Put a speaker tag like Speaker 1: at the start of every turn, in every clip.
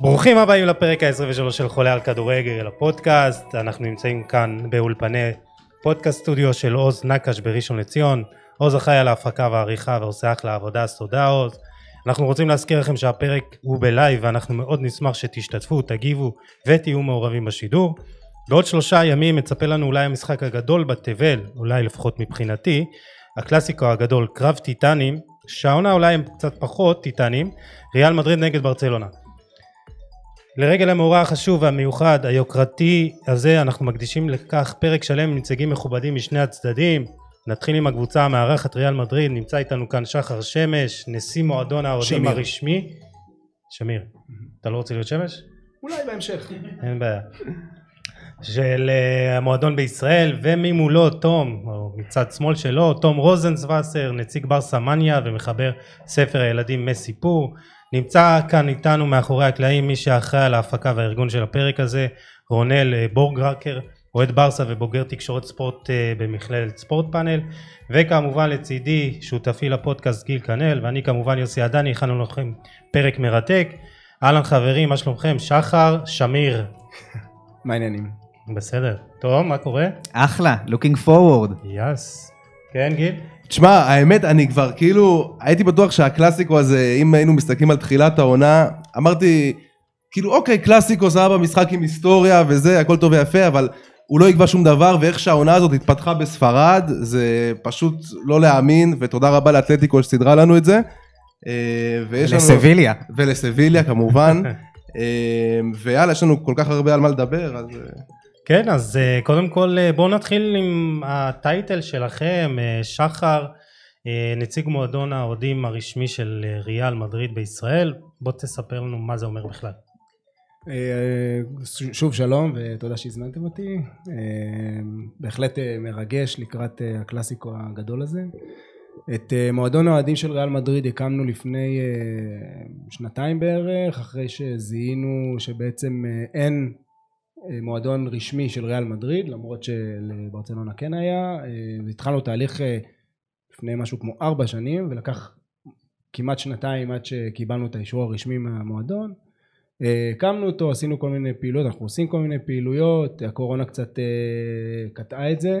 Speaker 1: ברוכים הבאים לפרק ה-23 של חולה על כדורגל, הפודקאסט. אנחנו נמצאים כאן באולפני פודקאסט סטודיו של עוז נקש בראשון לציון. עוז אחראי על ההפקה והעריכה ועושה אחלה עבודה, אז תודה עוז. אנחנו רוצים להזכיר לכם שהפרק הוא בלייב ואנחנו מאוד נשמח שתשתתפו, תגיבו ותהיו מעורבים בשידור. בעוד שלושה ימים מצפה לנו אולי המשחק הגדול בתבל, אולי לפחות מבחינתי, הקלאסיקו הגדול, קרב טיטנים, שהעונה אולי הם קצת פחות טיטנים, ריאל מדריד נגד ברצלונה. לרגל המאורע החשוב והמיוחד היוקרתי הזה אנחנו מקדישים לכך פרק שלם עם נציגים מכובדים משני הצדדים נתחיל עם הקבוצה המארחת ריאל מדריד נמצא איתנו כאן שחר שמש נשיא מועדון האוהדים. הרשמי שמיר אתה לא רוצה להיות שמש?
Speaker 2: אולי בהמשך.
Speaker 1: אין בעיה של אה, המועדון בישראל וממולו תום או מצד שמאל שלו תום רוזנצווסר נציג בר סמניה ומחבר ספר הילדים מסיפור נמצא כאן איתנו מאחורי הקלעים מי שאחראי על ההפקה והארגון של הפרק הזה רונל אה, בורגרקר אוהד ברסה ובוגר תקשורת ספורט אה, במכללת ספורט פאנל. וכמובן לצידי שותפי לפודקאסט גיל כנל ואני כמובן יוסי עדני הכנו לכם פרק מרתק. אהלן חברים מה שלומכם? שחר שמיר.
Speaker 2: מה העניינים?
Speaker 1: בסדר. טוב, מה קורה?
Speaker 3: אחלה, looking forward.
Speaker 1: יס. כן, גיל?
Speaker 4: תשמע, האמת, אני כבר כאילו, הייתי בטוח שהקלאסיקו הזה, אם היינו מסתכלים על תחילת העונה, אמרתי, כאילו, אוקיי, קלאסיקו זה היה במשחק עם היסטוריה וזה, הכל טוב ויפה, אבל הוא לא יקבע שום דבר, ואיך שהעונה הזאת התפתחה בספרד, זה פשוט לא להאמין, ותודה רבה לאתלטיקו שסידרה לנו את זה. אה, ויש לנו...
Speaker 3: לסביליה.
Speaker 4: ולסביליה כמובן. אה, ויאללה, יש לנו כל כך הרבה על מה לדבר, אז...
Speaker 1: כן, אז אה, קודם כל אה, בואו נתחיל עם הטייטל שלכם, אה, שחר, נציג מועדון האוהדים הרשמי של ריאל מדריד בישראל. בוא תספר לנו מה זה אומר בכלל.
Speaker 2: שוב שלום ותודה שהזמנתם אותי. בהחלט מרגש לקראת הקלאסיקו הגדול הזה. את מועדון האוהדים של ריאל מדריד הקמנו לפני שנתיים בערך, אחרי שזיהינו שבעצם אין מועדון רשמי של ריאל מדריד, למרות שלברצלונה כן היה. אה, והתחלנו תהליך אה, לפני משהו כמו ארבע שנים, ולקח כמעט שנתיים עד שקיבלנו את האישור הרשמי מהמועדון. אה, הקמנו אותו, עשינו כל מיני פעילויות, אנחנו עושים כל מיני פעילויות, הקורונה קצת אה, קטעה את זה,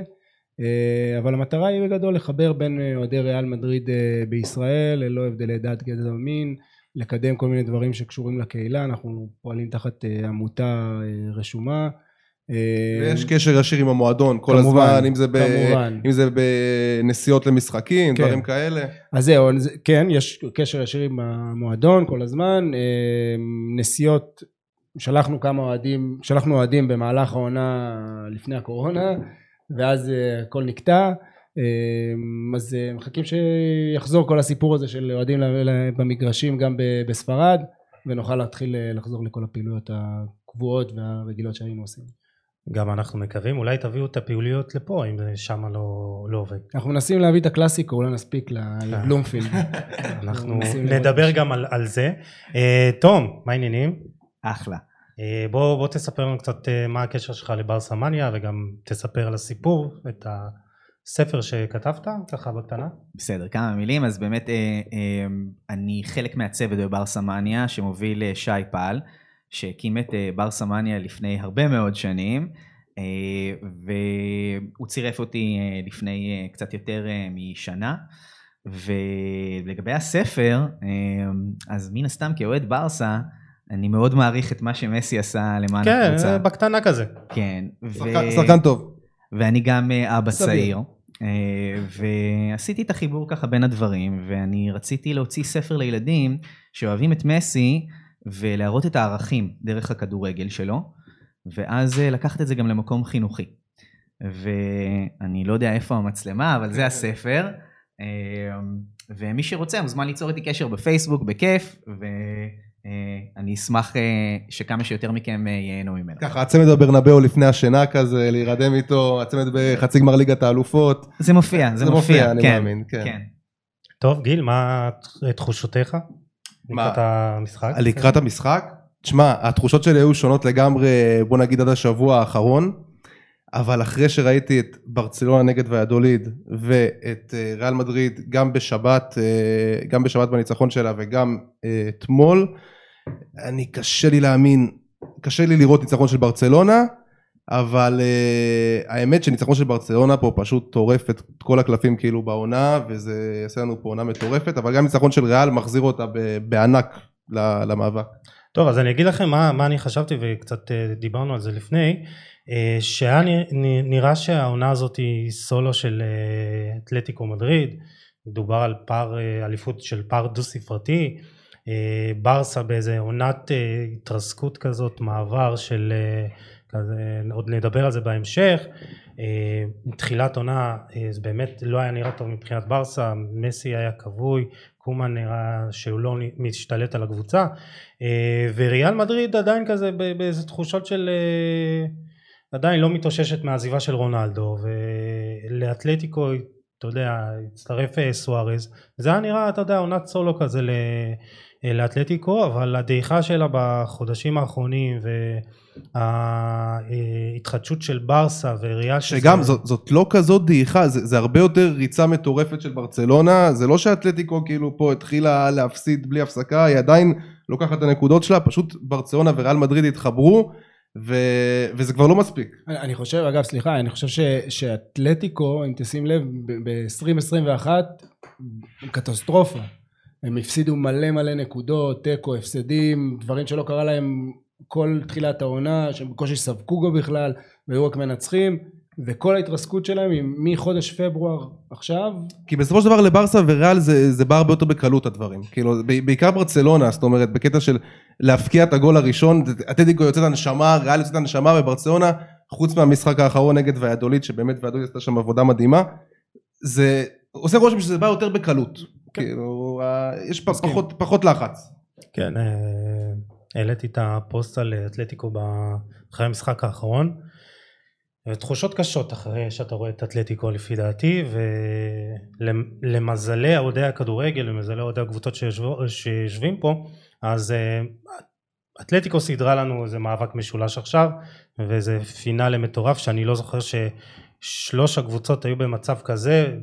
Speaker 2: אה, אבל המטרה היא בגדול לחבר בין אה, אוהדי ריאל מדריד אה, בישראל, ללא הבדלי דת, גזע ומין, לקדם כל מיני דברים שקשורים לקהילה, אנחנו פועלים תחת אה, עמותה אה, רשומה. אה,
Speaker 4: ויש קשר ישיר עם המועדון כל
Speaker 2: כמובן,
Speaker 4: הזמן, אם זה, ב...
Speaker 2: כמובן.
Speaker 4: אם זה בנסיעות למשחקים,
Speaker 2: כן.
Speaker 4: דברים כאלה.
Speaker 2: אז זהו, כן, יש קשר ישיר עם המועדון כל הזמן, נסיעות, שלחנו כמה אוהדים, שלחנו אוהדים במהלך העונה לפני הקורונה, ואז הכל נקטע, אז אה, מחכים שיחזור כל הסיפור הזה של אוהדים במגרשים גם ב- בספרד, ונוכל להתחיל אה, לחזור לכל הפעילויות הקבועות והרגילות שהיינו עושים.
Speaker 1: גם אנחנו מקווים, אולי תביאו את הפעילויות לפה, אם שם לא, לא עובד.
Speaker 2: אנחנו מנסים להביא את הקלאסיקו, אולי נספיק ל- לבלומפילד.
Speaker 1: אנחנו נדבר גם על, על זה. אה, תום, מה העניינים?
Speaker 3: אחלה.
Speaker 1: אה, בוא, בוא תספר לנו קצת אה, מה הקשר שלך לבר סמניה וגם תספר על הסיפור, את הספר שכתבת, ככה בקטנה.
Speaker 3: בסדר, כמה מילים. אז באמת, אה, אה, אני חלק מהצוות בבר סמניה, שמוביל אה, שי פעל, שהקים את אה, בר סמניה לפני הרבה מאוד שנים, אה, והוא צירף אותי אה, לפני אה, קצת יותר אה, משנה. ולגבי הספר, אה, אז מן הסתם כאוהד ברסה, אני מאוד מעריך את מה שמסי עשה למען
Speaker 1: כן,
Speaker 3: הקבוצה.
Speaker 1: אה, בקטנה כזה.
Speaker 3: כן. ו-
Speaker 4: שחקן- שחקן טוב.
Speaker 3: ואני גם אבא
Speaker 4: סביר.
Speaker 3: צעיר. אה, ועשיתי את החיבור ככה בין הדברים, ואני רציתי להוציא ספר לילדים שאוהבים את מסי, ולהראות את הערכים דרך הכדורגל שלו, ואז אה, לקחת את זה גם למקום חינוכי. ואני לא יודע איפה המצלמה, אבל זה הספר. אה, ומי שרוצה מוזמן ליצור איתי קשר בפייסבוק, בכיף, ואני אשמח אה, שכמה שיותר מכם אה, ייהנו ממנו.
Speaker 4: ככה, הצמד בברנבאו לפני השינה כזה, להירדם איתו, הצמד בחצי גמר ליגת האלופות.
Speaker 3: זה מופיע, זה,
Speaker 4: זה מופיע, אני
Speaker 3: כן,
Speaker 4: מאמין, כן.
Speaker 3: כן.
Speaker 1: טוב, גיל, מה תחושותיך?
Speaker 4: מה?
Speaker 1: לקראת המשחק?
Speaker 4: לקראת המשחק? תשמע, התחושות שלי היו שונות לגמרי, בוא נגיד עד השבוע האחרון. אבל אחרי שראיתי את ברצלונה נגד ויאדוליד ואת אה, ריאל מדריד גם בשבת, אה, גם בשבת בניצחון שלה וגם אה, אתמול, אני קשה לי להאמין, קשה לי לראות ניצחון של ברצלונה, אבל uh, האמת שניצחון של ברצלונה פה פשוט טורף את כל הקלפים כאילו בעונה וזה יעשה לנו פה עונה מטורפת אבל גם ניצחון של ריאל מחזיר אותה בענק למאבק.
Speaker 1: טוב אז אני אגיד לכם מה, מה אני חשבתי וקצת uh, דיברנו על זה לפני uh, שהיה נראה שהעונה הזאת היא סולו של אתלטיקו מדריד מדובר על פער אליפות של פער דו ספרתי ברסה באיזה עונת uh, התרסקות כזאת מעבר של uh, כזה, עוד נדבר על זה בהמשך. אה, תחילת עונה אה, זה באמת לא היה נראה טוב מבחינת ברסה, מסי היה כבוי, קומן נראה שהוא לא משתלט על הקבוצה, אה, וריאל מדריד עדיין כזה באיזה תחושות של עדיין לא מתאוששת מהעזיבה של רונלדו, ולאתלטיקו אתה יודע, הצטרף סוארז, זה היה נראה, אתה יודע, עונת סולו כזה לאתלטיקו, אבל הדעיכה שלה בחודשים האחרונים, ההתחדשות של ברסה וריאל
Speaker 4: שזה... שגם זאת, זאת לא כזאת דעיכה, זה, זה הרבה יותר ריצה מטורפת של ברצלונה, זה לא שאתלטיקו כאילו פה התחילה להפסיד בלי הפסקה, היא עדיין לוקחת את הנקודות שלה, פשוט ברצלונה וריאל מדריד התחברו. ו... וזה כבר לא מספיק.
Speaker 2: אני חושב, אגב, סליחה, אני חושב ש... שאתלטיקו, אם תשים לב, ב-2021, קטסטרופה. הם הפסידו מלא מלא נקודות, תיקו, הפסדים, דברים שלא קרה להם כל תחילת העונה, שהם בקושי ספגו בו בכלל, והיו רק מנצחים, וכל ההתרסקות שלהם היא מחודש פברואר עכשיו.
Speaker 4: כי בסופו של דבר לברסה וריאל זה, זה בא הרבה יותר בקלות הדברים. כאילו, בעיקר ברצלונה, זאת אומרת, בקטע של להפקיע את הגול הראשון, אתלטיקו יוצאת הנשמה, ריאל יוצאת הנשמה, וברצלונה, חוץ מהמשחק האחרון נגד ויאדוליד, שבאמת ויאדוליד עשתה שם עבודה מדהימה, זה עושה רושם שזה בא יותר בקלות. כן. כאילו, יש פחות, פחות לחץ.
Speaker 1: כן, אה, העליתי את הפוסט על אתלטיקו אחרי המשחק האחרון. תחושות קשות אחרי שאתה רואה את אתלטיקו לפי דעתי ולמזלי אוהדי הכדורגל למזלי אוהדי הקבוצות שיושבים פה אז אה, אתלטיקו סידרה לנו איזה מאבק משולש עכשיו וזה פינאלה מטורף שאני לא זוכר ששלוש הקבוצות היו במצב כזה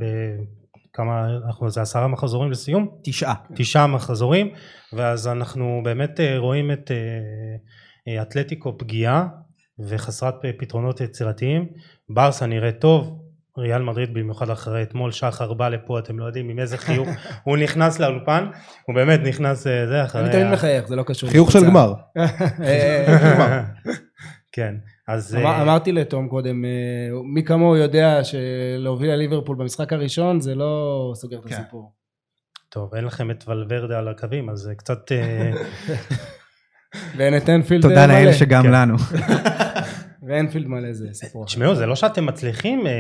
Speaker 1: כמה אנחנו זה עשרה מחזורים לסיום?
Speaker 3: תשעה.
Speaker 1: תשעה מחזורים ואז אנחנו באמת אה, רואים את אה, אה, אתלטיקו פגיעה וחסרת פתרונות יצירתיים. ברסה נראה טוב ריאל מדריד במיוחד אחרי אתמול שחר בא לפה אתם לא יודעים עם איזה חיוך. הוא נכנס לאולפן הוא באמת נכנס זה אחרי
Speaker 2: אני תמיד מחייך זה לא קשור
Speaker 4: חיוך של גמר.
Speaker 1: כן אז...
Speaker 2: אמר, אה, אמרתי לתום קודם, אה, מי כמוהו יודע שלהוביל לליברפול במשחק הראשון זה לא סוגר את כן. הסיפור.
Speaker 1: טוב, אין לכם את ולוורדה על הקווים, אז זה קצת... אה,
Speaker 2: ואין את אנפילד
Speaker 3: מלא. תודה לאל שגם כן. לנו.
Speaker 2: ואנפילד מלא זה סיפור.
Speaker 1: תשמעו, זה לא שאתם מצליחים אה,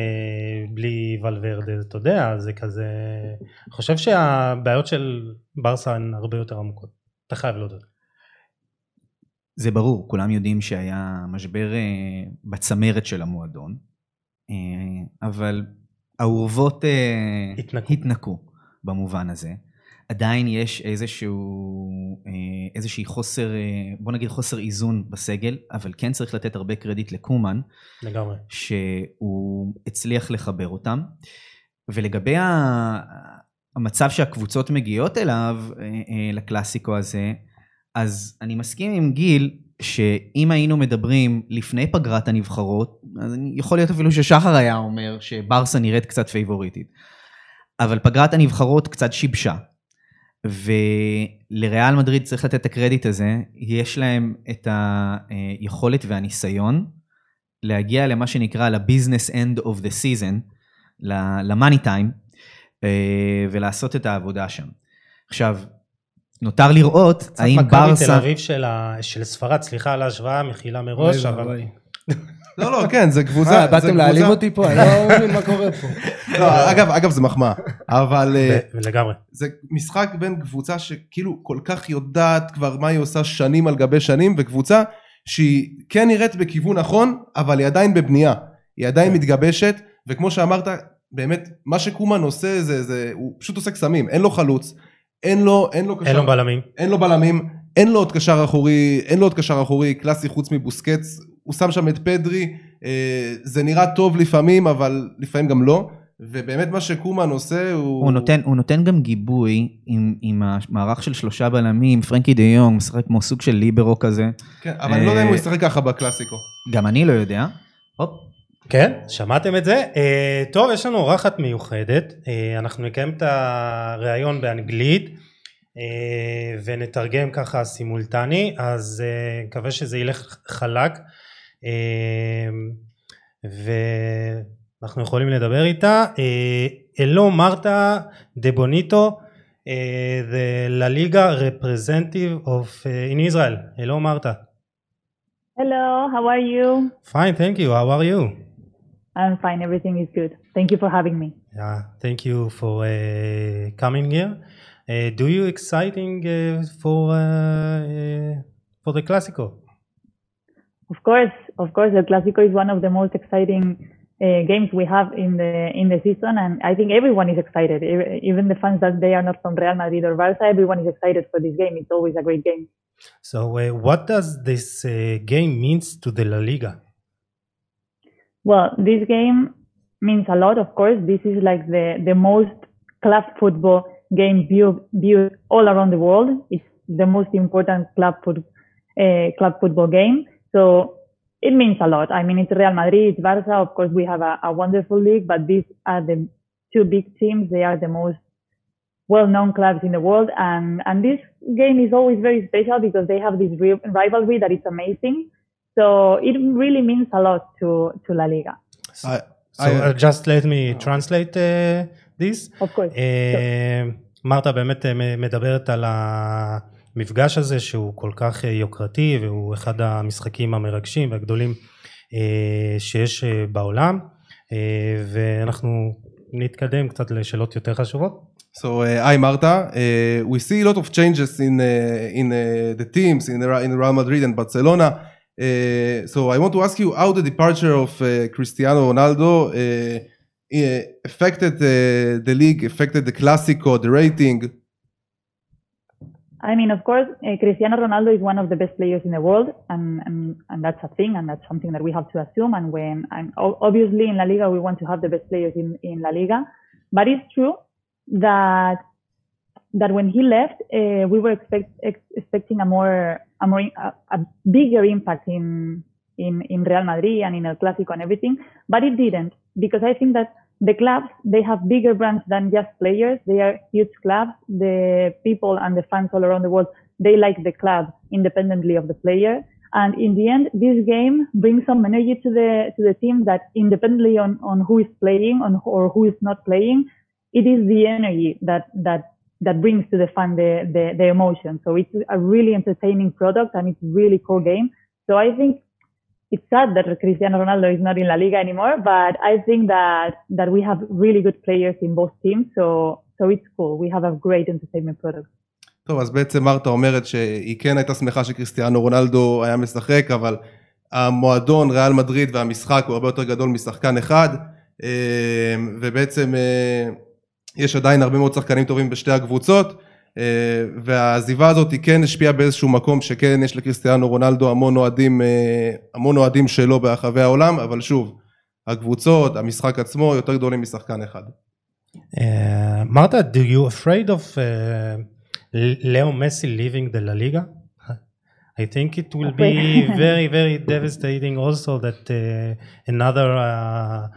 Speaker 1: בלי ולוורדה, אתה יודע, זה כזה... אני חושב שהבעיות של ברסה הן הרבה יותר עמוקות. אתה חייב להודות.
Speaker 3: זה ברור, כולם יודעים שהיה משבר אה, בצמרת של המועדון, אה, אבל האורוות אה, התנקו. התנקו במובן הזה. עדיין יש איזשהו, איזושהי חוסר, בוא נגיד חוסר איזון בסגל, אבל כן צריך לתת הרבה קרדיט לקומן.
Speaker 1: לגמרי.
Speaker 3: שהוא הצליח לחבר אותם. ולגבי המצב שהקבוצות מגיעות אליו, לקלאסיקו הזה, אז אני מסכים עם גיל שאם היינו מדברים לפני פגרת הנבחרות, אז יכול להיות אפילו ששחר היה אומר שברסה נראית קצת פייבוריטית. אבל פגרת הנבחרות קצת שיבשה. ולריאל מדריד צריך לתת את הקרדיט הזה, יש להם את היכולת והניסיון להגיע למה שנקרא ל-business end of the season, ל-money time, ולעשות את העבודה שם. עכשיו, נותר לראות האם ברסה... קצת מכבי
Speaker 1: תל אביב של, ה... של ספרד, סליחה על ההשוואה, מחילה מראש, אבל...
Speaker 4: לא, לא, כן, זה קבוצה...
Speaker 2: אה, באתם להעליב אותי פה? אני לא מבין מה קורה פה.
Speaker 4: לא, אגב, אגב, זה מחמאה, אבל... אה,
Speaker 1: לגמרי.
Speaker 4: זה משחק בין קבוצה שכאילו כל כך יודעת כבר מה היא עושה שנים על גבי שנים, וקבוצה שהיא כן נראית בכיוון נכון, אבל היא עדיין בבנייה. היא עדיין כן. מתגבשת, וכמו שאמרת, באמת, מה שקומן עושה זה, זה, הוא פשוט עושה קסמים, אין לו חלוץ, אין לו, אין לו
Speaker 1: קשר... אין לו בלמים.
Speaker 4: אין לו בלמים, אין לו עוד קשר אחורי, אין לו עוד קשר אחורי קלאסי חוץ מבוסקץ, הוא שם שם את פדרי, אה, זה נראה טוב לפעמים, אבל לפעמים גם לא. ובאמת מה שקומן עושה הוא...
Speaker 3: הוא נותן, הוא נותן גם גיבוי עם, עם המערך של שלושה בלמים, פרנקי דה יונג משחק כמו סוג של ליברו כזה.
Speaker 4: כן, אבל אני לא יודע אם
Speaker 3: אה,
Speaker 4: הוא ישחק ככה בקלאסיקו.
Speaker 3: גם אני לא יודע. הופ,
Speaker 1: כן, שמעתם את זה? Uh, טוב, יש לנו אורחת מיוחדת, uh, אנחנו נקיים את הריאיון באנגלית uh, ונתרגם ככה סימולטני, אז uh, מקווה שזה ילך חלק uh, ואנחנו יכולים לדבר איתה. אלו מרתה דה בוניטו, the La Liga representative of uh, in Israel. Hello Marta.
Speaker 5: Hello, how are you?
Speaker 1: Fine, thank you. How are you?
Speaker 5: I'm fine, everything is good. Thank you for having me.
Speaker 1: Yeah, thank you for uh, coming here. Uh, do you exciting uh, for uh, uh, for the Classico?
Speaker 5: Of course, of course, the Clásico is one of the most exciting uh, games we have in the in the season, and I think everyone is excited. Even the fans that they are not from Real Madrid or Barca, everyone is excited for this game. It's always a great game.
Speaker 1: So, uh, what does this uh, game means to the La Liga?
Speaker 5: Well, this game means a lot, of course. This is like the, the most club football game viewed, all around the world. It's the most important club, foot, uh, club football game. So it means a lot. I mean, it's Real Madrid, it's Barca. Of course, we have a, a wonderful league, but these are the two big teams. They are the most well-known clubs in the world. And, and this game is always very special because they have this ri- rivalry that is amazing. So it really means a lot to, to La Liga.
Speaker 4: I-
Speaker 1: So,
Speaker 4: I-
Speaker 1: uh, just let me translate uh, this.
Speaker 5: Of course.
Speaker 1: אה, מרתה באמת אה, מדברת על המפגש הזה שהוא כל כך אה, יוקרתי והוא אחד המשחקים המרגשים והגדולים אה, שיש אה, בעולם אה, ואנחנו נתקדם קצת לשאלות יותר חשובות.
Speaker 4: So, uh, hi Marta. Uh, we see a lot of changes in uh, in uh, the teams in, in Real Madrid and Barcelona. Uh, so I want to ask you how the departure of uh, Cristiano Ronaldo uh, affected the league, affected the Clásico, the rating.
Speaker 5: I mean, of course, Cristiano Ronaldo is one of the best players in the world, and, and, and that's a thing, and that's something that we have to assume. And when, and obviously in La Liga, we want to have the best players in, in La Liga. But it's true that that when he left, we were expect, ex- expecting a more a more a, a bigger impact in in in Real Madrid and in El Clásico and everything, but it didn't because I think that the clubs they have bigger brands than just players. They are huge clubs. The people and the fans all around the world they like the club independently of the player. And in the end, this game brings some energy to the to the team that independently on on who is playing on or who is not playing, it is the energy that that that brings to the fan the, the, the emotion. So it's a really entertaining product and it's really cool game. So I think it's sad that Cristiano Ronaldo is not in La Liga anymore, but I think that, that we have really good players in both teams. So, so it's cool. We have a great entertainment product.
Speaker 4: טוב, אז בעצם מרתה אומרת שהיא כן הייתה שמחה שקריסטיאנו רונלדו היה משחק, אבל המועדון, ריאל מדריד והמשחק הוא הרבה יותר גדול משחקן אחד, אה, ובעצם אה, יש עדיין הרבה מאוד שחקנים טובים בשתי הקבוצות, אה, והעזיבה הזאת היא כן השפיעה באיזשהו מקום שכן יש לקריסטיאנו רונלדו המון אוהדים, אה, המון אוהדים שלו ברחבי העולם, אבל שוב, הקבוצות, המשחק עצמו יותר גדולים משחקן אחד.
Speaker 1: Uh, Marta, do you afraid of uh, Leo Messi leaving the La Liga? I think it will be very, very devastating. Also, that uh, another uh,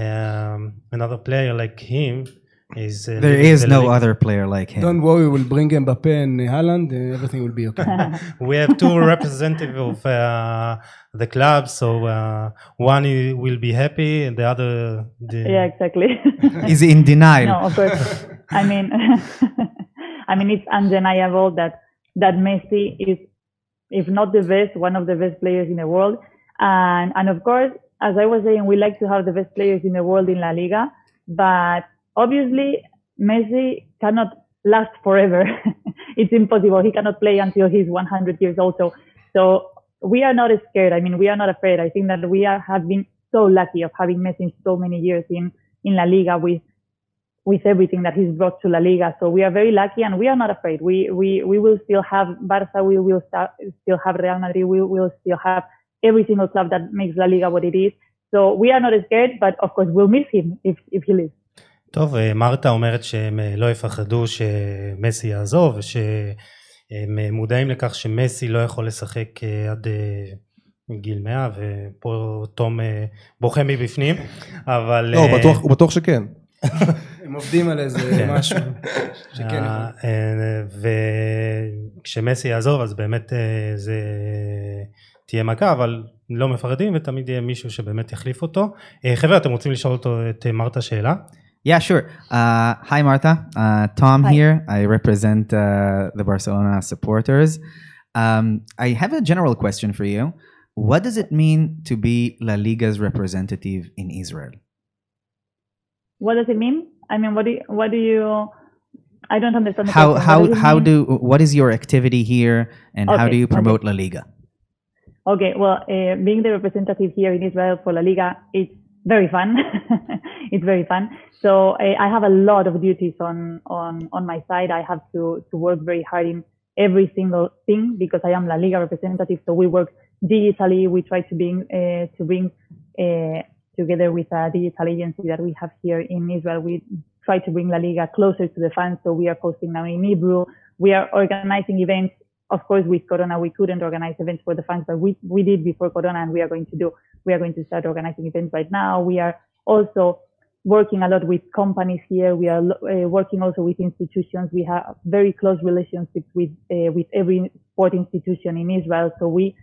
Speaker 1: um, another player like him is. Uh,
Speaker 3: There
Speaker 1: leaving
Speaker 3: is
Speaker 1: the
Speaker 3: no
Speaker 1: Liga.
Speaker 3: other player like him.
Speaker 2: Don't worry, we'll bring Mbappe and Haaland, uh, everything will be okay.
Speaker 1: We have two representatives of uh, the club, so uh, one will be happy and the other. The,
Speaker 5: Yeah, exactly.
Speaker 3: is in denial.
Speaker 5: no, of course. I mean, I mean, it's undeniable that that Messi is, if not the best, one of the best players in the world. And and of course, as I was saying, we like to have the best players in the world in La Liga, but obviously Messi cannot last forever. it's impossible. He cannot play until he's 100 years old. So so we are not scared. I mean, we are not afraid. I think that we are, have been so lucky of having Messi so many years in in La Liga with with everything that he's brought to La Liga. So we are very lucky and we are not afraid. We, we, we will still have Barca, we will still have Real Madrid, we will still have every single club that makes La Liga what it is. So we are not scared, but of course we'll miss him if, if he leaves.
Speaker 1: טוב, אה, מרתה אומרת שהם אה, לא יפחדו שמסי יעזוב, ושהם אה, מודעים לכך שמסי לא יכול לשחק עד גיל 100, ופה תום בוכה מבפנים, אבל...
Speaker 4: לא, הוא בטוח- הוא בטוח שכן.
Speaker 2: הם עובדים על איזה
Speaker 1: כן.
Speaker 2: משהו שכן
Speaker 1: וכשמסי יעזוב אז באמת זה תהיה מכה אבל לא מפחדים ותמיד יהיה מישהו שבאמת יחליף אותו. חבר'ה אתם רוצים לשאול אותו את מרתה שאלה?
Speaker 3: Yeah, sure. Uh, hi, Martha. Uh, Tom
Speaker 5: Hi.
Speaker 3: here. I represent uh, the Barcelona supporters. Um, I have a general question for you. What does it mean to be La Liga's representative in Israel?
Speaker 5: What does it mean? I mean, what do you, what do you? I don't understand.
Speaker 3: How
Speaker 5: question.
Speaker 3: How how
Speaker 5: mean?
Speaker 3: do what is your activity here, and how do you
Speaker 5: okay.
Speaker 3: promote La Liga?
Speaker 5: Okay, well, uh, being the representative here in Israel for La Liga, it's very fun. it's very fun. So uh, I have a lot of duties on on on my side. I have to to work very hard in every single thing because I am La Liga representative. So we work digitally. We try to bring uh, to bring uh, together with a digital agency that we have here in Israel. We try to bring La Liga closer to the fans. So we are posting now in Hebrew. We are organizing events of course, with Corona, we couldn't organize events for the fans, but we, we did before Corona and we are going to do, we are going to start organizing events right now. We are also working a lot with companies here. We are uh, working also with institutions. We have very close relationships with, uh, with every sport institution in Israel. So we,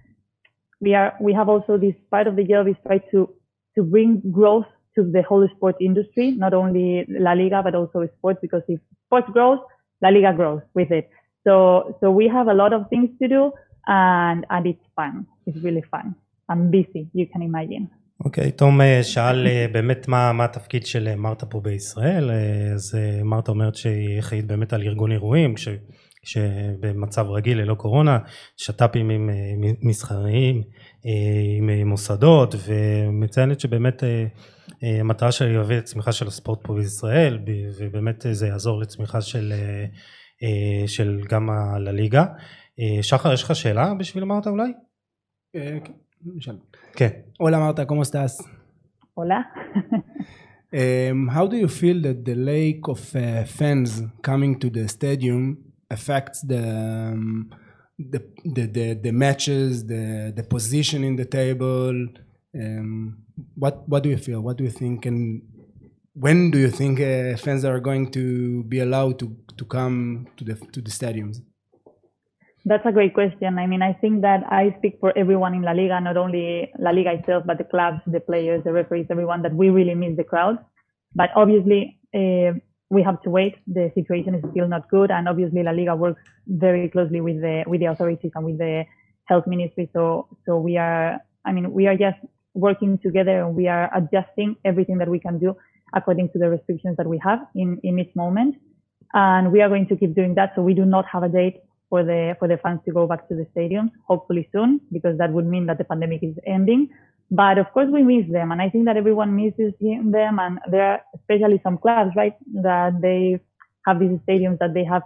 Speaker 5: we are, we have also this part of the job is try to, to bring growth to the whole sport industry, not only La Liga, but also sports, because if sports grows, La Liga grows with it. So, so we have a lot of things to do and, and it's fun. It's really fun. I'm busy, you can imagine.
Speaker 1: אוקיי, תום אה, שאל אה, באמת מה, מה התפקיד של אה, מרתה פה בישראל, אז מרתה אומרת שהיא אחראית באמת על ארגון אירועים, כש, כשבמצב רגיל ללא קורונה, שת"פים עם מסחריים, עם מוסדות, ומציינת שבאמת המטרה שלה היא להביא לצמיחה של הספורט פה בישראל, ובאמת זה יעזור לצמיחה של, של גם הליגה. אה, שחר, יש לך שאלה בשביל מרתה אולי?
Speaker 2: אה, כן.
Speaker 1: כן.
Speaker 2: Hola Marta, ¿cómo estás?
Speaker 5: Hola.
Speaker 2: Um, how do you feel that the lack of uh, fans coming to the stadium affects the um, the, the, the the matches, the the position in the table? Um, what what do you feel? What do you think? And when do you think uh, fans are going to be allowed to to come to the to the stadiums?
Speaker 5: That's a great question. I mean, I think that I speak for everyone in La Liga, not only La Liga itself, but the clubs, the players, the referees, everyone, that we really miss the crowd. But obviously, uh, we have to wait. The situation is still not good, and obviously, La Liga works very closely with the with the authorities and with the health ministry. So, so we are. I mean, we are just working together, and we are adjusting everything that we can do according to the restrictions that we have in in each moment. And we are going to keep doing that. So we do not have a date for the for the fans to go back to the stadiums, hopefully soon, because that would mean that the pandemic is ending. But of course, we miss them, and I think that everyone misses them. And there are especially some clubs, right, that they have these stadiums that they have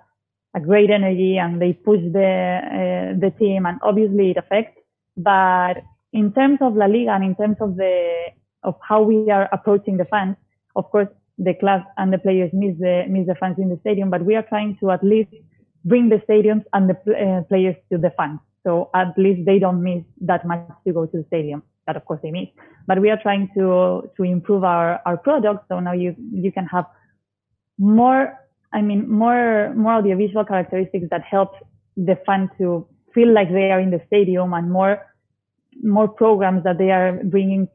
Speaker 5: a great energy and they push the uh, the team, and obviously it affects. But in terms of La Liga and in terms of the of how we are approaching the fans, of course, the clubs and the players miss the miss the fans in the stadium, but we are trying to at least bring the stadiums and the uh, players to the fans. So at least they don't miss that much to go to the stadium. That of course they miss. But we are trying to to improve our our product. So now you you can have more. I mean more more audiovisual characteristics that help the fan to feel like they are in the stadium and more more programs that they are bringing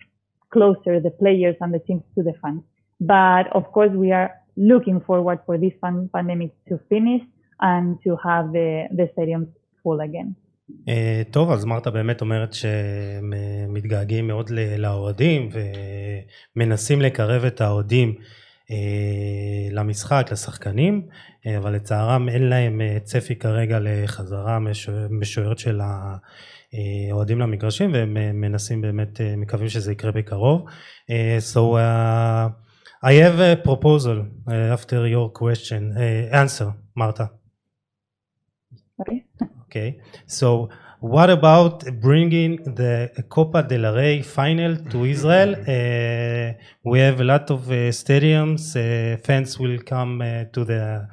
Speaker 5: closer the players and the teams to the fans. But of course, we are looking forward for this pan- pandemic to finish and to have the, the stadiums full again.
Speaker 1: אה, טוב, אז מרתה באמת אומרת שהם אה, מתגעגעים מאוד ל- לאוהדים ומנסים לקרב את האוהדים אה, למשחק, לשחקנים, אה, אבל לצערם אין להם אה, צפי כרגע לחזרה משוער- משוערת של האוהדים למגרשים והם אה, מנסים באמת, אה, מקווים שזה יקרה בקרוב. אה, So uh, I have a proposal uh, after your question uh, answer, Marta.
Speaker 5: Okay.
Speaker 1: Okay. So, what about bringing the Copa del Rey final to Israel? Uh, we have a lot of uh, stadiums. Uh, fans will come uh, to the.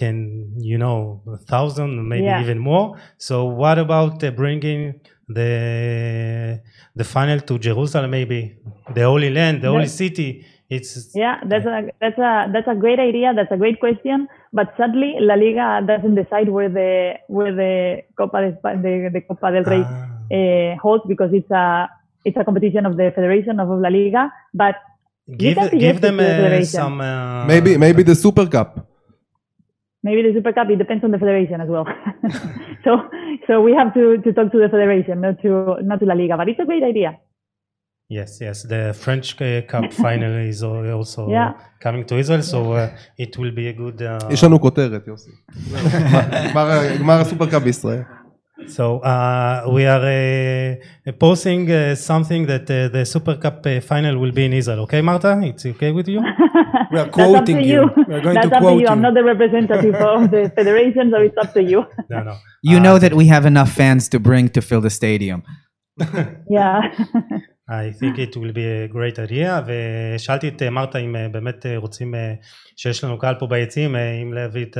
Speaker 1: can you know a thousand maybe
Speaker 5: yeah.
Speaker 1: even more so what about bringing the the final to jerusalem maybe the holy land the holy city it's
Speaker 5: Yeah, that's a that's a that's a great idea. That's a great question. But sadly, La Liga doesn't decide where the where the Copa de the, the Copa del Rey
Speaker 1: Ah.
Speaker 5: uh, holds because it's a it's a competition of the federation of La Liga. But
Speaker 1: give give them
Speaker 5: the
Speaker 1: uh, some uh,
Speaker 4: maybe maybe the super cup.
Speaker 5: maybe the Super Cup it depends on the federation as well. so so we have to, to talk to the federation, not to not to La Liga. But it's a great idea.
Speaker 1: Yes, yes. The French uh, Cup final is al- also
Speaker 5: Yeah.
Speaker 1: coming to Israel, so uh, it will be a good. Uh,
Speaker 4: יש לנו כותרת, יוסי. גמר- גמר הסופר קאפ בישראל.
Speaker 1: so uh, we are uh, posting uh, something that uh, the Super Cup uh, final will be in Israel. Okay, Marta, it's okay with you?
Speaker 2: We are
Speaker 5: That's up to
Speaker 2: quoting you. We are going
Speaker 5: That's
Speaker 2: to
Speaker 5: up to
Speaker 2: quote
Speaker 5: you. I'm
Speaker 2: you.
Speaker 5: not the representative of the federation, so it's up to you.
Speaker 1: no, no.
Speaker 3: You
Speaker 1: Uh,
Speaker 3: know that we have enough fans to bring to fill the stadium.
Speaker 5: yeah.
Speaker 1: I think it will be a great idea ושאלתי את אה, מרתה אם אה, באמת אה, רוצים אה, שיש לנו קהל פה ביציעים אה, אם להביא את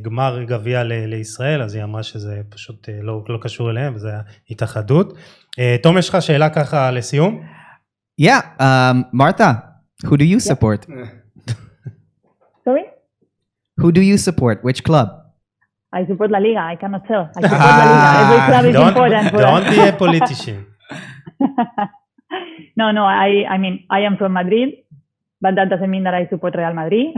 Speaker 1: הגמר גביע לישראל אז היא אמרה שזה פשוט אה, לא, לא קשור אליהם וזה התאחדות. אה, תום יש לך שאלה ככה לסיום?
Speaker 3: Yeah, um, Martha, who do you support?
Speaker 5: Sorry.
Speaker 3: Who do you support? Which club?
Speaker 5: I support La Liga. I cannot tell. I support La Liga. Every club is
Speaker 1: Don't,
Speaker 5: important for
Speaker 1: don't
Speaker 5: us.
Speaker 1: be a politician.
Speaker 5: no, no. I, I mean, I am from Madrid, but that doesn't mean that I support Real Madrid.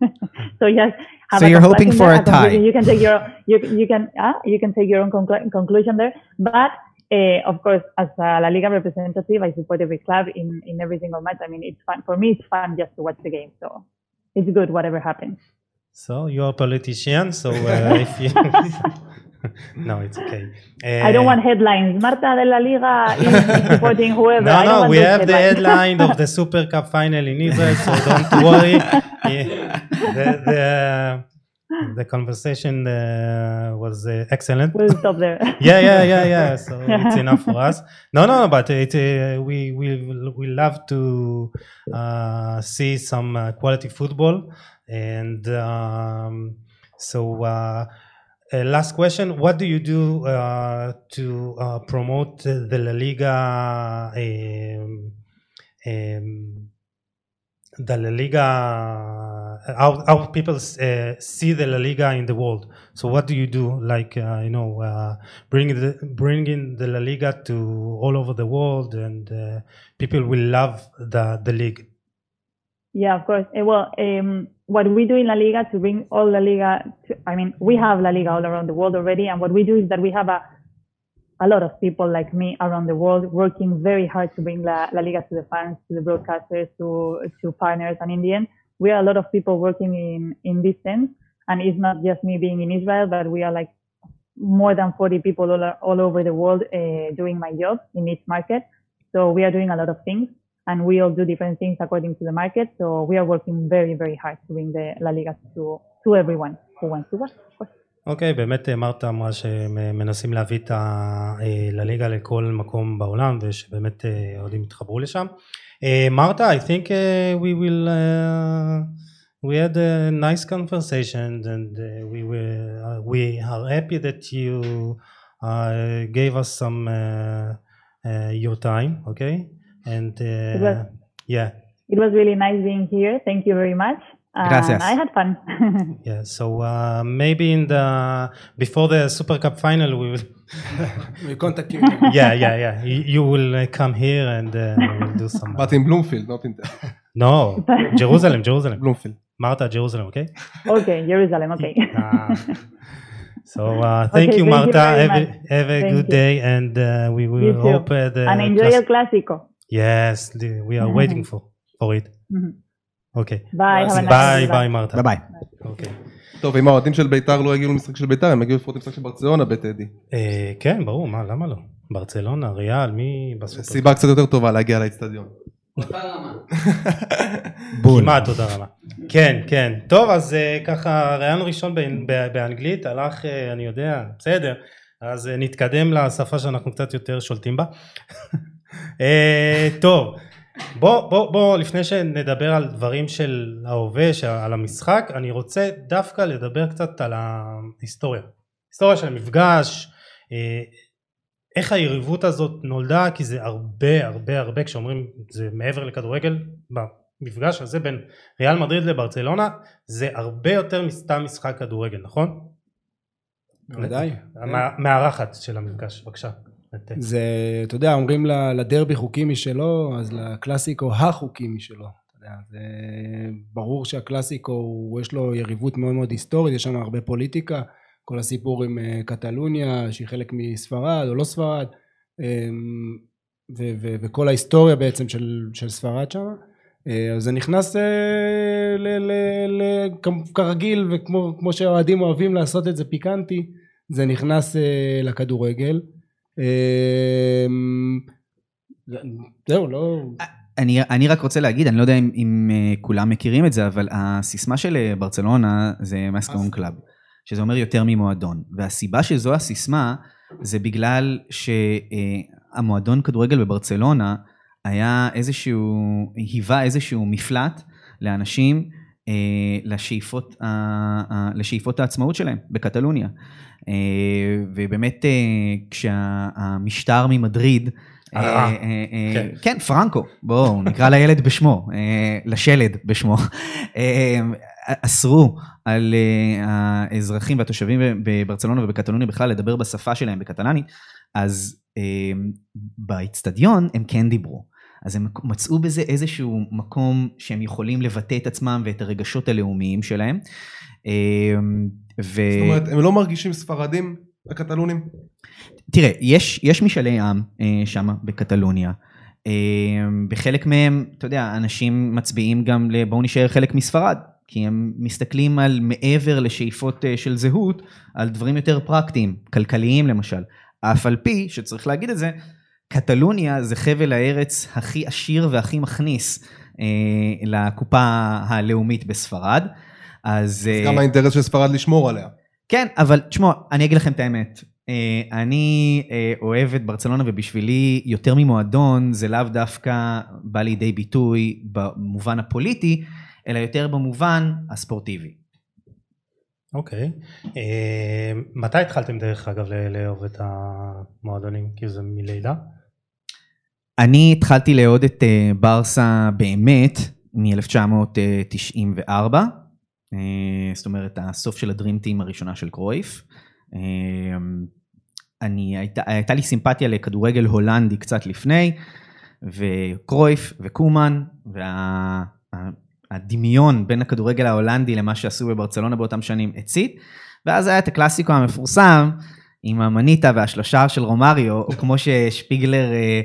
Speaker 5: so yes. have
Speaker 3: So
Speaker 5: a
Speaker 3: you're hoping for
Speaker 5: there,
Speaker 3: a tie.
Speaker 5: You can take your you you can uh, you can take your own conclu- conclusion there. But uh, of course, as a La Liga representative, I support every club in in every single match. I mean, it's fun for me. It's fun just to watch the game. So it's good whatever happens.
Speaker 1: So you're a politician so uh, if you... no it's okay.
Speaker 5: I don't
Speaker 1: Uh,
Speaker 5: want headlines. Marta de la Liga is supporting whoever.
Speaker 1: No, no, we have the headline of the Super Cup final in Israel, so don't worry. Yeah, the, the, the conversation uh, was uh, excellent.
Speaker 5: We'll stop there.
Speaker 1: yeah, yeah, yeah, yeah. So it's enough for us. No, no, no, but it, uh, we we we love to uh, see some uh, quality football, and um, so. Uh, last question: What do you do uh, to uh, promote the La Liga? Um, um, the La Liga, how, how people uh, see the La Liga in the world. So what do you do? Like uh, you know, uh, bring the bringing the La Liga to all over the world, and people will love the the league.
Speaker 5: Yeah, of course. Eh, Well, um, what we do in La Liga to bring all La Liga, to, I mean, we have La Liga all around the world already, and what we do is that we have a a lot of people like me around the world working very hard to bring La, La Liga to the fans, to the broadcasters, to to partners, and in the end, we are a lot of people working in in this sense, and it's not just me being in Israel, but we are like more than 40 people all, all over the world uh, doing my job in each market. So we are doing a lot of things and we all do different things according to the market. So we are working very, very hard to bring the La Liga to, to everyone who wants to watch. of course.
Speaker 1: אוקיי, באמת אה, מרתה אמרה שמנסים להביא את הליגה לכל מקום בעולם ושבאמת אה, אוהדים יתחברו לשם. אה, מרתה, I think uh, we will, uh, we had a nice conversation and uh, we, were, uh, we are happy that you uh, gave us some uh, uh, your time, okay? And uh,
Speaker 5: was,
Speaker 1: yeah,
Speaker 5: it was really nice being here. Thank you very much. Uh,
Speaker 3: Gracias.
Speaker 5: I had fun.
Speaker 1: yeah, so uh, maybe in the before the Super Cup final, we will
Speaker 2: we contact you.
Speaker 1: yeah, yeah, yeah. You, you will uh, come here and uh, we'll do some.
Speaker 4: But in Bloomfield, not in. The...
Speaker 1: no, Jerusalem, Jerusalem.
Speaker 4: Bloomfield.
Speaker 1: Marta, Jerusalem. Okay.
Speaker 5: Okay, Jerusalem. Okay.
Speaker 1: Ah. So uh, thank
Speaker 5: okay,
Speaker 1: you,
Speaker 5: thank
Speaker 1: Marta. Have, a, have a
Speaker 5: thank
Speaker 1: good
Speaker 5: you.
Speaker 1: day, and uh, we will hope uh, the.
Speaker 5: And enjoy el clásico.
Speaker 1: Yes, the, we are waiting for for it.
Speaker 5: Nice
Speaker 1: Bye,
Speaker 5: day.
Speaker 1: bye, Marta.
Speaker 3: ביי ביי.
Speaker 1: Okay.
Speaker 4: טוב, אם האוהדים של ביתר לא יגיעו למשחק של ביתר, הם יגיעו לפחות למשחק של ברצלונה בטדי.
Speaker 1: אה, כן, ברור, מה, למה לא? ברצלונה, ריאל, מי בסופר?
Speaker 4: סיבה קצת יותר טובה להגיע לאצטדיון.
Speaker 1: כמעט אותה רמה. כן, כן. טוב, אז אה, ככה, ראיון ראשון ב- ב- באנגלית, הלך, אה, אני יודע, בסדר. אז נתקדם לשפה שאנחנו קצת יותר שולטים בה. אה, טוב, בוא, בוא, בוא, לפני שנדבר על דברים של ההווה, על המשחק, אני רוצה דווקא לדבר קצת על ההיסטוריה. היסטוריה של המפגש, אה, איך היריבות הזאת נולדה, כי זה הרבה הרבה הרבה, כשאומרים זה מעבר לכדורגל, במפגש הזה בין ריאל מדריד לברצלונה, זה הרבה יותר מסתם משחק כדורגל, נכון?
Speaker 2: בוודאי.
Speaker 1: המארחת של המפגש, בבקשה.
Speaker 2: זה, אתה יודע, אומרים לדרבי חוקי משלו, אז לקלאסיקו החוקי משלו. זה ברור שהקלאסיקו, יש לו יריבות מאוד מאוד היסטורית, יש שם הרבה פוליטיקה, כל הסיפור עם אה, קטלוניה, שהיא חלק מספרד או לא ספרד, אמ, ו- ו- וכל ההיסטוריה בעצם של, של ספרד שם. אה, אז זה נכנס אה, ל- ל- ל- כרגיל, וכמו שהאוהדים אוהבים לעשות את זה פיקנטי, זה נכנס לכדורגל. אמ, זהו, לא...
Speaker 3: אני, אני רק רוצה להגיד, אני לא יודע אם, אם אה, כולם מכירים את זה, אבל הסיסמה של אה, ברצלונה זה מס קה און קלוב, שזה אומר יותר ממועדון. והסיבה שזו הסיסמה, זה בגלל שהמועדון uh, כדורגל בברצלונה היה איזשהו, היווה איזשהו מפלט לאנשים לשאיפות, uh, uh, לשאיפות העצמאות שלהם בקטלוניה. אה, ובאמת אה, כשהמשטר ממדריד,
Speaker 1: אה,
Speaker 3: כן. כן, פרנקו, בואו נקרא לילד בשמו, לשלד בשמו, אסרו על האזרחים והתושבים בברצלונה ובקטלוניה בכלל לדבר בשפה שלהם בקטלנית, אז באיצטדיון הם כן דיברו. אז הם מצאו בזה איזשהו מקום שהם יכולים לבטא את עצמם ואת הרגשות הלאומיים שלהם.
Speaker 4: ו... זאת אומרת, הם לא מרגישים ספרדים, הקטלונים?
Speaker 3: תראה, יש, יש משאלי עם אה, שם בקטלוניה. אה, בחלק מהם, אתה יודע, אנשים מצביעים גם לבואו נשאר חלק מספרד, כי הם מסתכלים על מעבר לשאיפות אה, של זהות, על דברים יותר פרקטיים, כלכליים למשל. אף על פי, שצריך להגיד את זה, קטלוניה זה חבל הארץ הכי עשיר והכי מכניס אה, לקופה הלאומית בספרד. אז...
Speaker 4: אז גם האינטרס של ספרד לשמור עליה.
Speaker 3: כן, אבל תשמעו, אני אגיד לכם את האמת. אה, אני אה, אוהב את ברצלונה ובשבילי יותר ממועדון זה לאו דווקא בא לידי ביטוי במובן הפוליטי, אלא יותר במובן הספורטיבי.
Speaker 1: אוקיי. Okay. מתי התחלתם דרך אגב לאהוב את המועדונים? כי זה מלידה?
Speaker 3: אני התחלתי לאהוד את ברסה באמת מ-1994. אה, זאת אומרת הסוף של הדרים טים הראשונה של קרויף. אה, אני, הייתה, הייתה לי סימפתיה לכדורגל הולנדי קצת לפני, וקרויף וקומן, והדמיון וה, בין הכדורגל ההולנדי למה שעשו בברצלונה באותם שנים הצית, ואז היה את הקלאסיקו המפורסם עם המניטה והשלושה של רומריו, או כמו ששפיגלר אה,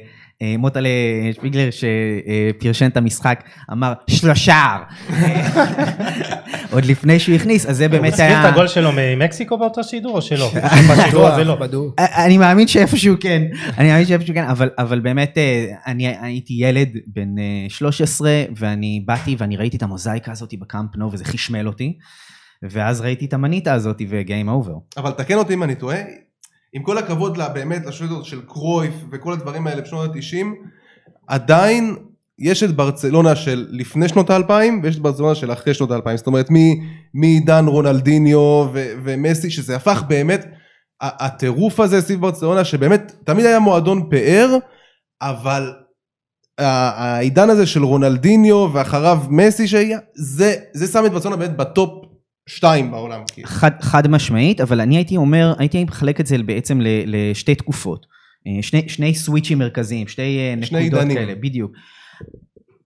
Speaker 3: מוטלה שפיגלר שפרשן את המשחק אמר שלושה עוד לפני שהוא הכניס אז זה באמת היה...
Speaker 1: הוא הזכיר את הגול שלו ממקסיקו באותו שידור או שלא? בשידור הזה לא.
Speaker 3: אני מאמין שאיפשהו כן, אני מאמין שאיפשהו כן, אבל באמת אה, אני הייתי ילד בן 13 אה, ואני באתי ואני ראיתי את המוזאיקה הזאת בקאמפ נו וזה חשמל אותי. ואז ראיתי את המניטה הזאת ו game over.
Speaker 4: אבל תקן אותי אם אני טועה, עם כל הכבוד לה, באמת לשיטות של קרויף וכל הדברים האלה בשנות ה-90, עדיין יש את ברצלונה של לפני שנות האלפיים ויש את ברצלונה של אחרי שנות האלפיים, זאת אומרת מעידן רונלדיניו ו- ומסי שזה הפך באמת הטירוף הזה סביב ברצלונה שבאמת תמיד היה מועדון פאר אבל העידן הזה של רונלדיניו ואחריו מסי שהיה זה, זה שם את ברצלונה באמת בטופ שתיים בעולם.
Speaker 3: כאילו. חד, חד משמעית, אבל אני הייתי אומר, הייתי מחלק את זה בעצם לשתי תקופות. אה, שני, שני סוויצ'ים מרכזיים, שתי אה, שני נקודות עידנים. כאלה, בדיוק.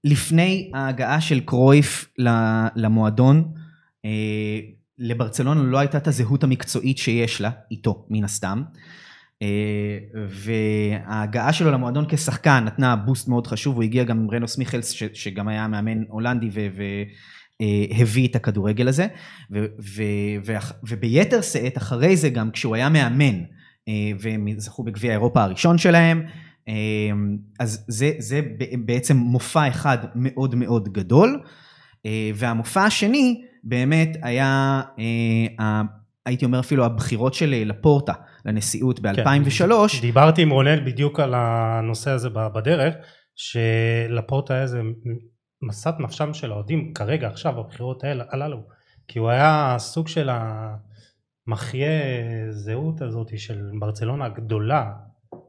Speaker 3: לפני ההגעה של קרויף למועדון, אה, לברצלונה לא הייתה את הזהות המקצועית שיש לה, איתו, מן הסתם. וההגעה שלו למועדון כשחקן נתנה בוסט מאוד חשוב, הוא הגיע גם עם רנוס מיכלס, שגם היה מאמן הולנדי אה, הביא את הכדורגל הזה, ו, ו, ו, וביתר שאת אחרי זה גם כשהוא היה מאמן, אה, והם זכו בגביע אירופה הראשון שלהם, אה, אז זה, זה בעצם מופע אחד מאוד מאוד גדול, והמופע השני באמת היה, הייתי אומר אפילו הבחירות של לפורטה לנשיאות
Speaker 1: כן.
Speaker 3: ב-2003,
Speaker 1: דיברתי עם רונל בדיוק על הנושא הזה בדרך, שלפורט היה איזה משאת נפשם של האוהדים כרגע, עכשיו, בבחירות האלה- הללו. כי הוא היה סוג של המחיה זהות הזאת של ברצלונה הגדולה.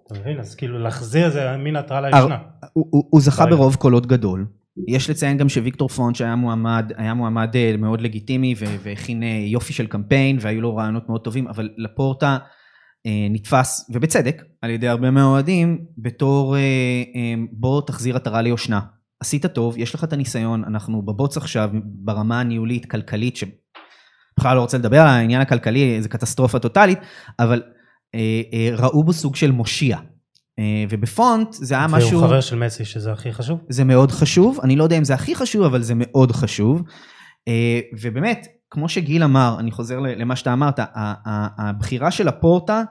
Speaker 1: אתה מבין? אז כאילו להחזיר זה מין הטרלה
Speaker 3: הר-
Speaker 1: ישנה.
Speaker 3: הוא, הוא, הוא זכה. ברוב קולות גדול. יש לציין גם שוויקטור פונט שהיה מועמד, היה מועמד אה, מאוד לגיטימי והכין אה, יופי של קמפיין והיו לו רעיונות מאוד טובים, אבל לפורטה אה, נתפס, ובצדק, על ידי הרבה מהאוהדים, בתור בוא תחזיר עטרה ליושנה. עשית טוב, יש לך את הניסיון, אנחנו בבוץ עכשיו ברמה הניהולית, כלכלית, שבכלל לא רוצה לדבר על העניין הכלכלי, זה קטסטרופה טוטאלית, אבל אה, אה, ראו בו סוג של מושיע. אה, ובפונט זה היה משהו...
Speaker 1: והוא חבר של מסי שזה הכי חשוב.
Speaker 3: זה מאוד חשוב, אני לא יודע אם זה הכי חשוב, אבל זה מאוד חשוב. אה, ובאמת, כמו שגיל אמר, אני חוזר למה שאתה אמרת, הבחירה של הפורטה,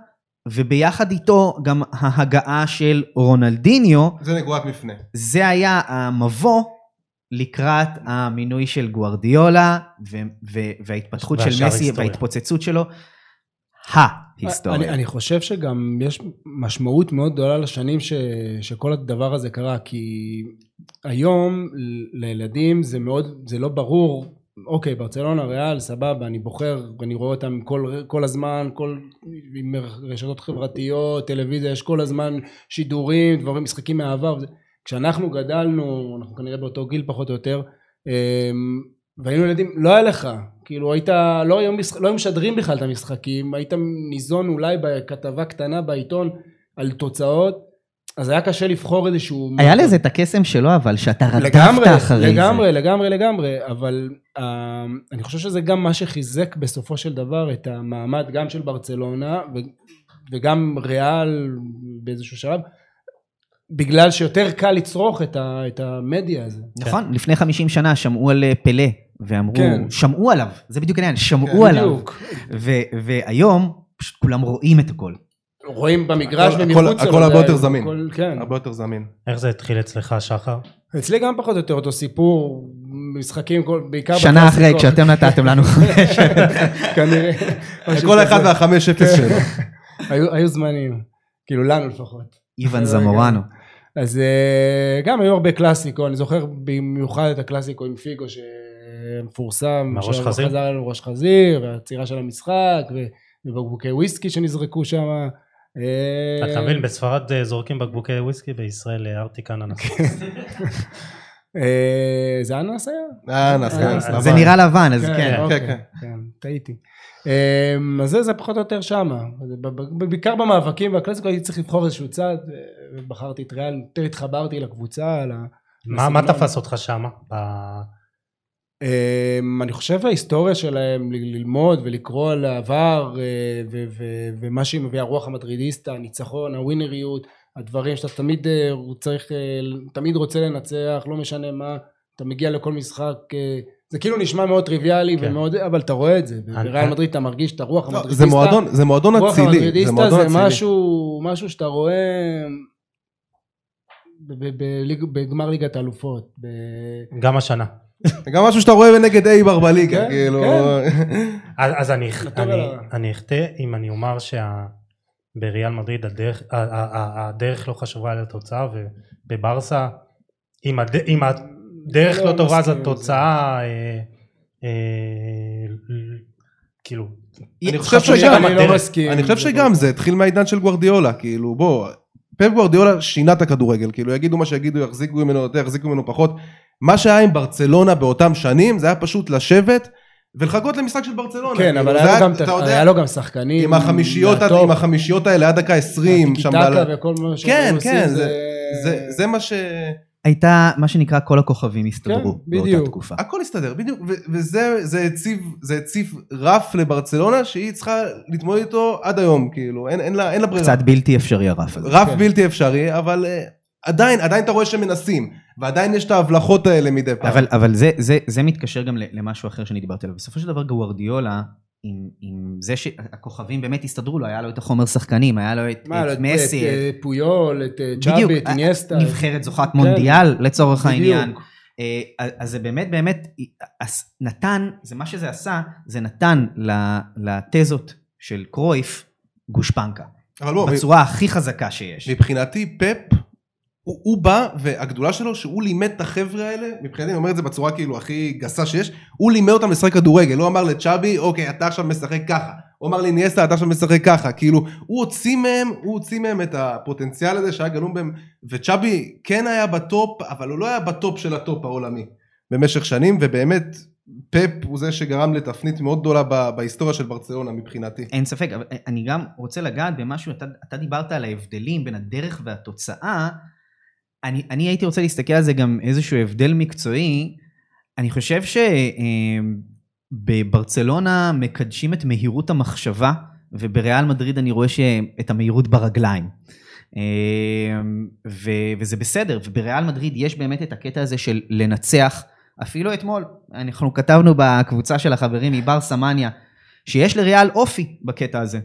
Speaker 3: וביחד איתו גם ההגעה של רונלדיניו,
Speaker 4: זה נקודת מפנה.
Speaker 3: זה היה המבוא לקראת המינוי של גוארדיולה, ו- ו- וההתפתחות של מסי
Speaker 1: היסטוריה.
Speaker 3: וההתפוצצות שלו,
Speaker 2: אני,
Speaker 3: ההיסטוריה.
Speaker 2: אני חושב שגם יש משמעות מאוד גדולה לשנים ש, שכל הדבר הזה קרה, כי היום ל- לילדים זה מאוד, זה לא ברור, אוקיי, ברצלונה, ריאל, סבבה, אני בוחר ואני רואה אותם כל, כל הזמן, כל, עם רשתות חברתיות, טלוויזיה, יש כל הזמן שידורים, דברים, משחקים מהעבר. כשאנחנו גדלנו, אנחנו כנראה באותו גיל פחות או יותר, אמ, והיינו ילדים, לא היה לך, כאילו היית, לא היו, משח... לא היו משדרים בכלל את המשחקים, היית ניזון אולי בכתבה קטנה בעיתון על תוצאות, אז היה קשה לבחור איזשהו...
Speaker 3: היה לזה את הקסם שלו, אבל שאתה
Speaker 2: לגמרי,
Speaker 3: רדפת אחרי זה.
Speaker 2: לגמרי, לגמרי, לגמרי, אבל uh, אני חושב שזה גם מה שחיזק בסופו של דבר את המעמד גם של ברצלונה ו, וגם ריאל באיזשהו שלב, בגלל שיותר קל לצרוך את, ה, את המדיה הזה.
Speaker 3: נכון, לפני 50 שנה שמעו על אה, פלא, ואמרו,
Speaker 2: כן.
Speaker 3: שמעו עליו, זה בדיוק העניין, שמעו עליו.
Speaker 2: בדיוק.
Speaker 3: והיום, פשוט כולם רואים את הכל.
Speaker 2: רואים במגרש
Speaker 4: הכל-
Speaker 2: ומחוץ
Speaker 4: הכל- הרבה יותר
Speaker 2: הכל-
Speaker 4: זמין.
Speaker 2: כן.
Speaker 4: הרבה יותר זמין.
Speaker 1: איך זה התחיל אצלך, שחר?
Speaker 2: אצלי גם פחות או יותר אותו סיפור, משחקים, כל- בעיקר
Speaker 3: שנה אחרי. כשאתם נתתם לנו חמש.
Speaker 2: כנראה.
Speaker 4: כל אחד. והחמש אפס שלו.
Speaker 2: היו זמנים, כאילו לנו לפחות.
Speaker 3: איוון זמורנו.
Speaker 2: אז אה, גם היו הרבה קלאסיקו, אני זוכר במיוחד את הקלאסיקו עם פיגו שמפורסם.
Speaker 1: עם הראש
Speaker 2: שהוא
Speaker 1: חזיר?
Speaker 2: חזר לנו ראש חזיר, והעצירה של המשחק, ובקבוקי וויסקי שנזרקו שם. אה,
Speaker 1: אתה מבין, בספרד אה, זורקים בקבוקי וויסקי, בישראל אה, ארטיק אננס.
Speaker 2: אה, זה אננס היה?
Speaker 4: אה, נס, כן, סבבה.
Speaker 3: זה נראה לבן, אז
Speaker 2: כן,
Speaker 3: כן.
Speaker 2: אוקיי,
Speaker 4: כן,
Speaker 2: כן, טעיתי. אז זה, זה פחות או יותר שמה. בעיקר במאבקים והקלאסיקו הייתי צריך לבחור איזשהו צד, ובחרתי את ריאל, יותר התחברתי לקבוצה,
Speaker 1: מה. תפס אותך שמה?
Speaker 2: אמ, אני חושב ההיסטוריה שלהם, ללמוד ולקרוא על העבר, אה, ומה שהיא מביאה, הרוח המדרידיסטה, הניצחון, הווינריות, הדברים שאתה תמיד אה, צריך, אה, תמיד רוצה לנצח, לא משנה מה, אתה מגיע לכל משחק, זה כאילו נשמע מאוד טריוויאלי
Speaker 1: כן.
Speaker 2: ומאוד, אבל אתה רואה את זה,
Speaker 1: אני-
Speaker 2: בריאל מדריד אתה מרגיש את הרוח
Speaker 4: לא,
Speaker 2: המדרידיסטה.
Speaker 4: זה מועדון, זה מועדון
Speaker 2: רוח
Speaker 4: אצילי. זה מועדון
Speaker 2: זה
Speaker 4: אצילי.
Speaker 2: משהו, משהו שאתה רואה בגמר ליגת האלופות.
Speaker 1: גם השנה.
Speaker 4: זה גם משהו שאתה רואה נגד אייבר בליגה,
Speaker 2: כן,
Speaker 4: כאילו.
Speaker 1: אז אז אני אחטא אם אני אומר שבריאל מדריד הדרך- לא חשובה על התוצאה ובברסה אם הד- אם הדרך
Speaker 2: לא
Speaker 1: לא טובה אז. התוצאה אה, אה, כאילו
Speaker 4: אני חושב שגם.
Speaker 2: אני
Speaker 4: חושב זה התחיל מהעידן של גוורדיולה, כאילו בוא, פפ גוורדיולה שינה את הכדורגל, כאילו יגידו מה שיגידו, יחזיקו ממנו יותר, יחזיקו ממנו פחות. מה שהיה עם ברצלונה באותם שנים, זה היה פשוט לשבת ולחכות למשחק של ברצלונה.
Speaker 2: כן,
Speaker 4: כאילו,
Speaker 2: אבל היה לו גם-
Speaker 4: אתה יודע,
Speaker 2: היה לו גם שחקנים.
Speaker 4: עם החמישיות, עם החמישיות האלה עד דקה 20, שם
Speaker 2: טיקטקה
Speaker 4: בעל...
Speaker 2: וכל מה שהם
Speaker 4: כן,
Speaker 2: עושים,
Speaker 4: כן,
Speaker 2: זה...
Speaker 4: זה- זה מה ש...
Speaker 3: הייתה מה שנקרא כל הכוכבים הסתדרו
Speaker 2: כן,
Speaker 3: באותה
Speaker 2: בדיוק.
Speaker 3: תקופה.
Speaker 4: הכל הסתדר, בדיוק, ו- וזה זה הציב, זה הציב רף לברצלונה שהיא צריכה להתמודד איתו עד היום, כאילו, אין, אין, לה, אין לה ברירה.
Speaker 3: קצת בלתי אפשרי הרף הזה.
Speaker 4: רף
Speaker 2: כן.
Speaker 4: בלתי אפשרי, אבל uh, עדיין, עדיין אתה רואה שמנסים, ועדיין יש את ההבלחות האלה מדי פעם.
Speaker 3: אבל, אבל זה, זה, זה מתקשר גם ל- למשהו אחר שאני דיברתי עליו. בסופו של דבר גוורדיולה, עם, עם זה שהכוכבים באמת הסתדרו לו, היה לו את החומר שחקנים, היה לו את,
Speaker 2: מה,
Speaker 3: את
Speaker 2: את
Speaker 3: מסי,
Speaker 2: את, אה, פויול, את אה, צ'אבי, את איניאסטה.
Speaker 3: נבחרת זוכת
Speaker 2: כן.
Speaker 3: מונדיאל לצורך
Speaker 2: בדיוק.
Speaker 3: העניין. אה, אז זה באמת באמת נתן, זה מה שזה עשה, זה נתן לתזות של קרויף גושפנקה.
Speaker 4: אבל בוא,
Speaker 3: בצורה הכי חזקה שיש.
Speaker 4: מבחינתי פפ, הוא, הוא בא, והגדולה שלו שהוא לימד את החבר'ה האלה, מבחינתי אני אומר את זה בצורה כאילו הכי גסה שיש, הוא לימד אותם לשחק כדורגל, הוא אמר לצ'אבי, אוקיי, אתה עכשיו משחק ככה, הוא אמר לאינייסטה, אתה עכשיו משחק ככה, כאילו, הוא הוציא מהם, הוא הוציא מהם את הפוטנציאל הזה שהיה גלום בהם, וצ'אבי כן היה ב top, אבל הוא לא היה ב top של ה top העולמי, במשך שנים, ובאמת, פפ הוא זה שגרם לתפנית מאוד גדולה בהיסטוריה של ברצלונה מבחינתי.
Speaker 3: אין ספק, אבל אני גם רוצה לגעת במשהו, אתה, אתה דיברת על ההבדלים בין הדרך והתוצאה, אני, אני הייתי רוצה להסתכל על זה גם איזשהו הבדל מקצועי, אני חושב שבברצלונה מקדשים את מהירות המחשבה, ובריאל מדריד אני רואה את המהירות ברגליים. ו, וזה בסדר, ובריאל מדריד יש באמת את הקטע הזה של לנצח, אפילו אתמול, אנחנו כתבנו בקבוצה של החברים מבר סמניה, שיש לריאל אופי בקטע הזה.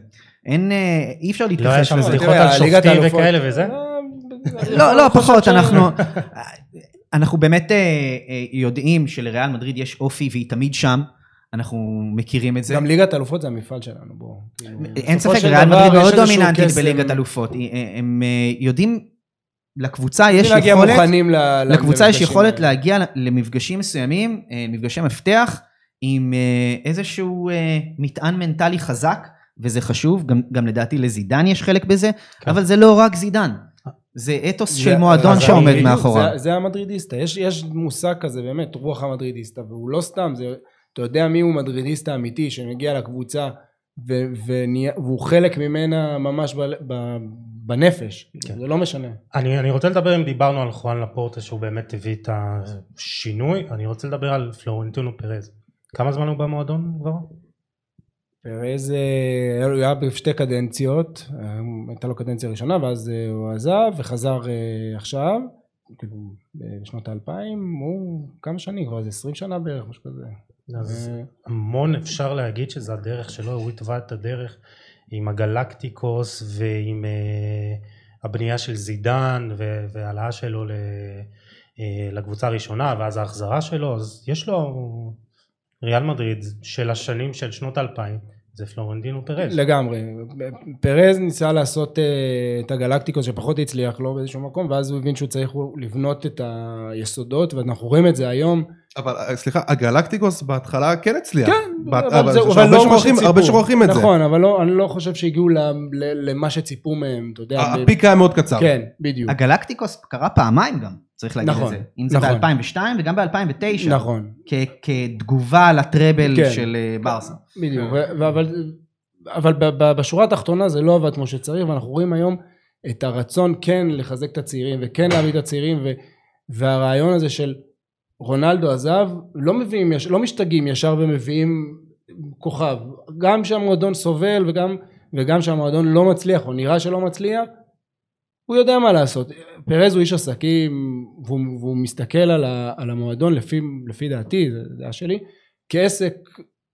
Speaker 3: אין, אה, אי אפשר
Speaker 1: לא היה
Speaker 3: להתכחש
Speaker 1: שם
Speaker 3: לזה.
Speaker 1: בדיחות על שופטים וכאלה וזה?
Speaker 3: לא, לא, פחות, אנחנו, אנחנו באמת אה, אה, יודעים שלריאל מדריד יש אופי והיא תמיד שם, אנחנו מכירים את זה.
Speaker 2: גם ליגת אלופות זה המפעל שלנו, בוא. כאילו,
Speaker 3: אין ספק, ריאל מדריד מאוד דומיננטית. בליגת אלופות. אה, הם יודעים, לקבוצה יש יכולת, לקבוצה יש יכולת. להגיע למפגשים מסוימים, מפגשי מפתח, עם איזשהו מטען מנטלי חזק, וזה חשוב, גם, גם לדעתי לזידן יש חלק בזה,
Speaker 1: כן.
Speaker 3: אבל זה לא רק זידן. זה אתוס
Speaker 2: זה-
Speaker 3: של מועדון שעומד מאחוריו.
Speaker 2: זה, זה המדרידיסטה, יש, יש מושג כזה באמת, רוח המדרידיסטה, והוא לא סתם, זה, אתה יודע מי הוא מדרידיסטה אמיתי שמגיע לקבוצה ו, ונהיה, והוא חלק ממנה ממש ב, ב, בנפש,
Speaker 1: כן.
Speaker 2: זה לא משנה.
Speaker 1: אני, אני רוצה לדבר אם דיברנו על חואן לפורטה שהוא באמת הביא את השינוי, אני רוצה לדבר על פלורנטינו פרז. כמה זמן הוא במועדון כבר?
Speaker 2: פרז הוא היה בשתי קדנציות, הייתה לו קדנציה ראשונה ואז אה, הוא עזב וחזר אה, עכשיו, כאילו בשנות האלפיים, הוא כמה שנים כבר, זה עשרים שנה בערך, משהו כזה.
Speaker 1: אז
Speaker 2: אה,
Speaker 1: המון אפשר להגיד שזה הדרך שלו, הוא התווה את הדרך עם הגלקטיקוס ועם הבנייה של זידן והעלאה שלו לקבוצה הראשונה ואז ההחזרה שלו, אז יש לו ריאל מדריד של השנים של שנות האלפיים, זה פלורנטינו פרז.
Speaker 2: לגמרי. פרז ניסה לעשות אה, את הגלקטיקוס שפחות הצליח לו באיזשהו מקום, ואז הוא הבין שהוא צריך לבנות את היסודות, ואנחנו רואים את זה היום.
Speaker 4: אבל אה, סליחה, הגלקטיקוס בהתחלה כן הצליח.
Speaker 2: כן,
Speaker 4: בת-
Speaker 2: אבל זה-
Speaker 4: יש
Speaker 2: אבל לא מה
Speaker 4: שוכחים-
Speaker 2: שציפו.
Speaker 4: הרבה שוכחים את זה.
Speaker 2: נכון, אבל לא- אני לא חושב שהגיעו ל- ל- למה שציפו מהם, אתה יודע.
Speaker 4: הפיק היה מאוד קצר.
Speaker 2: כן, בדיוק.
Speaker 3: הגלקטיקוס קרה פעמיים גם, צריך להגיד
Speaker 2: נכון,
Speaker 3: את זה. אם זה
Speaker 2: נכון.
Speaker 3: ב-2002 וגם ב-2009.
Speaker 2: נכון.
Speaker 3: כתגובה לטראבל
Speaker 2: כן.
Speaker 3: של אה, ברסה.
Speaker 2: בדיוק, ו- אבל, אבל ב- ב- בשורה התחתונה זה לא עבד כמו שצריך ואנחנו רואים היום את הרצון כן לחזק את הצעירים וכן להביא את הצעירים ו, והרעיון הזה של רונלדו עזב לא מביאים, לא משתגעים ישר ומביאים כוכב גם שהמועדון סובל וגם, וגם שהמועדון לא מצליח או נראה שלא מצליח הוא יודע מה לעשות. פרז הוא איש עסקים והוא, והוא מסתכל על, ה, על המועדון לפי, לפי דעתי זה דעה שלי כעסק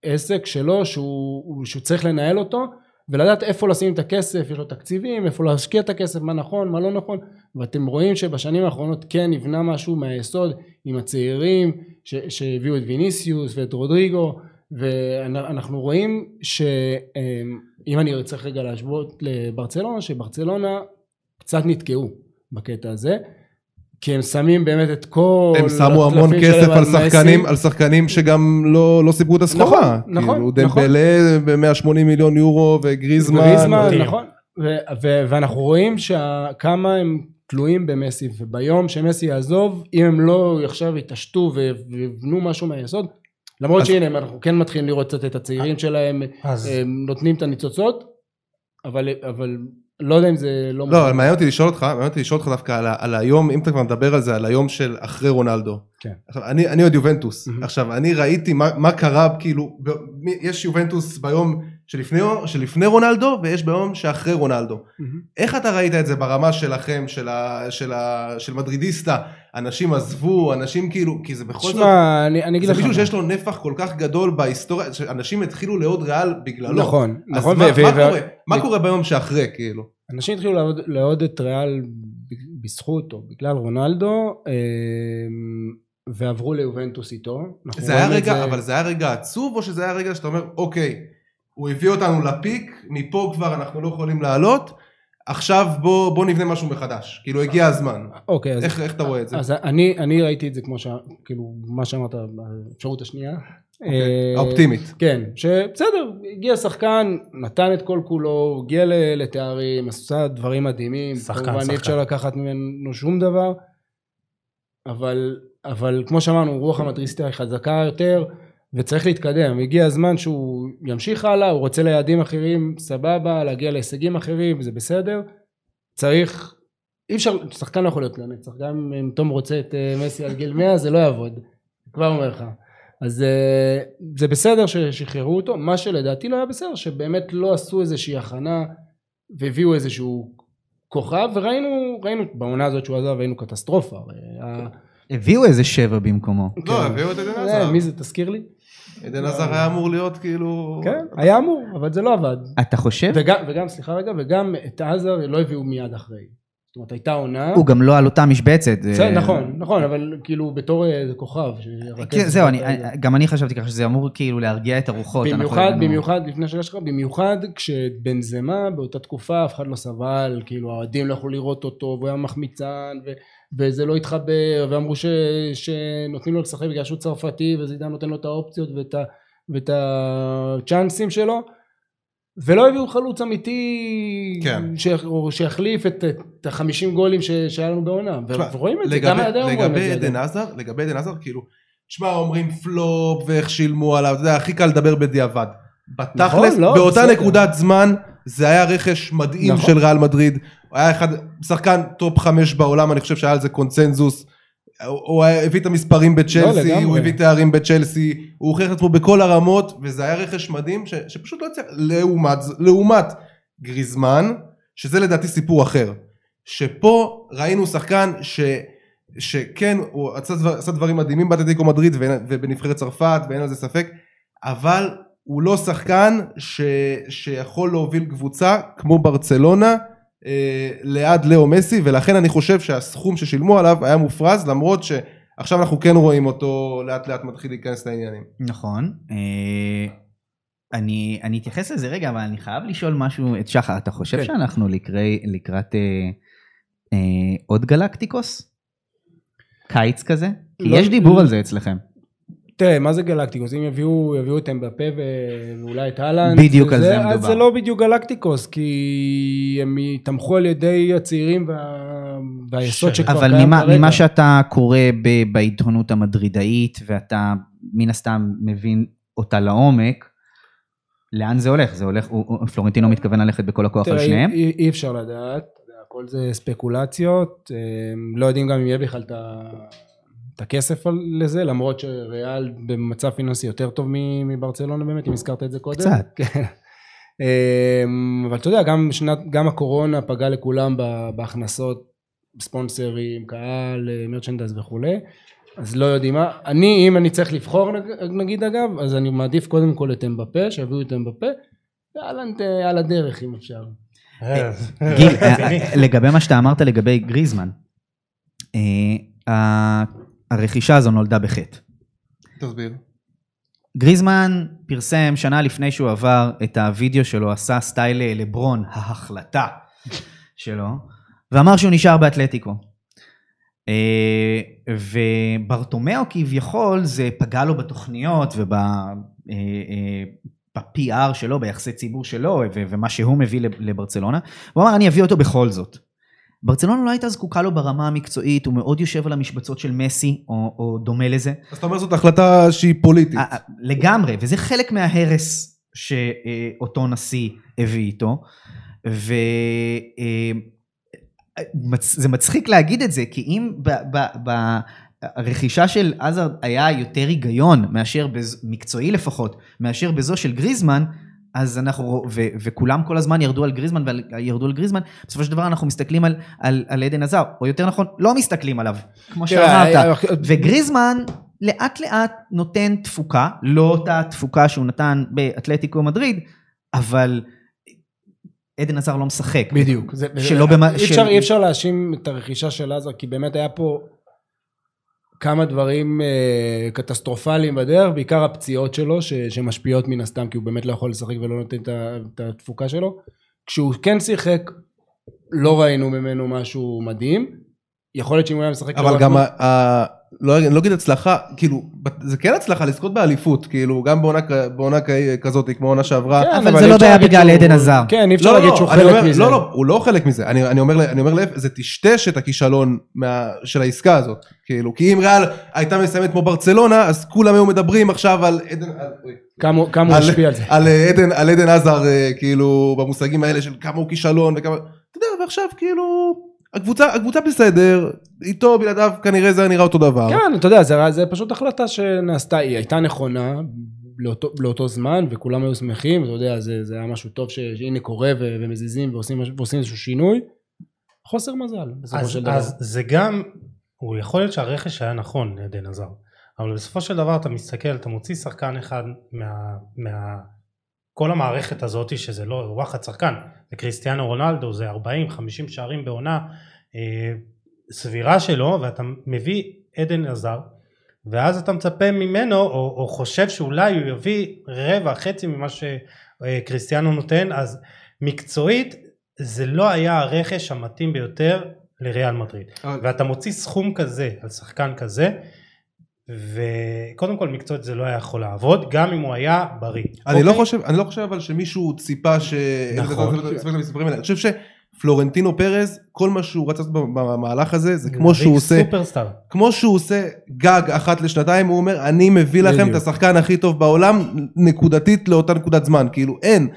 Speaker 2: עסק שלו שהוא, שהוא צריך לנהל אותו ולדעת איפה לשים את הכסף, יש לו תקציבים, איפה להשקיע את הכסף, מה נכון, מה לא נכון. ואתם רואים שבשנים האחרונות כן נבנה משהו מהיסוד עם הצעירים ש, שהביאו את ויניסיוס ואת רודריגו ואנחנו רואים שאם אני צריך רגע להשוות לברצלונה, שברצלונה קצת נתקעו בקטע הזה כי הם שמים באמת את כל
Speaker 4: הם שמו המון כסף על. שחקנים, על שחקנים שגם לא לא סיפקו את הסחורה.
Speaker 2: נכון, נכון,
Speaker 4: כאילו,
Speaker 2: נכון.
Speaker 4: דמבלה ב-180 מיליון יורו וגריזמן.
Speaker 2: גריזמן. נכון. ואנחנו רואים כמה הם תלויים במסי, וביום שמסי יעזוב, אם הם לא עכשיו יתעשתו ויבנו משהו מהיסוד, למרות
Speaker 4: אז-
Speaker 2: שהנה אנחנו כן מתחילים לראות קצת את הצעירים שלהם,
Speaker 1: אז
Speaker 2: הם נותנים את הניצוצות, אבל, אבל לא יודע אם זה לא...
Speaker 4: לא, מעניין אותי לשאול אותך, מעניין אותי לשאול אותך דווקא על, ה- על היום, אם אתה כבר מדבר על זה, על היום של אחרי רונלדו.
Speaker 2: כן.
Speaker 4: עכשיו, אני, אני עוד יובנטוס.
Speaker 2: מהמם.
Speaker 4: עכשיו, אני ראיתי מה, מה קרה, כאילו, ב, מי- יש יובנטוס ביום שלפני, שלפני רונלדו, ויש ביום שאחרי רונלדו.
Speaker 2: מהמם.
Speaker 4: איך אתה ראית את זה ברמה שלכם, של, ה, של, ה, של מדרידיסטה? אנשים עזבו, אנשים כאילו, כי זה בכל זאת...
Speaker 2: תשמע, אני, אני אגיד
Speaker 4: זה
Speaker 2: לך...
Speaker 4: מישהו
Speaker 2: מה.
Speaker 4: שיש לו נפח כל כך גדול בהיסטוריה, שאנשים התחילו לעוד ריאל בגללו.
Speaker 2: נכון,
Speaker 4: אז
Speaker 2: נכון,
Speaker 4: מה,
Speaker 2: ו-
Speaker 4: מה
Speaker 2: ו-
Speaker 4: קורה? מה
Speaker 2: ו-
Speaker 4: קורה ביום שאחרי, כאילו?
Speaker 2: אנשים התחילו לעוד, לעוד את ריאל בזכות או בגלל רונלדו אמ, ועברו ליובנטוס איתו.
Speaker 4: זה היה רגע, אבל זה היה רגע עצוב, או שזה היה רגע שאתה אומר, אוקיי, הוא הביא אותנו לפיק, מפה כבר אנחנו לא יכולים לעלות, עכשיו בוא, בוא נבנה משהו מחדש, כאילו הגיע הזמן.
Speaker 2: אוקיי, אז,
Speaker 4: איך, איך אתה רואה את זה?
Speaker 2: אז אני, אני ראיתי את זה כמו ש... כאילו, מה שאמרת, האפשרות השנייה.
Speaker 4: אוקיי,
Speaker 2: אה,
Speaker 4: האופטימית.
Speaker 2: כן, שבסדר, הגיע שחקן, נתן את כל כולו, הגיע לתארים, עשה דברים מדהימים,
Speaker 1: שחקן,
Speaker 2: כמובן אי
Speaker 1: שחקן.
Speaker 2: אפשר לקחת ממנו שום דבר, אבל, אבל כמו שאמרנו, רוח המטריסטיה היא חזקה יותר, וצריך להתקדם, הגיע הזמן שהוא ימשיך הלאה, הוא רוצה ליעדים אחרים, סבבה, להגיע להישגים אחרים, זה בסדר, צריך, אי אפשר, שחקן לא יכול להיות לנצח, גם אם תום רוצה את אה, מסי על גיל 100 זה לא יעבוד, כבר אומר לך. אז אה, זה בסדר ששחררו אותו, מה שלדעתי לא היה בסדר, שבאמת לא עשו איזושהי הכנה והביאו איזשהו כוכב, וראינו, ראינו בעונה הזאת שהוא עזב, ראינו קטסטרופה. הרי ה-
Speaker 3: הביאו איזה שבע במקומו.
Speaker 4: לא,
Speaker 2: כן.
Speaker 4: הביאו את עדן
Speaker 2: אה,
Speaker 4: עזר.
Speaker 2: מי זה, תזכיר לי?
Speaker 4: עדן עזר היה אמור להיות כאילו...
Speaker 2: כן, היה אמור, אבל זה לא עבד.
Speaker 3: אתה חושב?
Speaker 2: וגם, וגם, סליחה רגע, וגם את עזר לא הביאו מיד אחרי. זאת אומרת, הייתה עונה...
Speaker 3: הוא גם לא על אותה משבצת. זה-
Speaker 2: בסדר, נכון, נכון, אבל כאילו בתור איזה כוכב. שירכז
Speaker 3: כן, זהו, אני-. גם אני חשבתי ככה שזה אמור כאילו להרגיע את הרוחות. אנחנו
Speaker 2: במיוחד,
Speaker 3: הבאנו-
Speaker 2: במיוחד, לפני השאלה שלך, במיוחד כשבנזמה באותה תקופה אף אחד לא סבל, כאילו האוהדים לא יכלו לראות אותו, והוא היה מחמיצן, ו, וזה לא התחבר, ואמרו ש, שנותנים לו לשחק בגלל שהוא צרפתי, וזידן נותן לו את האופציות ואת, ה, ואת הצ'אנסים שלו, ולא הביאו חלוץ אמיתי,
Speaker 4: כן.
Speaker 2: ש, או שיחליף את, את החמישים גולים ש, שהיה לנו בעונה, ורואים את זה, גם אומרים את
Speaker 4: לגבי. עדן עזר, לגבי עדן עזר, כאילו, תשמע, אומרים פלופ ואיך שילמו עליו, אתה יודע, הכי קל לדבר בדיעבד. בתכלס,
Speaker 2: נכון, לא,
Speaker 4: באותה
Speaker 2: בסדר.
Speaker 4: נקודת זמן, זה היה רכש מדהים
Speaker 2: נכון.
Speaker 4: של ריאל מדריד. הוא היה אחד, שחקן top חמש בעולם, אני חושב שהיה על זה קונצנזוס. הוא הביא את המספרים בצ'לסי,
Speaker 2: לגמרי.
Speaker 4: הוא הביא תארים בצ'לסי, הוא הוכיח את עצמו בכל הרמות, וזה היה רכש מדהים ש, שפשוט לא הצליח, לעומת, לעומת גריזמן, שזה לדעתי סיפור אחר. שפה ראינו שחקן ש, שכן, הוא עשה, דבר, עשה דברים מדהימים באטלטיקו מדריד ובנבחרת צרפת, ואין על זה ספק, אבל הוא לא שחקן ש, שיכול להוביל קבוצה כמו ברצלונה אה, ליד לאו מסי, ולכן אני חושב שהסכום ששילמו עליו היה מופרז, למרות שעכשיו אנחנו כן רואים אותו לאט לאט מתחיל להיכנס לעניינים.
Speaker 3: נכון. אה, אני, אני אתייחס לזה רגע, אבל אני חייב לשאול משהו את שחר. אתה חושב
Speaker 2: כן.
Speaker 3: שאנחנו לקרי, לקראת אה, אה, עוד גלקטיקוס? קיץ כזה?
Speaker 2: לא-
Speaker 3: יש דיבור על זה אצלכם.
Speaker 2: תראה, מה זה גלקטיקוס? אם יביאו, יביאו את אמבפה ואולי את אהלנד,
Speaker 3: בדיוק על זה
Speaker 2: אז
Speaker 3: מדובר.
Speaker 2: זה לא בדיוק גלקטיקוס, כי הם תמכו על ידי הצעירים וה... והיסוד שכבר
Speaker 3: אבל
Speaker 2: קיים
Speaker 3: ממה,
Speaker 2: כרגע.
Speaker 3: ממה שאתה קורא ב, בעיתונות המדרידאית, ואתה מן הסתם מבין אותה לעומק, לאן זה הולך? זה הולך, הוא- פלורנטינו מתכוון ללכת בכל הכוח על
Speaker 2: תראה,
Speaker 3: שניהם?
Speaker 2: אי, אי אפשר לדעת, הכל זה ספקולציות, הם לא יודעים גם אם יהיה בכלל את ה- את הכסף על- לזה, למרות שריאל במצב פיננסי יותר טוב מ- מברצלונה באמת, אם הזכרת את זה קודם.
Speaker 3: קצת.
Speaker 2: כן. אמ, אבל אתה יודע, גם, שנת, גם הקורונה פגעה לכולם ב- בהכנסות, ספונסרים, קהל, מרצ'נדייז וכולי, אז לא יודעים מה. אני, אם אני צריך לבחור נג- נגיד אגב, אז אני מעדיף קודם כל את אמבפה, שיביאו את אמבפה, ואלנט אה, על הדרך אם אפשר.
Speaker 1: אה,
Speaker 3: גיל,
Speaker 1: רציני.
Speaker 3: אה, לגבי מה שאתה אמרת לגבי גריזמן, אה, הרכישה הזו נולדה בחטא.
Speaker 4: תסביר.
Speaker 3: גריזמן פרסם שנה לפני שהוא עבר את הוידאו שלו, עשה סטייל אה, לברון, ההחלטה שלו, ואמר שהוא נשאר באתלטיקו. אה, וברטומיאו כביכול זה פגע לו בתוכניות וב-PR שלו, ביחסי ציבור שלו ומה שהוא מביא לב- לברצלונה. הוא אמר אני אביא אותו בכל זאת. ברצלונה לא הייתה זקוקה לו ברמה המקצועית, הוא מאוד יושב על המשבצות של מסי או, או דומה לזה.
Speaker 4: אז אתה אומר זאת החלטה שהיא פוליטית.
Speaker 3: אה, אה, לגמרי, וזה חלק מההרס שאותו נשיא הביא איתו. וזה מצחיק להגיד את זה, כי אם ברכישה של עזרד היה יותר היגיון, מאשר, בז- מקצועי לפחות, מאשר בזו של גריזמן, אז אנחנו, ו, וכולם כל הזמן ירדו על גריזמן וירדו על גריזמן, בסופו של דבר אנחנו מסתכלים על, על, על עדן עזר, או יותר נכון, לא מסתכלים עליו, כמו שאמרת.
Speaker 2: תראה,
Speaker 3: וגריזמן לאט לאט נותן תפוקה, לא אותה תפוקה שהוא נתן באתלטיקו מדריד, אבל עדן עזר לא משחק.
Speaker 2: בדיוק. זה,
Speaker 3: שלא במה-
Speaker 2: אי אפשר,
Speaker 3: של-
Speaker 2: אי אפשר להאשים את הרכישה של עזר, כי באמת היה פה... כמה דברים אה, קטסטרופליים בדרך, בעיקר הפציעות שלו, ש, שמשפיעות מן הסתם, כי הוא באמת לא יכול לשחק ולא נותן את התפוקה שלו. כשהוא כן שיחק, לא ראינו ממנו משהו מדהים. יכול להיות שאם הוא היה משחק...
Speaker 4: אבל גם, ה- לא אני לא אגיד הצלחה, כאילו, זה כן הצלחה לזכות באליפות, כאילו, גם בעונה בעונה כזאת, כמו עונה שעברה.
Speaker 2: כן,
Speaker 3: אבל זה
Speaker 2: אי
Speaker 3: לא בעיה
Speaker 2: להגיד
Speaker 3: בגלל
Speaker 2: שהוא-
Speaker 3: עדן עזר.
Speaker 2: כן, אי אפשר
Speaker 4: לא,
Speaker 2: להגיד
Speaker 4: לא,
Speaker 2: שהוא
Speaker 4: אני
Speaker 2: חלק
Speaker 4: אומר-
Speaker 2: מזה.
Speaker 4: לא, לא, הוא לא חלק מזה. אני, אני אומר, אני אומר להפך, זה טשטש את הכישלון מה, של העסקה הזאת. כאילו, כי אם ריאל הייתה מסיימת כמו ברצלונה, אז כולם היו מדברים עכשיו על עדן, על,
Speaker 2: כמה הוא
Speaker 4: על,
Speaker 2: השפיע על זה.
Speaker 4: על אה, עדן, על עדן עזר, אה, כאילו, במושגים האלה של כמה הוא כישלון וכמה, אתה יודע, ועכשיו כאילו, הקבוצה, הקבוצה בסדר, איתו, בלעדיו, כנראה זה היה נראה אותו דבר.
Speaker 2: כן, אתה יודע, זה, זה פשוט החלטה שנעשתה, היא הייתה נכונה לאותו, לאותו זמן, וכולם היו שמחים, אתה יודע, זה, זה היה משהו טוב שהנה קורה ו, ומזיזים ועושים, ועושים איזשהו שינוי. חוסר מזל, בסופו
Speaker 1: אז,
Speaker 2: של דבר.
Speaker 1: אז זה גם, הוא יכול להיות שהרכש היה נכון, עדן עזר, אבל בסופו של דבר אתה מסתכל, אתה מוציא שחקן אחד מה... מה כל המערכת הזאת, שזה לא וואחד שחקן, זה קריסטיאנו רונלדו, זה 40-50 שערים בעונה, אה, סבירה שלו, ואתה מביא עדן עזר, ואז אתה מצפה ממנו, או, או חושב שאולי הוא יביא רבע, חצי ממה שקריסטיאנו נותן, אז מקצועית זה לא היה הרכש המתאים ביותר לריאל מדריד.
Speaker 4: אבל-
Speaker 1: ואתה מוציא סכום כזה על שחקן כזה, וקודם כל מקצועית זה לא היה יכול לעבוד, גם אם הוא היה בריא.
Speaker 4: אני לא
Speaker 1: אוקיי?
Speaker 4: חושב, אני לא חושב אבל שמישהו ציפה ש...
Speaker 1: נכון.
Speaker 4: אני חושב שפלורנטינו פרז, כל מה שהוא רצה לעשות במהלך הזה, זה כמו שהוא עושה,
Speaker 1: סופרסטאר.
Speaker 4: כמו שהוא עושה גג אחת לשנתיים, הוא אומר, אני מביא לכם. את השחקן הכי טוב בעולם, נקודתית לאותה נקודת זמן. כאילו, אין.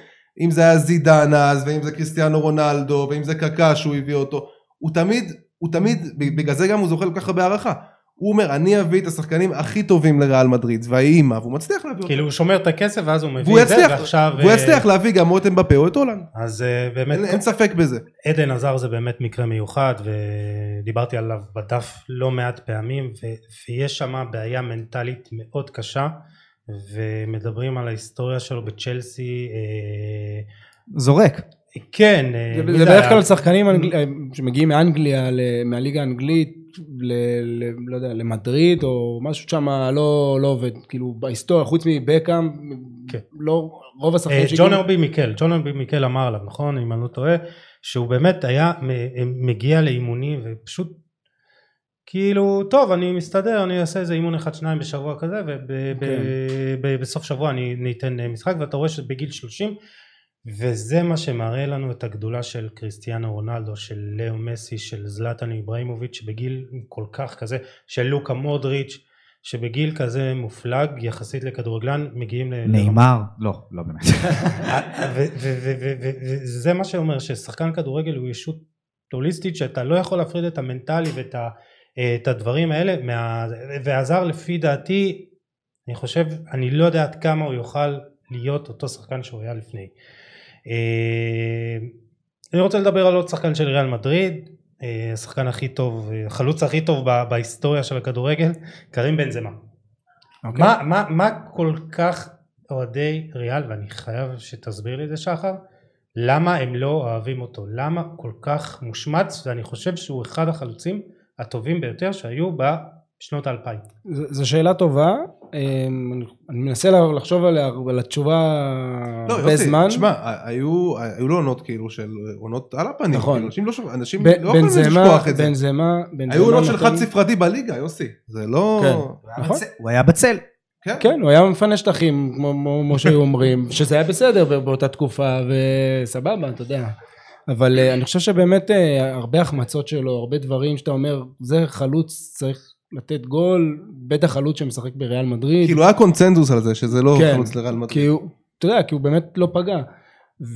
Speaker 4: אם זה היה זידן אז, ואם זה קריסטיאנו רונלדו, ואם זה קקה שהוא הביא אותו, הוא תמיד, הוא תמיד, בגלל זה גם הוא זוכה כל כך הרבה הערכה. הוא אומר, אני אביא את השחקנים הכי טובים לריאל מדריד, והיא אימה, והוא מצליח להביא אותם.
Speaker 1: כאילו הוא שומר את הכסף ואז הוא מביא את זה,
Speaker 4: יצליח,
Speaker 1: ועכשיו...
Speaker 4: והוא
Speaker 1: אה,
Speaker 4: יצליח להביא גם או את אמבפה או את הולנד.
Speaker 1: אז אה, באמת,
Speaker 4: אין, ספק בזה.
Speaker 1: עדן עזר זה באמת מקרה מיוחד, ודיברתי עליו בדף לא מעט פעמים, ויש שם בעיה מנטלית מאוד קשה, ומדברים על ההיסטוריה שלו בצ'לסי, אה,
Speaker 3: זורק.
Speaker 1: כן,
Speaker 2: זה, בדרך? כלל שחקנים אנגל... שמגיעים מאנגליה, מהליגה האנגלית, ל... ל... לא יודע, למדריד, או משהו שם לא, לא עובד, כאילו בהיסטוריה, חוץ מבקאם,
Speaker 1: כן.
Speaker 2: לא, רוב השחקנים
Speaker 1: אה,
Speaker 2: שהגיעו-
Speaker 1: ג'ון ארבי מיקל, ג'ון ארבי מיקל אמר עליו, נכון? אם אני לא טועה, שהוא באמת היה מגיע לאימונים ופשוט כאילו, טוב, אני מסתדר, אני אעשה איזה אימון אחד שניים בשבוע כזה,
Speaker 2: כן.
Speaker 1: ובסוף שבוע אני ניתן אה, משחק, ואתה רואה שבגיל 30, וזה מה שמראה לנו את הגדולה של קריסטיאנו רונלדו, של לאו מסי, של זלטן איברהימוביץ', שבגיל כל כך כזה, של לוקה מודריץ', שבגיל כזה מופלג יחסית לכדורגלן, מגיעים ל...
Speaker 3: נאמר, לא, לא באמת.
Speaker 1: וזה מה שאומר ששחקן כדורגל הוא ישות הוליסטית שאתה לא יכול להפריד את המנטלי ואת ה, את הדברים האלה מה, ועזר לפי דעתי אני חושב אני לא יודע עד כמה הוא יוכל להיות אותו שחקן שהוא היה לפני. אה, אני רוצה לדבר על עוד שחקן של ריאל מדריד אה, השחקן הכי טוב החלוץ הכי טוב בהיסטוריה של הכדורגל קרים בנזמה.
Speaker 2: אוקיי.
Speaker 1: מה, מה, מה כל כך אוהדי ריאל, ואני חייב שתסביר לי את זה שחר, למה הם לא אוהבים אותו? למה כל כך מושמץ? ואני חושב שהוא אחד החלוצים הטובים ביותר שהיו בשנות האלפיים.
Speaker 2: זו שאלה טובה, אני- אני מנסה לחשוב עליה, על התשובה
Speaker 4: לא,
Speaker 2: הרבה
Speaker 4: יוסי,
Speaker 2: זמן.
Speaker 4: תשמע, היו היו לו עונות כאילו של עונות על הפנים.
Speaker 2: נכון.
Speaker 4: כאילו, אנשים לא שוב- אנשים
Speaker 2: ב-
Speaker 4: לא יכולים לשכוח את זה.
Speaker 2: בנזמה, בנזמה
Speaker 4: היו עונות של חד ספרתי בליגה, יוסי. זה לא...
Speaker 2: כן. נכון.
Speaker 3: הוא היה בצל.
Speaker 4: כן.
Speaker 2: כן, הוא היה מפנה שטחים, כמו- שהיו אומרים, שזה היה בסדר בא- באותה תקופה, וסבבה, אתה יודע. אבל אה, אני חושב שבאמת אה, הרבה החמצות שלו, הרבה דברים שאתה אומר, זה חלוץ צריך לתת גול, בטח חלוץ שמשחק בריאל מדריד.
Speaker 4: כאילו היה קונצנזוס על זה, שזה לא
Speaker 2: כן,
Speaker 4: חלוץ לריאל מדריד.
Speaker 2: כי הוא, אתה יודע, כי הוא באמת לא פגע.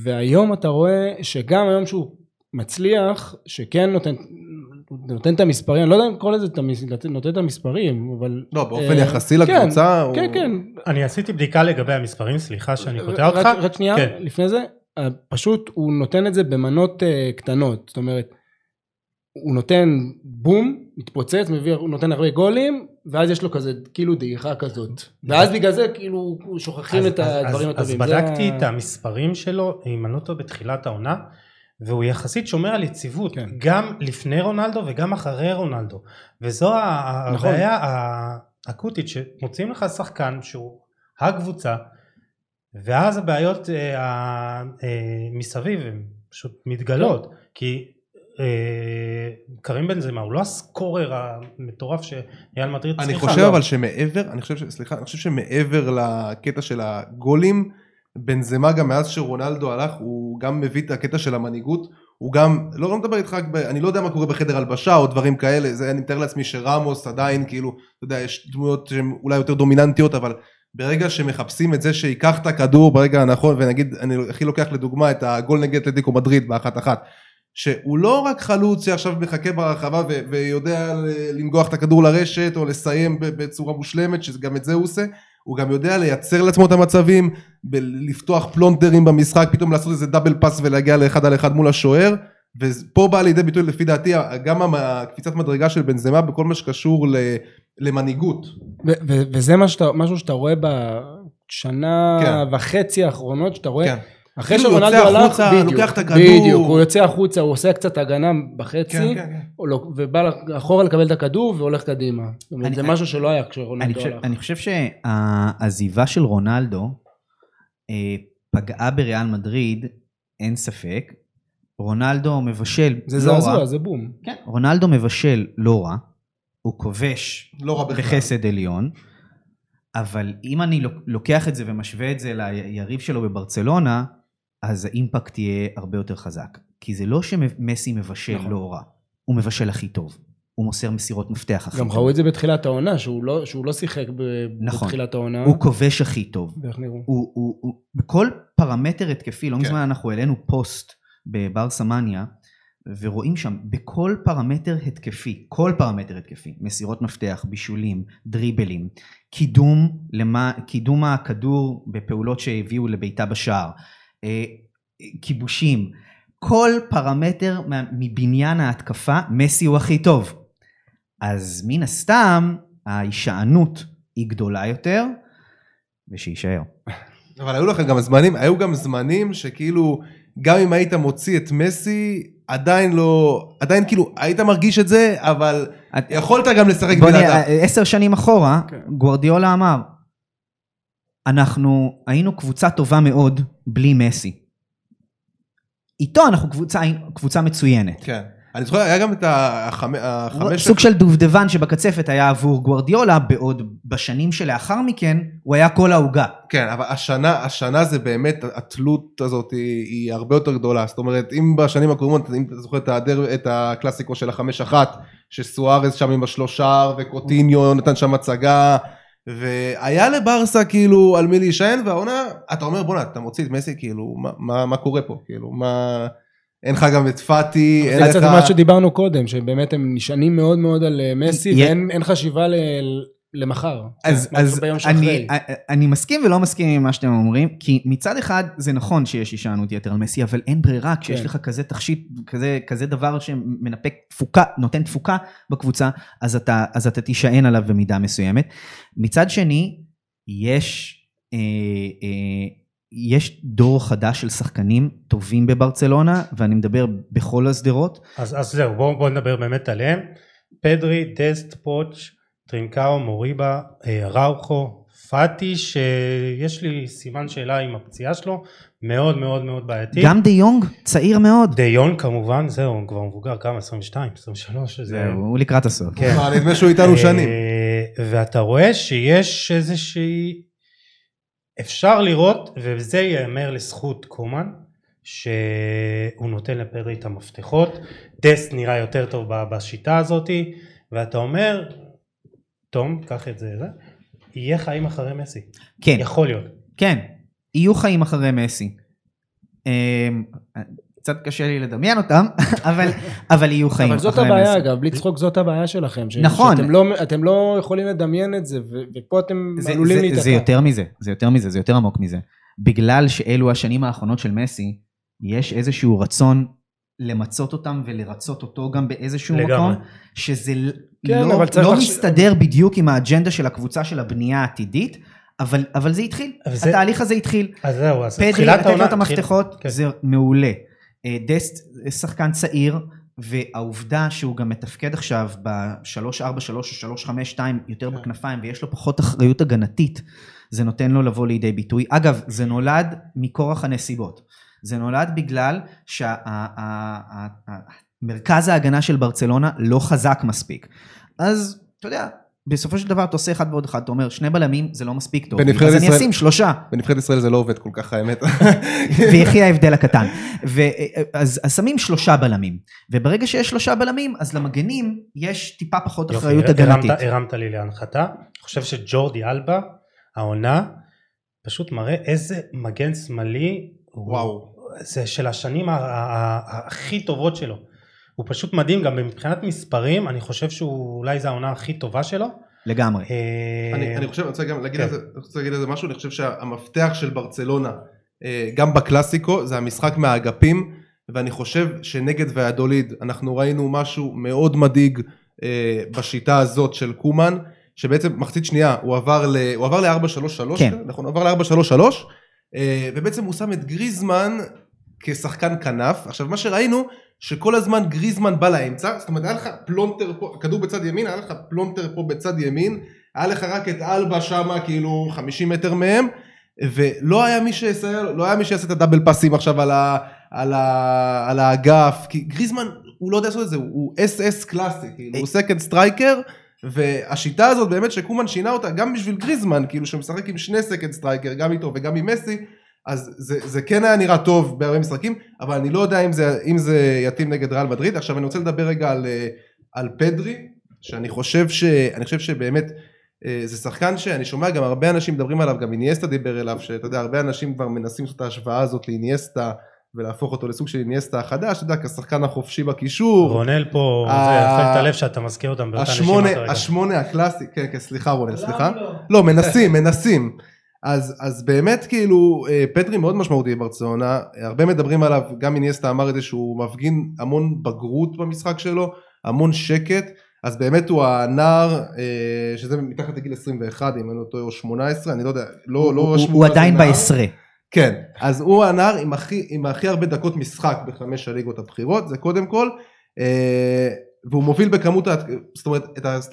Speaker 2: והיום אתה רואה שגם היום שהוא מצליח, שכן נותן, נותן את המספרים, אני לא יודע אם לקרוא לזה נותן את המספרים, אבל...
Speaker 4: לא, באופן
Speaker 2: אה,
Speaker 4: יחסי
Speaker 2: כן,
Speaker 4: לקבוצה, הוא-
Speaker 2: כן, כן,
Speaker 1: אני עשיתי בדיקה לגבי המספרים, סליחה שאני קוטע
Speaker 2: רק-
Speaker 1: אותך.
Speaker 2: רק שנייה,
Speaker 1: כן.
Speaker 2: לפני זה, אה, פשוט הוא נותן את זה במנות אה, קטנות, זאת אומרת, הוא נותן בום, מתפוצץ, מביא, הוא נותן הרבה גולים, ואז יש לו כזה, כאילו דעיכה כזאת. ואז בגלל זה, כאילו, שוכחים
Speaker 1: אז-
Speaker 2: את
Speaker 1: אז-
Speaker 2: הדברים
Speaker 1: אז-
Speaker 2: הטובים.
Speaker 1: אז
Speaker 2: זה
Speaker 1: בדקתי
Speaker 2: ה-
Speaker 1: את המספרים שלו, אם אני לא טועה בתחילת העונה, והוא יחסית שומר על יציבות,
Speaker 2: כן.
Speaker 1: גם לפני רונלדו וגם אחרי רונלדו. וזו
Speaker 2: נכון.
Speaker 1: הבעיה האקוטית, שמוצאים לך שחקן שהוא הקבוצה, ואז הבעיות אה, אה, מסביב הן פשוט מתגלות. כי אה, קרים בנזמה הוא לא הסקורר המטורף שאייל מדריד
Speaker 4: אני
Speaker 1: צריכה.
Speaker 4: חושב
Speaker 1: לא.
Speaker 4: אבל שמעבר, אני חושב, סליחה, אני חושב שמעבר לקטע של הגולים, בנזמה גם מאז שרונלדו הלך, הוא גם מביא את הקטע של המנהיגות, הוא גם, לא, לא מדבר איתך, אני לא יודע מה קורה בחדר הלבשה או דברים כאלה, זה אני מתאר לעצמי שרמוס עדיין, כאילו, אתה יודע, יש דמויות שהן אולי יותר דומיננטיות, אבל ברגע שמחפשים את זה שייקח את הכדור ברגע הנכון, ונגיד, אני הכי לוקח לדוגמה את הגול נגד אתלטיקו מדריד באחת אחת, שהוא לא רק חלוץ שעכשיו מחכה ברחבה ו- ויודע לנגוח את הכדור לרשת או לסיים בצורה מושלמת, שגם את זה הוא עושה, הוא גם יודע לייצר לעצמו את המצבים, לפתוח פלונטרים במשחק, פתאום לעשות איזה דאבל פאס ולהגיע לאחד על אחד מול השוער, ופה בא לידי ביטוי לפי דעתי גם הקפיצת מדרגה של בנזמה בכל מה שקשור ל- למנהיגות.
Speaker 2: ו- ו- וזה מה שאתה, משהו שאתה רואה בשנה
Speaker 4: כן.
Speaker 2: וחצי האחרונות, שאתה רואה,
Speaker 4: כן.
Speaker 2: אחרי
Speaker 4: כאילו
Speaker 2: שרונלדו
Speaker 4: יוצא
Speaker 2: הלך,
Speaker 4: החוצה,
Speaker 2: בדיוק,
Speaker 4: לוקח את הכדור.
Speaker 2: בדיוק, הוא יוצא החוצה, הוא עושה קצת הגנה בחצי,
Speaker 4: כן, כן, כן.
Speaker 2: הוא לא- ובא אחורה לקבל את הכדור והולך קדימה.
Speaker 3: אני-
Speaker 2: זה
Speaker 3: אני-
Speaker 2: משהו שלא היה
Speaker 3: אני
Speaker 2: כשרונלדו
Speaker 3: חושב,
Speaker 2: הלך.
Speaker 3: אני חושב שהעזיבה של רונלדו אה, פגעה בריאל מדריד, אין ספק. רונלדו מבשל
Speaker 2: זה
Speaker 3: לא רע.
Speaker 2: זעזוע, זה בום.
Speaker 3: כן, רונלדו מבשל לא רע, הוא כובש
Speaker 4: לא.
Speaker 3: בחסד עליון, אבל אם אני לוק- לוקח את זה ומשווה את זה ליריב שלו בברצלונה, אז האימפקט יהיה הרבה יותר חזק. כי זה לא שמסי מבשל
Speaker 2: נכון.
Speaker 3: לא רע, הוא מבשל הכי טוב. הוא מוסר מסירות מפתח הכי
Speaker 2: גם
Speaker 3: טוב.
Speaker 2: ראו את זה בתחילת העונה, שהוא לא- שהוא לא שיחק ב-
Speaker 3: נכון.
Speaker 2: בתחילת העונה.
Speaker 3: הוא כובש הכי טוב.
Speaker 2: ואיך נראו?
Speaker 3: הוא, הוא, הוא, בכל פרמטר התקפי, לא
Speaker 4: כן.
Speaker 3: מזמן אנחנו העלינו פוסט בברסה מניה, ורואים שם בכל פרמטר התקפי, כל פרמטר התקפי, מסירות מפתח, בישולים, דריבלים, קידום, למה, קידום הכדור בפעולות שהביאו לביתה בשער, כיבושים, כל פרמטר מבניין ההתקפה, מסי הוא הכי טוב. אז מן הסתם, ההישענות היא גדולה יותר, ושיישאר.
Speaker 4: אבל היו לכם גם זמנים, היו גם זמנים שכאילו, גם אם היית מוציא את מסי, עדיין לא, עדיין כאילו, היית מרגיש את זה, אבל
Speaker 3: את-
Speaker 4: יכולת גם לשחק
Speaker 3: בוא
Speaker 4: בלעדיו.
Speaker 3: נראה, עשר שנים אחורה,
Speaker 2: כן.
Speaker 3: גוורדיולה אמר, אנחנו היינו קבוצה טובה מאוד בלי מסי. איתו אנחנו קבוצה, קבוצה מצוינת.
Speaker 4: כן. אני זוכר, היה גם את החמ- החמש...
Speaker 3: סוג של דובדבן שבקצפת היה עבור גוורדיולה, בעוד בשנים שלאחר מכן הוא היה כל העוגה.
Speaker 4: כן, אבל השנה, השנה זה באמת, התלות הזאת היא, היא הרבה יותר גדולה. זאת אומרת, אם בשנים הקודמות, אם אתה זוכר את, הדר, את הקלאסיקו של החמש אחת, שסוארז שם עם השלושה, וקוטיניו נתן שם הצגה, והיה לברסה כאילו על מי להישען, והעונה, אתה אומר בואנה, אתה מוציא את מסי, כאילו, מה, מה, מה קורה פה? כאילו, מה... אין לך גם את פאטי, אין
Speaker 2: זה
Speaker 4: לך...
Speaker 2: קצת מה שדיברנו קודם, שבאמת הם נשענים מאוד מאוד על אה, מסי, ואין אין חשיבה ל- למחר.
Speaker 3: אז,
Speaker 2: כן,
Speaker 3: אז
Speaker 2: ביום
Speaker 3: אני,
Speaker 2: שאחרי.
Speaker 3: אני מסכים ולא מסכים עם מה שאתם אומרים, כי מצד אחד זה נכון שיש הישענות יתר על מסי, אבל אין ברירה, כשיש
Speaker 2: כן.
Speaker 3: לך כזה תכשיט, כזה, כזה דבר שמנפק תפוקה, נותן תפוקה בקבוצה, אז אתה, אז אתה תישען עליו במידה מסוימת. מצד שני, יש, אה, אה, יש דור חדש של שחקנים טובים בברצלונה, ואני מדבר בכל השדרות.
Speaker 1: אז, אז זהו, בואו בוא נדבר באמת עליהם. פדרי, דסט, פוץ, טרינקאו, מוריבה, אה, אראוחו, פאטי, שיש לי סימן שאלה עם הפציעה שלו, מאוד מאוד מאוד בעייתי.
Speaker 3: גם דה יונג צעיר מאוד.
Speaker 1: דיון כמובן, זהו, הוא כבר מבוגר, כמה? 22, 23, זה...
Speaker 3: זהו, הוא לקראת הסוף.
Speaker 1: כן.
Speaker 4: נדמה שהוא איתנו שנים.
Speaker 1: אה, ואתה רואה שיש איזושהי... אפשר לראות, וזה ייאמר לזכות קומן, שהוא נותן לפדרי את המפתחות, דסט נראה יותר טוב בשיטה הזאתי, ואתה אומר, תום, קח את זה, זה, יהיה חיים אחרי מסי.
Speaker 3: כן.
Speaker 1: יכול להיות.
Speaker 3: כן, יהיו חיים אחרי מסי. אמ, קצת קשה לי לדמיין אותם, אבל, אבל יהיו חיים
Speaker 2: אבל זאת
Speaker 3: מסי.
Speaker 2: הבעיה אגב, בלי צחוק זאת הבעיה שלכם. ש-
Speaker 3: נכון.
Speaker 2: שאתם לא, אתם לא יכולים לדמיין את זה, ו- ופה אתם
Speaker 3: זה,
Speaker 2: עלולים
Speaker 3: זה,
Speaker 2: להיתקע.
Speaker 3: זה יותר מזה, זה יותר מזה, זה יותר עמוק מזה. בגלל שאלו השנים האחרונות של מסי, יש איזשהו רצון למצות אותם ולרצות אותו גם באיזשהו
Speaker 1: לגמרי.
Speaker 3: מקום, שזה
Speaker 2: כן,
Speaker 3: לא, לא
Speaker 2: לחש-
Speaker 3: מסתדר בדיוק עם האג'נדה של הקבוצה של הבנייה העתידית, אבל, אבל זה התחיל,
Speaker 1: זה-
Speaker 3: התהליך הזה התחיל.
Speaker 1: אז זהו, אז
Speaker 3: פדרי
Speaker 1: תחילת
Speaker 3: לתת לו. את המפתחות,
Speaker 1: כן.
Speaker 3: זה מעולה. אה, דסט שחקן צעיר, והעובדה שהוא גם מתפקד עכשיו ב-343 או 352 יותר
Speaker 2: כן. בכנפיים
Speaker 3: ויש לו פחות אחריות הגנתית, זה נותן לו לבוא לידי ביטוי. אגב, זה נולד מכורח הנסיבות. זה נולד בגלל שמרכז ההגנה של ברצלונה לא חזק מספיק. אז, אתה יודע, בסופו של דבר אתה עושה אחד ועוד אחד, אתה אומר שני בלמים זה לא מספיק טוב, אז אני
Speaker 4: ישראל-
Speaker 3: אשים שלושה,
Speaker 4: בנבחרת ישראל זה לא עובד כל כך האמת.
Speaker 3: ויחי ההבדל הקטן. ו, אז, אז שמים שלושה בלמים, וברגע שיש שלושה בלמים, אז למגנים יש טיפה פחות
Speaker 1: יופי,
Speaker 3: אחריות
Speaker 1: הרמת-
Speaker 3: הגנתית.
Speaker 1: הרמת לי להנחתה. אני חושב שג'ורדי אלבה, העונה, פשוט מראה איזה מגן שמאלי.
Speaker 4: וואו.
Speaker 1: זה של השנים הכי טובות שלו. הוא פשוט מדהים, גם מבחינת מספרים, אני חושב שהוא אולי זו העונה הכי טובה שלו.
Speaker 3: לגמרי.
Speaker 1: אה,
Speaker 4: אני, אני חושב, אני רוצה גם להגיד
Speaker 1: כן.
Speaker 4: על זה, אני רוצה להגיד על זה משהו, אני חושב שהמפתח של ברצלונה, אה, גם בקלאסיקו, זה המשחק מהאגפים, ואני חושב שנגד ויאדוליד אנחנו ראינו משהו מאוד מדאיג אה, בשיטה הזאת של קומן, שבעצם מחצית שנייה הוא עבר ל... הוא עבר ל-4-3-3,
Speaker 3: כן.
Speaker 4: נכון? הוא עבר ל-4-3-3, אה, ובעצם הוא שם את גריזמן כשחקן כנף. עכשיו מה שראינו, שכל הזמן גריזמן בא לאמצע, זאת אומרת היה לך פלונטר פה, כדור בצד ימין, היה לך פלונטר פה בצד ימין, היה לך רק את אלבה שמה כאילו 50 מטר מהם, ולא היה מי שיסייע, לא היה מי שיעשה את ה double passים עכשיו על, ה, על, ה, על האגף, כי גריזמן הוא לא יודע לעשות את זה, הוא SS קלאסי, כאילו הוא second striker, והשיטה הזאת באמת שקומן שינה אותה גם בשביל גריזמן, כאילו שמשחק עם שני second striker, גם איתו וגם עם מסי, אז זה, זה כן היה נראה טוב בהרבה משחקים, אבל אני לא יודע אם זה, אם זה יתאים נגד ריאל מדריד. עכשיו אני רוצה לדבר רגע על, אה, על פדרי, שאני חושב, ש, אני חושב שבאמת אה, זה שחקן שאני שומע גם הרבה אנשים מדברים עליו, גם איניאסטה דיבר אליו, שאתה יודע, הרבה אנשים כבר מנסים לעשות את ההשוואה הזאת לאיניאסטה, ולהפוך אותו לסוג של איניאסטה החדש, אתה יודע, כשחקן החופשי בקישור.
Speaker 1: רונל פה,
Speaker 4: ה-
Speaker 1: זה יפה את הלב שאתה מזכיר אותם באותה נשימה כרגע.
Speaker 4: השמונה הקלאסי, כן, כן, סליחה רונן, סליחה. לא, מנסים, מנסים. אז, אז באמת כאילו אה, פטרי מאוד משמעותי בברצלונה, הרבה מדברים עליו, גם איניאסטה אמר את זה שהוא מפגין המון בגרות במשחק שלו, המון שקט, אז באמת הוא הנער, אה, שזה מתחת לגיל 21 אם אני לא טועה, או 18, אני לא יודע, לא, לא
Speaker 3: הוא-
Speaker 4: רשמו
Speaker 3: הוא
Speaker 4: זה
Speaker 3: עדיין. בעשרה.
Speaker 4: כן, אז הוא הנער עם הכי, עם הכי הרבה דקות משחק בחמש הליגות הבכירות, זה קודם כל, אה, והוא מוביל בכמות, זאת אומרת,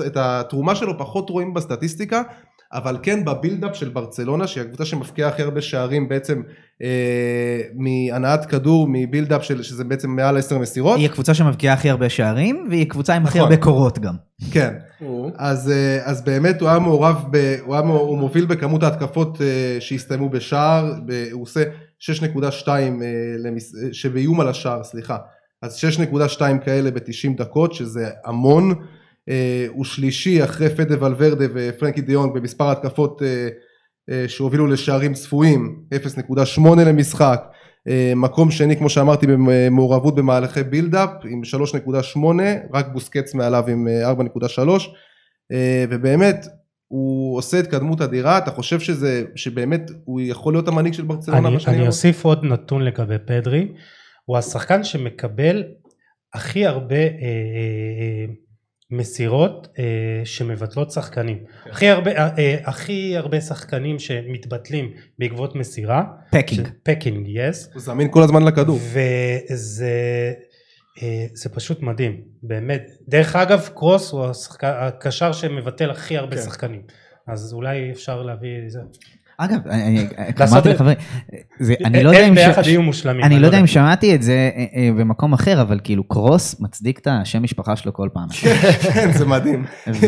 Speaker 4: את התרומה שלו פחות רואים בסטטיסטיקה, אבל כן בבילדאפ של ברצלונה, שהיא הקבוצה שמפקיעה הכי הרבה שערים בעצם אה, מהנעת כדור, מבילדאפ של, שזה בעצם מעל 10 מסירות,
Speaker 3: היא הקבוצה שמבקיעה הכי הרבה שערים, והיא הקבוצה עם הכי
Speaker 4: נכון.
Speaker 3: הרבה קורות גם.
Speaker 4: כן, אז, אה, אז באמת הוא היה מעורב, ב, הוא, היה, הוא מוביל בכמות ההתקפות אה, שהסתיימו בשער, ב, הוא עושה 6.2 אה, למס, אה, שבאיום על השער, סליחה, אז 6.2 כאלה ב-90 דקות, שזה המון, הוא שלישי אחרי פדה ולוורדה ופרנקי דיונג במספר ההתקפות אה, אה, שהובילו לשערים צפויים, 0.8 למשחק, אה, מקום שני כמו שאמרתי במעורבות במהלכי בילדאפ עם 3.8 רק בוסקץ מעליו עם אה, 4.3 אה, ובאמת הוא עושה התקדמות אדירה. אתה חושב שזה שבאמת הוא יכול להיות המנהיג של ברצלונה
Speaker 1: אני,
Speaker 4: בשנים
Speaker 1: אני? אוסיף עוד נתון לגבי פדרי, הוא השחקן שמקבל הכי הרבה אה, אה, אה, מסירות אה, שמבטלות שחקנים.
Speaker 4: כן.
Speaker 1: הכי הרבה, אה, אה, הכי הרבה שחקנים שמתבטלים בעקבות מסירה.
Speaker 3: Packing.
Speaker 1: Packing, yes.
Speaker 4: הוא זמין כל הזמן לכדור
Speaker 1: וזה אה, זה פשוט מדהים, באמת. דרך אגב, קרוס הוא השחק... הקשר שמבטל הכי הרבה
Speaker 4: כן.
Speaker 1: שחקנים. אז אולי אפשר להביא את זה.
Speaker 3: אגב,
Speaker 1: לעשות
Speaker 3: אמרתי לחברים, אני לא יודע אם...
Speaker 1: ביחד
Speaker 3: ש-
Speaker 1: יהיו מושלמים.
Speaker 3: אני לא יודע אם שמעתי את זה אה, אה, במקום אחר, אבל כאילו קרוס מצדיק את השם משפחה שלו כל פעם.
Speaker 4: כן זה מדהים
Speaker 3: ו-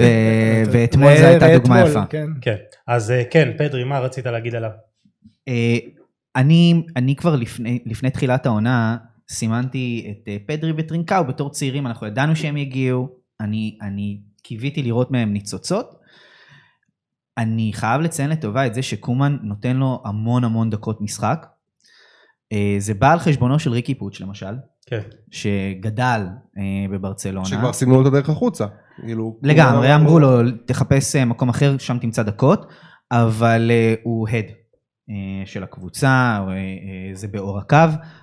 Speaker 3: ואתמול זו הייתה דוגמה יפה.
Speaker 2: כן.
Speaker 1: כן, אז אה, כן, פדרי, מה רצית להגיד עליו?
Speaker 3: אה, אני, אני כבר לפני, לפני תחילת העונה סימנתי את אה, פדרי וטרינקאו בתור צעירים, אנחנו ידענו שהם יגיעו, אני, אני קיוויתי לראות מהם ניצוצות. אני חייב לציין לטובה את זה שקומן נותן לו המון המון דקות משחק. אה, זה בא על חשבונו של ריקי פוץ' למשל,
Speaker 1: כן.
Speaker 3: שגדל אה, בברצלונה.
Speaker 4: שכבר סימנו לו את הדרך החוצה כאילו
Speaker 3: לגמרי, אמרו לו, תחפש אה, מקום אחר, שם תמצא דקות, אבל אה, הוא הד אה, של הקבוצה, אה, אה, זה באור הקו,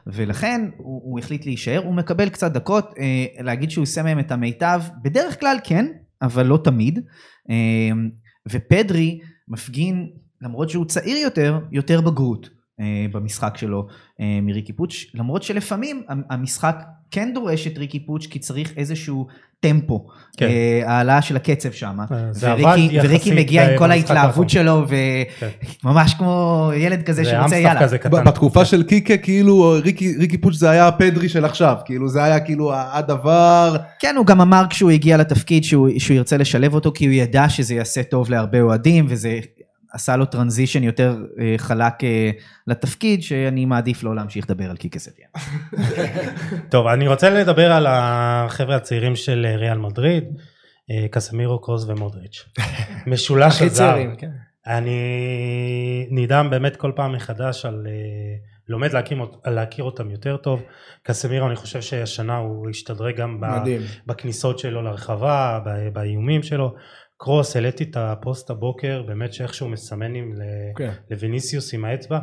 Speaker 3: ולכן הוא, הוא החליט להישאר, הוא מקבל קצת דקות, אה, להגיד שהוא עושה מהם את המיטב, בדרך כלל כן, אבל לא תמיד, אה, ופדרי מפגין, למרות שהוא צעיר יותר, יותר בגרות. אה, במשחק שלו אה, מריקי פוץ', למרות שלפעמים המשחק כן דורש את ריקי פוץ' כי צריך איזשהו טמפו,
Speaker 1: כן.
Speaker 3: אה, העלאה של הקצב שם, וריקי, וריקי מגיע עם כל ההתלהבות. שלו,
Speaker 1: כן.
Speaker 3: וממש כמו ילד כזה
Speaker 1: זה
Speaker 3: שרוצה יאללה.
Speaker 1: כזה קטן.
Speaker 4: בתקופה של קיקה כאילו ריקי, ריקי פוץ' זה היה הפדרי של עכשיו, כאילו זה היה כאילו הדבר,
Speaker 3: כן, הוא גם אמר כשהוא הגיע לתפקיד שהוא, שהוא ירצה לשלב אותו, כי הוא ידע שזה יעשה טוב להרבה אוהדים, וזה עשה לו טרנזישן יותר אה, חלק אה, לתפקיד, שאני מעדיף לא להמשיך לדבר על קיקה סטיאן.
Speaker 1: טוב, אני רוצה לדבר על החבר'ה הצעירים של אה, ריאל מדריד, קסמירו, קרוס ומודריץ'. משולש הזר.
Speaker 2: כן.
Speaker 1: אני נדהם באמת כל פעם מחדש על... לומד להקים, להכיר אותם יותר טוב. קסמירו, אני חושב שהשנה הוא השתדרג גם
Speaker 2: מדהים.
Speaker 1: בכניסות שלו לרחבה, באיומים שלו. קרוס, העליתי את הפוסט הבוקר, באמת שאיכשהו מסמנים ל-
Speaker 2: כן.
Speaker 1: לוויניסיוס עם האצבע,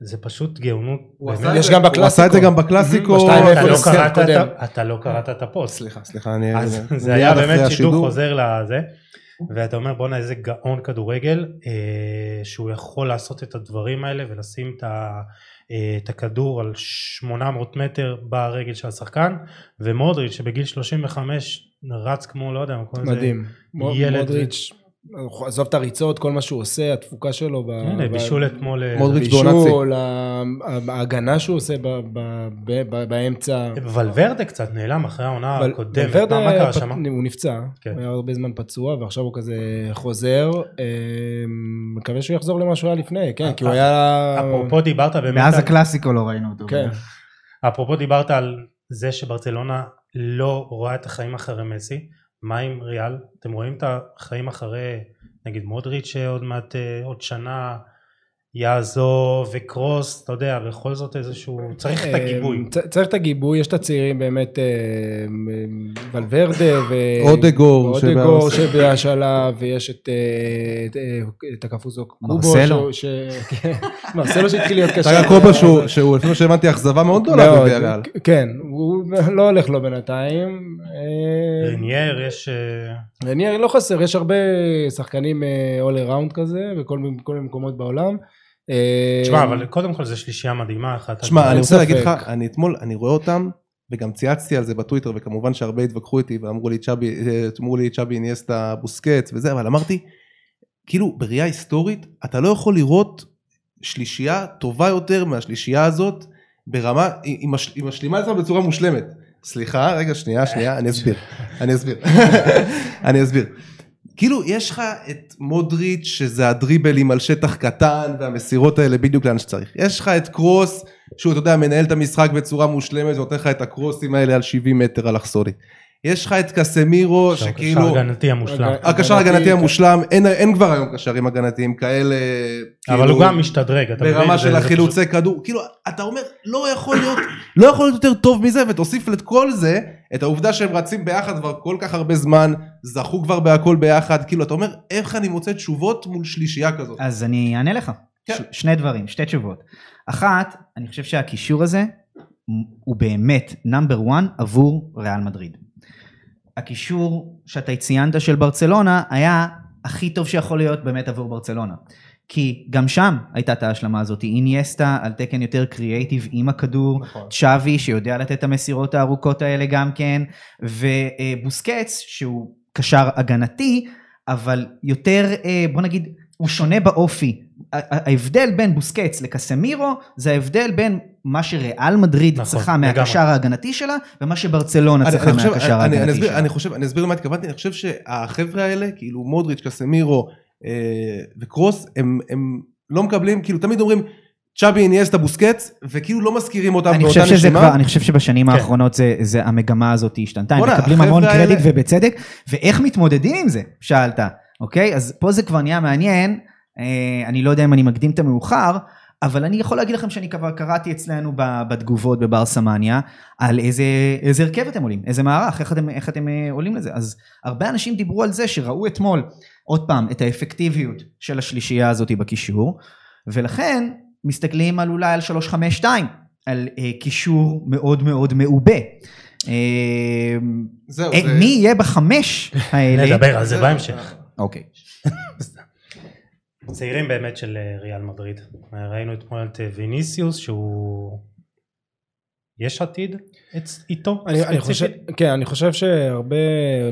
Speaker 1: זה פשוט גאונות.
Speaker 4: הוא. עשה את
Speaker 2: יש
Speaker 4: זה-
Speaker 2: גם
Speaker 4: הוא עשה את זה
Speaker 2: בקלאסיקו.
Speaker 4: גם בקלאסיקו,
Speaker 1: אתה לא קראת. את אתה לא קראת את הפוסט.
Speaker 4: סליחה, סליחה, אני...
Speaker 1: זה היה באמת שידור. חוזר לזה, ואתה אומר בואנה איזה גאון כדורגל, אה, שהוא יכול לעשות את הדברים האלה ולשים את, ה, אה, את הכדור על 800 מטר ברגל של השחקן, ומודריץ' שבגיל 35 רץ כמו לא יודע, מה קוראים לזה?
Speaker 2: מדהים. מודריץ', עזוב את הריצות, כל מה שהוא עושה, התפוקה שלו.
Speaker 1: הנה בישול אתמול, אה,
Speaker 4: מודריץ' בעונת שיא.
Speaker 2: בישול, ההגנה שהוא עושה ב- ב- ב- ב- באמצע.
Speaker 1: ולוורדה קצת נעלם אחרי העונה הקודמת, מה קרה שם?
Speaker 2: הוא נפצע,
Speaker 1: כן.
Speaker 2: הוא היה הרבה זמן פצוע ועכשיו הוא כזה חוזר, אה, מקווה שהוא יחזור למה שהוא היה לפני, כן, כי הוא היה...
Speaker 1: אפרופו דיברת באמת,
Speaker 3: מאז הקלאסיקו לא ראינו אותו.
Speaker 2: כן.
Speaker 1: אפרופו דיברת על זה שברצלונה לא רואה את החיים אחרי מסי, מה עם ריאל? אתם רואים את החיים אחרי נגיד מודריץ' שעוד מעט אה, עוד שנה יעזוב וקרוס, אתה יודע, בכל זאת איזשהו, צריך את הגיבוי.
Speaker 2: אה, צ- צריך את הגיבוי, יש את הצעירים באמת, אה, ולוורדה ו...
Speaker 4: אודגור,
Speaker 2: אודגור
Speaker 4: שבהס-
Speaker 2: שבהשאלה, ויש את, את, הקפוזו קובו,
Speaker 3: מרסלו.
Speaker 2: כן, מרסלו שהתחיל להיות קשה.
Speaker 4: קובה שהוא, שהוא לפי מה שהבנתי אכזבה מאוד גדולה בוויאריאל.
Speaker 2: כן, הוא לא הולך לו בינתיים. אה,
Speaker 1: רניאר יש, אה,
Speaker 2: רניאר לא חסר, יש הרבה שחקנים אה, all around כזה, בכל מיני- מקומות בעולם.
Speaker 1: תשמע אבל קודם כל זה שלישייה מדהימה אחת.
Speaker 4: שמע,
Speaker 2: אין
Speaker 4: אני רוצה להגיד. לך, אני אתמול, אני רואה אותם, וגם צייצתי על זה בטוויטר, וכמובן שהרבה התווכחו איתי, ואמרו לי צ'אבי, אמרו לי צ'אבי איניאסטה בוסקץ וזה, אבל אמרתי, כאילו, בראייה היסטורית, אתה לא יכול לראות שלישייה טובה יותר מהשלישייה הזאת, ברמה, היא, מש- היא משלימה את עצמה בצורה מושלמת. סליחה, רגע, שנייה, שנייה, אני אסביר, אני אסביר, אני אסביר. כאילו יש לך את מודריץ' שזה הדריבלים על שטח קטן והמסירות האלה בדיוק לאן שצריך. יש לך את קרוס שהוא אתה יודע מנהל את המשחק בצורה מושלמת ונותן לך את הקרוסים האלה על 70 מטר אלכסונית. יש לך את קסמירו שכאילו
Speaker 1: שער הגנתי המושלם.
Speaker 2: הגנתי,
Speaker 4: הקשר ההגנתי
Speaker 2: כן.
Speaker 4: המושלם אין, אין כבר היום קשרים הגנתיים כאלה
Speaker 1: אבל
Speaker 4: כאילו,
Speaker 1: הוא גם משתדרג. אתה מבין?
Speaker 4: ברמה של החילוצי כדור כאילו אתה אומר לא יכול להיות לא יכול להיות יותר טוב מזה ותוסיף את כל זה את העובדה שהם רצים ביחד כבר כל כך הרבה זמן זכו כבר בהכל ביחד כאילו אתה אומר איך אני מוצא תשובות מול שלישייה כזאת.
Speaker 3: אז אני אענה לך.
Speaker 4: כן.
Speaker 3: ש- שני דברים, שתי תשובות. אחת, אני חושב שהקישור הזה הוא באמת נאמבר 1 עבור ריאל מדריד. הקישור שאתה ציינת של ברצלונה היה הכי טוב שיכול להיות באמת עבור ברצלונה. כי גם שם הייתה את ההשלמה הזאת, אינייסטה על תקן יותר קריאייטיב עם הכדור,
Speaker 4: נכון.
Speaker 3: צ'אבי שיודע לתת את המסירות הארוכות האלה גם כן, ובוסקץ שהוא קשר הגנתי, אבל יותר, אה, בוא נגיד, הוא שונה באופי. ההבדל בין בוסקץ לקסמירו זה ההבדל בין מה שריאל מדריד
Speaker 1: נכון,
Speaker 3: צריכה. מהקשר ההגנתי שלה ומה שברצלונה
Speaker 4: אני,
Speaker 3: צריכה
Speaker 4: אני
Speaker 3: מהקשר
Speaker 4: אני, אני,
Speaker 3: ההגנתי
Speaker 4: אסביר,
Speaker 3: שלה.
Speaker 4: אני חושב, אני אסביר למה התכוונתי, אני חושב שהחבר'ה האלה, כאילו מודריץ', קסמירו אה, וקרוס, הם, הם לא מקבלים, כאילו תמיד אומרים צ'אבי איניאסטה בוסקץ, וכאילו לא מזכירים אותם
Speaker 3: אני
Speaker 4: באותה נשימה.
Speaker 3: כבר, אני חושב שבשנים
Speaker 1: כן.
Speaker 3: האחרונות זה, זה המגמה הזאת השתנתה, הם מקבלים המון קרדיט ובצדק, ואיך מתמודדים עם זה, שאלת, אוקיי? אז פה זה כבר נהיה מעניין, אה, אני לא יודע אם אני מקדים את המאוחר, אבל אני יכול להגיד לכם שאני כבר קראתי אצלנו בתגובות בבר סמניה, על איזה, איזה הרכב אתם עולים, איזה מערך, איך אתם, איך אתם אה, עולים לזה. אז הרבה אנשים דיברו על זה שראו אתמול, עוד פעם, את האפקטיביות של השלישייה הזאת בקישור, ולכן מסתכלים על אולי על 352, על אה, קישור מאוד מאוד מעובה. אה,
Speaker 4: זהו,
Speaker 3: אה,
Speaker 4: זה-
Speaker 3: מי יהיה בחמש האלה?
Speaker 1: נדבר על זה בהמשך.
Speaker 3: אוקיי.
Speaker 1: צעירים באמת של אה, ריאל מדריד. ראינו אתמול את אה, ויניסיוס שהוא... יש עתיד איתו?
Speaker 2: אני, אני חושב? כן, אני חושב שהרבה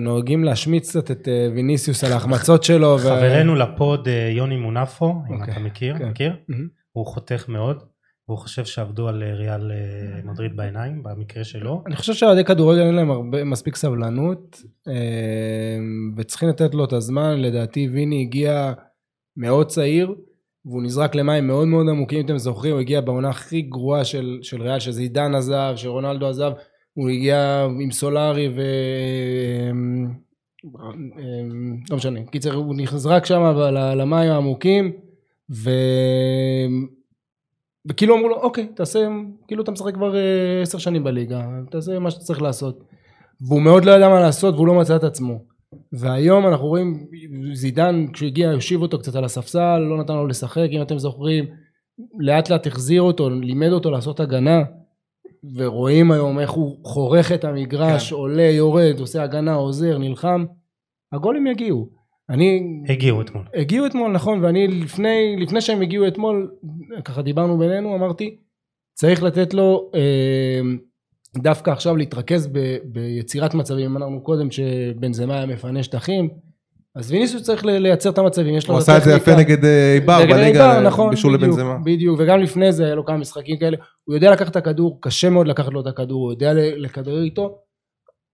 Speaker 2: נוהגים להשמיץ קצת את אה, ויניסיוס על ההחמצות שלו. ו-
Speaker 1: חברנו לפוד אה, יוני מונפו, אם
Speaker 2: אוקיי,
Speaker 1: אתה מכיר,
Speaker 2: כן.
Speaker 1: מכיר?
Speaker 2: מהמם.
Speaker 1: הוא חותך מאוד, והוא חושב שעבדו על אה, ריאל אה, מדריד בעיניים, במקרה שלו.
Speaker 2: אני חושב שאוהדי כדורגל אין להם הרבה, מספיק סבלנות, אה, וצריכים לתת לו את הזמן. לדעתי ויני הגיע מאוד צעיר, והוא נזרק למים מאוד מאוד עמוקים, אם אתם זוכרים, הוא הגיע בעונה הכי גרועה של, של ריאל, שזידן עזב, שרונלדו עזב, הוא הגיע עם סולארי ו... לא משנה, קיצר הוא נזרק שם למים העמוקים ו... וכאילו אמרו לו אוקיי תעשה כאילו אתה משחק כבר אה, עשר שנים בליגה תעשה מה שאתה צריך לעשות. והוא מאוד לא ידע מה לעשות והוא לא מצא את עצמו. והיום אנחנו רואים זידן כשהוא הגיע הושיב אותו קצת על הספסל לא נתן לו לשחק אם אתם זוכרים לאט לאט החזיר אותו לימד אותו לעשות הגנה ורואים היום איך הוא חורך את המגרש
Speaker 1: כן.
Speaker 2: עולה יורד עושה הגנה עוזר נלחם הגולים יגיעו אני
Speaker 1: הגיעו אתמול.
Speaker 2: הגיעו אתמול נכון ואני לפני לפני שהם הגיעו אתמול ככה דיברנו בינינו אמרתי צריך לתת לו אה, דווקא עכשיו להתרכז ב, ביצירת מצבים אמרנו קודם שבנזמה היה מפנה שטחים אז ויניסוס צריך לייצר את המצבים יש לו
Speaker 4: הוא עשה את זה. יפה נגד אה, איבר
Speaker 2: נגד
Speaker 4: בליגה,
Speaker 2: נכון,
Speaker 4: בישול
Speaker 2: בדיוק,
Speaker 4: לבנזמה.
Speaker 2: בדיוק, וגם לפני זה היה לו כמה משחקים כאלה, הוא יודע לקחת את הכדור, קשה מאוד לקחת לו את הכדור, הוא יודע ל- לכדרר איתו,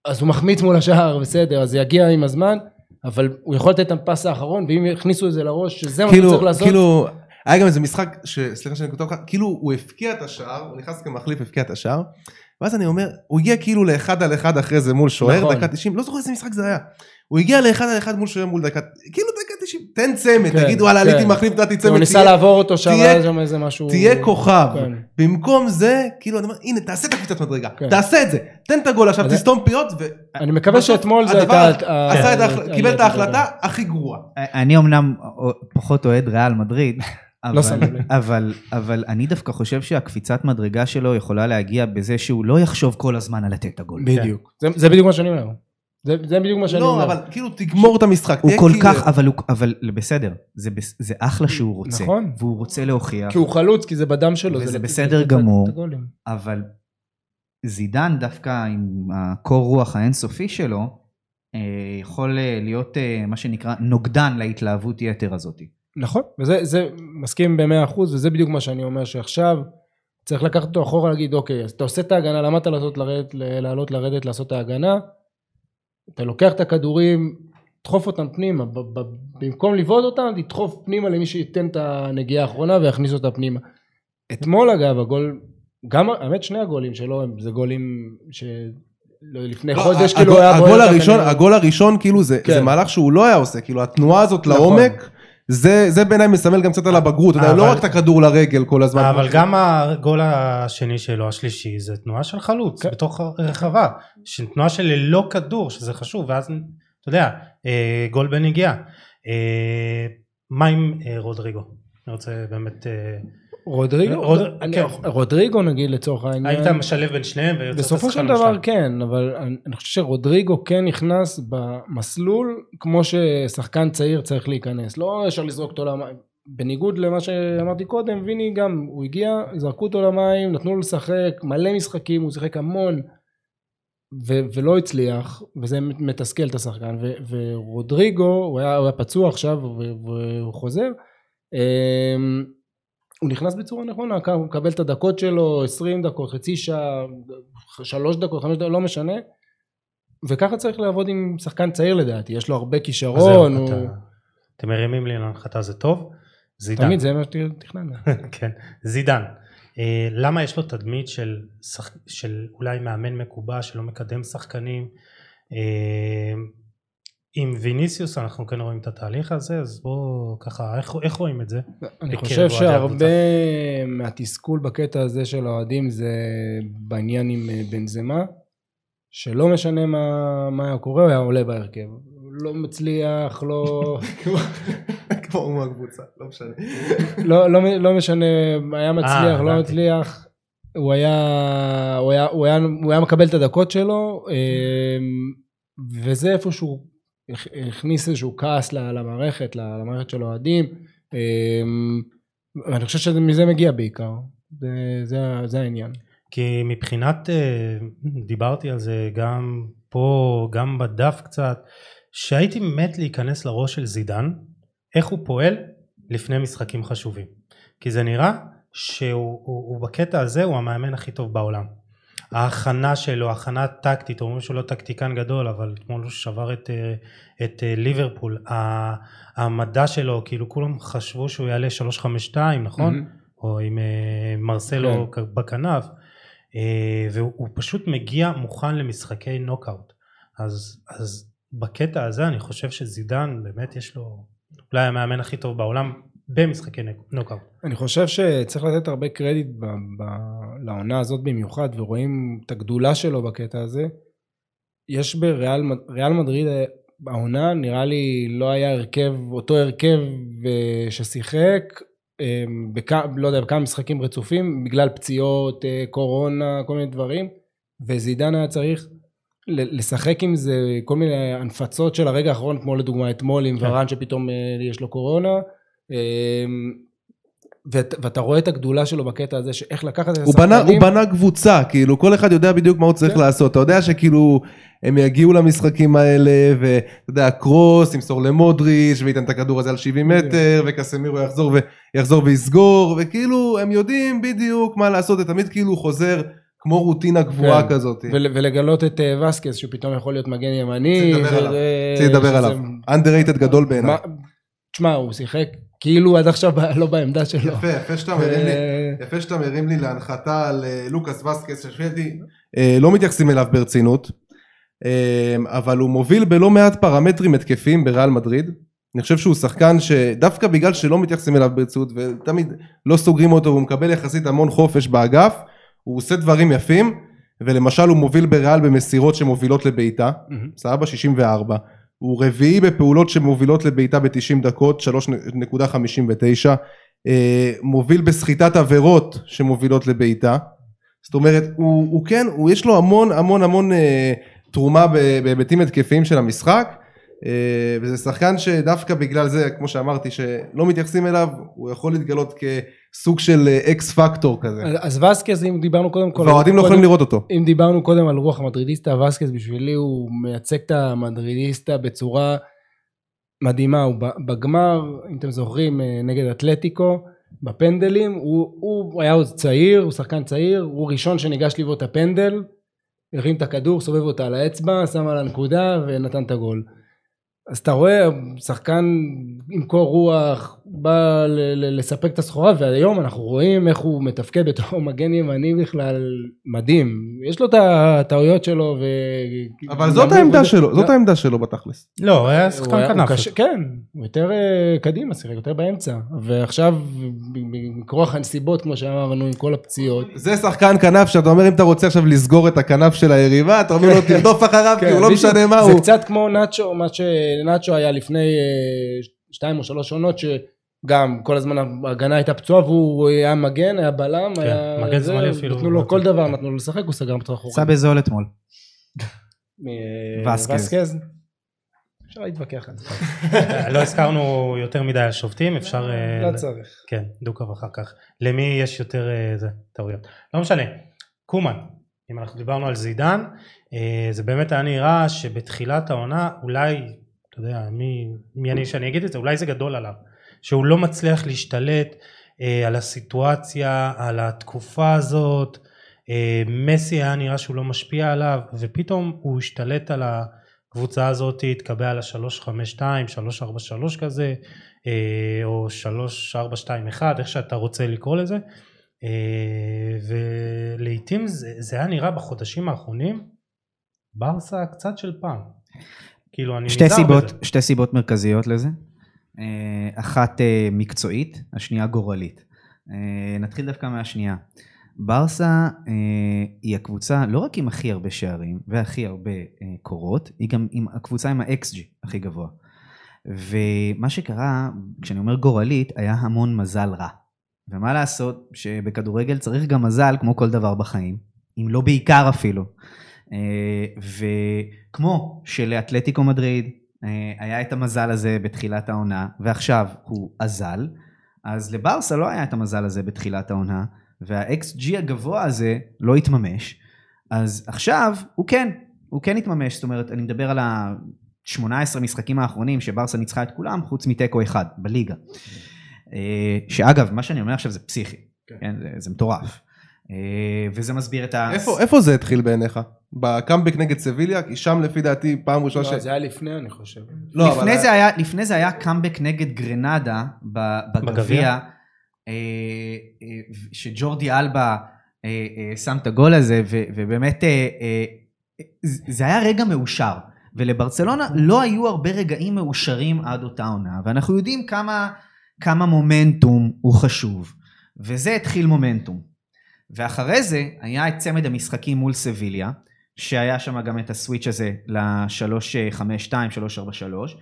Speaker 2: אז הוא מחמיץ מול השער, בסדר, אז זה יגיע עם הזמן, אבל הוא יכול לתת את הפס האחרון, ואם יכניסו את זה לראש, שזה מה
Speaker 4: כאילו,
Speaker 2: צריך לעשות,
Speaker 4: כאילו, היה גם איזה משחק, ש- סליחה שאני כותב לך, כאילו הוא הפקיע את השער, הוא נכנס כמחליף, הפקיע את השער, ואז אני אומר, הוא הגיע כאילו לאחד על אחד אחרי זה מול שוער,
Speaker 2: נכון.
Speaker 4: דקה 90, לא זוכר איזה משחק זה היה. הוא הגיע לאחד על אחד מול שוער מול דקה, כאילו דקה 90, תן צמד,
Speaker 2: כן,
Speaker 4: תגיד וואלה
Speaker 2: כן.
Speaker 4: עליתי מחליף, נתתי צמד,
Speaker 2: הוא ניסה
Speaker 4: תהיה-
Speaker 2: לעבור אותו שם, היה שם איזה משהו,
Speaker 4: תהיה כוכב.
Speaker 2: כן.
Speaker 4: במקום זה, כאילו אני אומר, הנה תעשה את הקפיצת מדרגה,
Speaker 2: כן.
Speaker 4: תעשה את זה, תן את הגול עכשיו, תסתום פיות, ו...
Speaker 2: אני מקווה שאתמול זה הייתה, ה-
Speaker 4: קיבל את ההחלטה הכי גרועה.
Speaker 3: אני אמנם פחות אוהד ריאל מדריד, אבל,
Speaker 2: שם לב.
Speaker 3: אבל, אבל אני דווקא חושב שהקפיצת מדרגה שלו יכולה להגיע בזה שהוא לא יחשוב כל הזמן על לתת את הגול.
Speaker 2: בדיוק, זה- זה בדיוק מה שאני אומר, זה זה בדיוק מה שאני
Speaker 4: לא,
Speaker 2: אומר,
Speaker 4: אבל כאילו תגמור את המשחק.
Speaker 3: הוא כל
Speaker 4: כאילו-
Speaker 3: כך, אבל, הוא, אבל בסדר, זה, זה אחלה שהוא רוצה,
Speaker 2: נכון.
Speaker 3: והוא רוצה להוכיח,
Speaker 2: כי הוא חלוץ, כי זה בדם שלו,
Speaker 3: וזה
Speaker 2: לתת-
Speaker 3: בסדר
Speaker 2: את
Speaker 3: גמור. אבל זידן דווקא עם הקור רוח האינסופי שלו, אה, יכול אה, להיות אה, מה שנקרא נוגדן להתלהבות יתר הזאת.
Speaker 2: נכון, וזה זה מסכים במאה אחוז, וזה בדיוק מה שאני אומר שעכשיו צריך לקחת אותו אחורה להגיד אוקיי, אז אתה עושה את ההגנה, למה אתה לעשות לרדת, ל- לעלות לרדת לעשות את ההגנה? אתה לוקח את הכדורים, תדחוף אותם פנימה, במקום לבעוט אותם, תדחוף פנימה למי שייתן את הנגיעה האחרונה ויכניס אותה פנימה. אתמול אגב, הגול, גם, האמת שני הגולים שלו, זה גולים ש... לא, לפני
Speaker 4: לא,
Speaker 2: חודש כאילו
Speaker 4: הגול-
Speaker 2: היה
Speaker 4: הגול הראשון, הגול הראשון כאילו זה
Speaker 2: כן.
Speaker 4: זה מהלך שהוא לא היה עושה, כאילו התנועה הזאת
Speaker 2: נכון.
Speaker 4: לעומק, זה זה בעיניי מסמל גם קצת על הבגרות, אתה יודע, לא
Speaker 1: אבל-
Speaker 4: רק את הכדור לרגל כל הזמן.
Speaker 1: אבל גם הגול השני שלו, השלישי, זה תנועה של חלוץ
Speaker 2: כן.
Speaker 1: בתוך הרחבה. של תנועה של ללא כדור, שזה חשוב, ואז, אתה יודע, אה, גול בנגיעה. אה, מה עם אה, רודריגו? אני רוצה באמת...
Speaker 2: רודריגו,
Speaker 1: רוד-
Speaker 2: אני-
Speaker 1: כן.
Speaker 2: רודריגו נגיד לצורך העניין,
Speaker 1: היית משלב בין שניהם ויוצא
Speaker 2: בסופו של דבר. כן, אבל אני, אני חושב שרודריגו כן נכנס במסלול כמו ששחקן צעיר צריך להיכנס. לא ישר לזרוק אותו למים. בניגוד למה שאמרתי קודם, ויני גם, הוא הגיע, זרקו אותו למים, נתנו לו לשחק מלא משחקים, הוא שיחק המון, ו- ולא הצליח, וזה מתסכל את השחקן. ו- ורודריגו, הוא היה, הוא היה פצוע עכשיו, והוא חוזר, אמ, הוא נכנס בצורה נכונה, הוא מקבל את הדקות שלו, 20 דקות, חצי שעה, שלוש דקות, חמש דקות, לא משנה. וככה צריך לעבוד עם שחקן צעיר לדעתי, יש לו הרבה כישרון, הוא...
Speaker 1: אתה- אתם מרימים לי להנחתה זה טוב. זידן.
Speaker 2: תמיד זה מה שתכננו.
Speaker 1: כן, זידן. אה, למה יש לו תדמית של, שח... של אולי מאמן מקובע שלא מקדם שחקנים? אה, עם ויניסיוס אנחנו כן רואים את התהליך הזה, אז בואו ככה, איך, איך רואים את זה?
Speaker 2: אני חושב שהרבה
Speaker 1: הקבוצה.
Speaker 2: מהתסכול בקטע הזה של האוהדים זה בעניין עם אה, בנזמה, שלא משנה מה, מה היה קורה, הוא היה עולה בהרכב. לא מצליח, לא...
Speaker 4: כמו מהקבוצה, לא משנה.
Speaker 2: לא, לא, לא משנה, היה מצליח, לא
Speaker 1: הבנתי.
Speaker 2: מצליח, הוא היה, הוא, היה, הוא, היה, הוא היה מקבל את הדקות שלו, אמ, וזה הכ- הכניס איזשהו כעס למערכת, למערכת של האוהדים, אמ, ואני חושב שמזה מגיע בעיקר, זה, זה, זה העניין.
Speaker 1: כי מבחינת, אה, דיברתי על זה גם פה, גם בדף קצת, שהייתי מת להיכנס לראש של זידן, איך הוא פועל לפני משחקים חשובים. כי זה נראה שהוא הוא, הוא בקטע הזה הוא המאמן הכי טוב בעולם. ההכנה שלו, הכנה טקטית, אומרים שהוא לא טקטיקן גדול, אבל אתמול הוא שבר את, אה, את אה, ליברפול. המדע שלו, כאילו כולם חשבו שהוא יעלה 352, נכון? Mm-hmm. או עם מרסלו כן. בכנף. אה, והוא פשוט מגיע מוכן למשחקי נוקאוט. אז, אז בקטע הזה אני חושב שזידן באמת יש לו אולי המאמן הכי טוב בעולם במשחקי נוקאוט.
Speaker 2: אני חושב שצריך לתת הרבה קרדיט ב, ב, לעונה הזאת במיוחד ורואים את הגדולה שלו בקטע הזה. יש בריאל מדריד העונה נראה לי לא היה הרכב אותו הרכב אה, ששיחק אמ, בכ... לא יודע, בכמה משחקים רצופים, בגלל פציעות, אה, קורונה, כל מיני דברים, וזידן היה צריך לשחק עם זה כל מיני הנפצות של הרגע האחרון, כמו לדוגמה אתמול עם כן. ורן שפתאום אה, יש לו קורונה. אמ, ואת, ואתה רואה את הגדולה שלו בקטע הזה, שאיך לקחת את
Speaker 4: השחקנים. הוא בנה קבוצה, כאילו, כל אחד יודע בדיוק מה הוא צריך כן. לעשות. אתה יודע שכאילו, הם יגיעו למשחקים האלה, ואתה יודע, קרוס ימסור למודריץ', וייתן את הכדור הזה על 70 מטר, וקסמירו יחזור, ויחזור ויסגור, וכאילו, הם יודעים בדיוק מה לעשות, זה תמיד כאילו חוזר. כמו רוטינה קבועה כן. כזאת.
Speaker 2: ולגלות את uh, וסקס שפתאום יכול להיות מגן ימני.
Speaker 4: צריך לדבר עליו. underrated גדול בעיניי.
Speaker 2: תשמע, הוא שיחק כאילו עד עכשיו לא בעמדה שלו.
Speaker 4: יפה, יפה שאתה מרים לי, יפה שאתה מרים לי להנחתה על אה, לוקאס וסקס, ששוויתי, אה, לא מתייחסים אליו ברצינות, אה, אבל הוא מוביל בלא מעט פרמטרים התקפיים בריאל מדריד. אני חושב שהוא שחקן שדווקא בגלל שלא מתייחסים אליו ברצינות ותמיד לא סוגרים אותו והוא מקבל יחסית המון חופש באגף, הוא עושה דברים יפים, ולמשל הוא מוביל בריאל במסירות שמובילות לבעיטה, סבבה 64. הוא רביעי בפעולות שמובילות לבעיטה ב-90 דקות, 3.59, אה, מוביל בסחיטת עבירות שמובילות לבעיטה, זאת אומרת הוא, הוא כן, הוא יש לו המון המון המון אה, תרומה בהיבטים התקפיים של המשחק, אה, וזה שחקן שדווקא בגלל זה, כמו שאמרתי, שלא מתייחסים אליו, הוא יכול להתגלות כסוג של אקס פקטור כזה.
Speaker 2: אז וסקז, אם דיברנו קודם כל...
Speaker 4: והאוהדים לא יכולים לראות אותו.
Speaker 2: אם דיברנו קודם על רוח המדרידיסטה, וסקז בשבילי הוא מייצג את המדרידיסטה בצורה מדהימה. הוא בגמר, אם אתם זוכרים, אה, נגד אתלטיקו, בפנדלים, הוא, הוא היה עוד צעיר, הוא שחקן צעיר, הוא ראשון שניגש לבעוט את הפנדל, הרים את הכדור, סובב אותה על האצבע, שם על הנקודה ונתן את הגול. אז אתה רואה שחקן עם קור רוח בא לספק את הסחורה והיום אנחנו רואים איך הוא מתפקד בתור מגן ימני בכלל מדהים. יש לו את הטעויות שלו ו...
Speaker 4: אבל זאת העמדה שלו זאת העמדה שלו בתכלס.
Speaker 1: לא הוא היה שחקן כנף.
Speaker 2: כן הוא יותר אה, קדימה שיחק יותר באמצע. ועכשיו מכרוח הנסיבות כמו שאמרנו עם כל הפציעות.
Speaker 4: זה שחקן כנף שאתה אומר אם אתה רוצה עכשיו לסגור את הכנף של היריבה אתה אומר לו תרדוף אחריו כי הוא לא משנה מה הוא.
Speaker 2: זה קצת כמו נאצ'ו מה שנאצ'ו היה לפני אה, שתיים או שלוש עונות שגם כל הזמן ההגנה הייתה פצועה והוא היה מגן, היה בלם, כן, היה...
Speaker 1: מגן שמאלי אפילו.
Speaker 2: נתנו לו כל דבר, נתנו לו לשחק, הוא סגר בצורה אחורית.
Speaker 3: עשה בזול אתמול.
Speaker 2: וסקז. אפשר להתווכח על זה.
Speaker 1: לא הזכרנו יותר מדי על שופטים, אפשר...
Speaker 2: לא אה, צריך.
Speaker 1: כן, דו-קו אחר כך. למי יש יותר אה, טעויות? לא משנה. קומן, אם אנחנו דיברנו על זידן, אה, זה באמת היה נראה שבתחילת העונה אולי אתה יודע, מי, מי אני שאני אגיד את זה, אולי זה גדול עליו, שהוא לא מצליח להשתלט אה, על הסיטואציה, על התקופה הזאת, אה, מסי היה נראה שהוא לא משפיע עליו, ופתאום הוא השתלט על הקבוצה הזאת, התקבע על ה-352, 343 כזה, אה, או 3421, איך שאתה רוצה לקרוא לזה, אה, ולעיתים זה, זה היה נראה בחודשים האחרונים, ברסה קצת של פעם. כאילו אני
Speaker 3: שתי סיבות, בזה. שתי סיבות מרכזיות לזה. אה, אחת אה, מקצועית, השנייה גורלית. אה, נתחיל דווקא מהשנייה. ברסה היא הקבוצה לא רק עם הכי הרבה שערים והכי הרבה קורות, היא גם עם הקבוצה עם ה-XG הכי גבוה. ומה שקרה, כשאני אומר גורלית, היה המון מזל רע. ומה לעשות שבכדורגל צריך גם מזל כמו כל דבר בחיים, אם לא בעיקר אפילו. וכמו שלאתלטיקו מדריד היה את המזל הזה בתחילת העונה, ועכשיו הוא אזל, אז לברסה לא היה את המזל הזה בתחילת העונה, וה-XG הגבוה הזה לא התממש, אז עכשיו הוא כן, הוא כן התממש, זאת אומרת, אני מדבר על ה-18 משחקים האחרונים שברסה ניצחה את כולם, חוץ מתיקו אחד בליגה. אה, שאגב, מה שאני אומר עכשיו זה פסיכי,
Speaker 2: כן.
Speaker 3: כן, זה, זה מטורף. אה, וזה מסביר את ה...
Speaker 4: איפה, איפה זה התחיל בעיניך? בקאמבק נגד סביליה? כי שם לפי דעתי פעם ראשונה
Speaker 2: לא,
Speaker 4: ש...
Speaker 2: זה היה לפני, אני חושב.
Speaker 4: לא,
Speaker 3: לפני,
Speaker 4: אבל-
Speaker 3: זה היה, לפני זה היה קאמבק נגד גרנדה ב-
Speaker 1: בגביע?
Speaker 3: אה, אה, שג'ורדי אלבה אה, אה, שם את הגול הזה, ו- ובאמת אה, אה, זה זה היה רגע מאושר. ולברצלונה לא היו הרבה רגעים מאושרים עד אותה עונה, ואנחנו יודעים כמה, כמה מומנטום הוא חשוב. וזה התחיל מומנטום. ואחרי זה היה את צמד המשחקים מול סביליה, שהיה שם גם את הסוויץ' הזה ל-352, 343.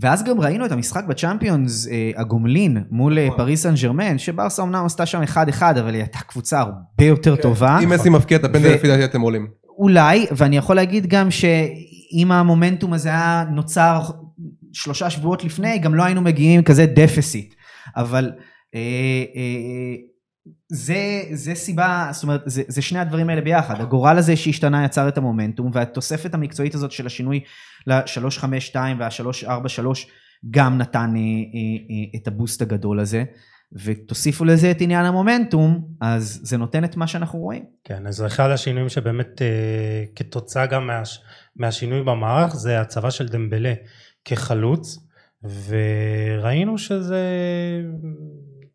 Speaker 3: ואז גם ראינו את המשחק בצ'אמפיונס, אה, הגומלין, מול אה, פריס סן ג'רמן, שברסה אמנם עשתה שם 1-1, אבל היא הייתה קבוצה הרבה יותר
Speaker 2: כן.
Speaker 3: טובה.
Speaker 4: אם מסי מבקיע את הפנדל לפי דעתי אתם עולים.
Speaker 3: אולי, ואני יכול להגיד גם שאם המומנטום הזה היה נוצר שלושה שבועות לפני, גם לא היינו מגיעים כזה דפסיט. אבל אה, אה, זה, זה סיבה, זאת אומרת, זה, זה שני הדברים האלה ביחד. הגורל הזה שהשתנה יצר את המומנטום, והתוספת המקצועית הזאת של השינוי ל-352 וה-343 גם נתן אה, אה, אה, את הבוסט הגדול הזה. ותוסיפו לזה את עניין המומנטום, אז זה נותן את מה שאנחנו רואים.
Speaker 1: כן, אז אחד השינויים שבאמת אה, כתוצאה גם מהש, מהשינוי במערך זה הצבה של דמבלה כחלוץ, וראינו שזה,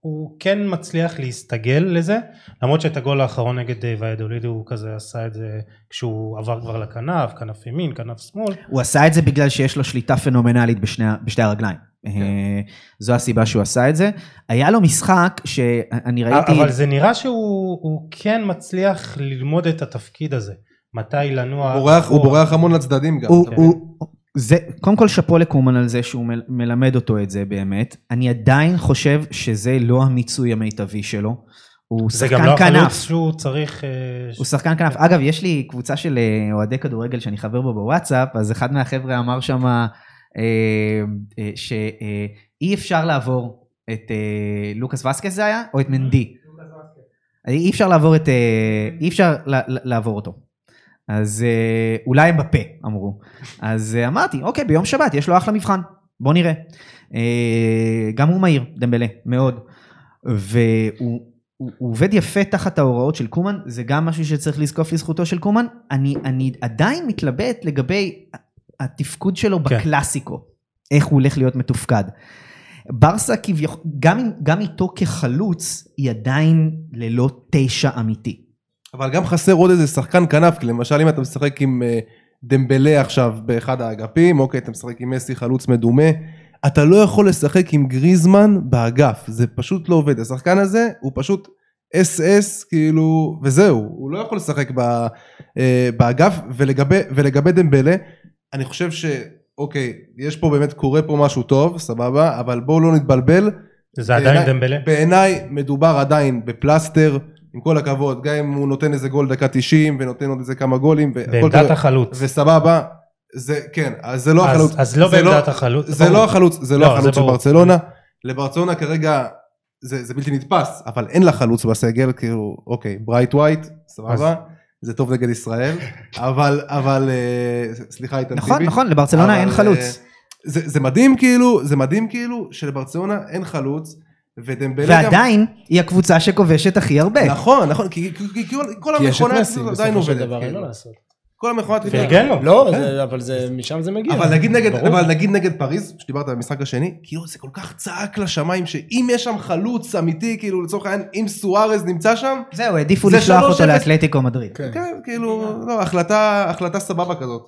Speaker 1: הוא כן מצליח להסתגל לזה, למרות שאת הגול האחרון נגד אה, ויאדוליד הוא כזה עשה את זה כשהוא עבר כבר לכנף, כנף ימין, כנף שמאל,
Speaker 3: הוא עשה את זה בגלל שיש לו שליטה פנומנלית בשני, בשתי הרגליים.
Speaker 1: כן.
Speaker 3: אה, זו הסיבה שהוא עשה את זה. היה לו משחק שאני ראיתי...
Speaker 1: אבל זה נראה שהוא הוא כן מצליח ללמוד את התפקיד הזה, מתי לנוע,
Speaker 4: הוא בורח- הוא. בורח המון לצדדים גם.
Speaker 3: הוא,
Speaker 1: כן.
Speaker 3: הוא, זה, קודם כל שאפו לקומן על זה שהוא מל- מלמד אותו את זה באמת. אני עדיין חושב שזה לא המיצוי המיטבי שלו. הוא
Speaker 1: זה גם
Speaker 3: שחקן
Speaker 1: לא החלוץ
Speaker 3: כנף.
Speaker 1: שהוא צריך, אה,
Speaker 3: הוא שחקן כנף. אגב, יש לי קבוצה של אה, אוהדי כדורגל שאני חבר בו בוואטסאפ, אז אחד מהחבר'ה אמר שם אה, אה, שאי אפשר לעבור את אה, לוקאס וסקס זה היה? או את מנדי? אי אפשר לעבור את... אה, אי אפשר לעבור אותו. אז אה, אולי הם בפה, אמרו. אז אה, אמרתי, אוקיי, ביום שבת יש לו אחלה מבחן, בוא נראה. אה, גם הוא מהיר, דמבלה, מאוד. והוא הוא, הוא עובד יפה תחת ההוראות של קומן, זה גם משהו שצריך לזקוף לזכותו של קומן. אני, אני עדיין מתלבט לגבי התפקוד שלו
Speaker 1: כן.
Speaker 3: בקלאסיקו, איך הוא הולך להיות מתופקד. ברסה כביכול, גם, גם איתו כחלוץ, היא עדיין ללא תשע אמיתי.
Speaker 4: אבל גם חסר עוד איזה שחקן כנף, כי למשל אם אתה משחק עם אה, דמבלה עכשיו באחד האגפים, אוקיי, אתה משחק עם מסי חלוץ מדומה, אתה לא יכול לשחק עם גריזמן באגף, זה פשוט לא עובד. השחקן הזה הוא פשוט אס אס, כאילו, וזהו, הוא לא יכול לשחק ב, אה, באגף, ולגבי, ולגבי דמבלה, אני חושב ש... אוקיי, יש פה באמת, קורה פה משהו טוב, סבבה, אבל בואו לא נתבלבל.
Speaker 1: זה עדיין
Speaker 4: בעיניי-
Speaker 1: דמבלה.
Speaker 4: בעיניי מדובר עדיין בפלסטר, עם כל הכבוד, גם אם הוא נותן איזה גול דקה 90 ונותן עוד איזה כמה גולים,
Speaker 1: בעמדת החלוץ.
Speaker 4: וסבבה, זה כן, אז זה לא
Speaker 1: אז-
Speaker 4: החלוץ,
Speaker 1: אז לא
Speaker 4: זה
Speaker 1: בעמדת החלוץ,
Speaker 4: זה
Speaker 1: ברור.
Speaker 4: לא החלוץ, זה
Speaker 1: לא,
Speaker 4: לא
Speaker 1: זה
Speaker 4: החלוץ של. ברצלונה, לברצלונה כרגע זה זה בלתי נתפס, אבל אין לה חלוץ בסגל, כאילו, אוקיי, ברייתווייט, סבבה, זה טוב נגד ישראל, אבל, אבל, אה, סליחה איתן
Speaker 3: נכון,
Speaker 4: טיבי.
Speaker 3: נכון, לברצלונה
Speaker 4: אבל,
Speaker 3: אין
Speaker 4: אה,
Speaker 3: חלוץ.
Speaker 4: זה, זה מדהים כאילו, זה מדהים כאילו שלברצלונה אין חלוץ, ודמבלה גם...
Speaker 3: ועדיין, היא הקבוצה שכובשת הכי הרבה.
Speaker 4: נכון, נכון, כי, כי, כי כל, כל
Speaker 2: כי יש את
Speaker 4: המכונה עדיין
Speaker 2: בסופו של
Speaker 4: עובדת.
Speaker 2: דבר אין
Speaker 4: כאילו.
Speaker 2: מה לעשות.
Speaker 4: כל המכונה...
Speaker 1: פרגן לו.
Speaker 2: לא,
Speaker 4: כן.
Speaker 2: זה- אבל זה- משם זה מגיע.
Speaker 4: אבל נגיד נגד. אבל נגיד נגד פריז, שדיברת על המשחק השני, כאילו זה כל כך צעק לשמיים, שאם יש שם חלוץ אמיתי, כאילו לצורך העניין, אם סוארז נמצא שם,
Speaker 3: זהו, העדיפו
Speaker 4: זה
Speaker 3: לשלוח
Speaker 4: 3-0.
Speaker 3: אותו לאתלטיקו מדריד.
Speaker 2: כן.
Speaker 4: כן, כאילו, לא, החלטה, החלטה סבבה כזאת.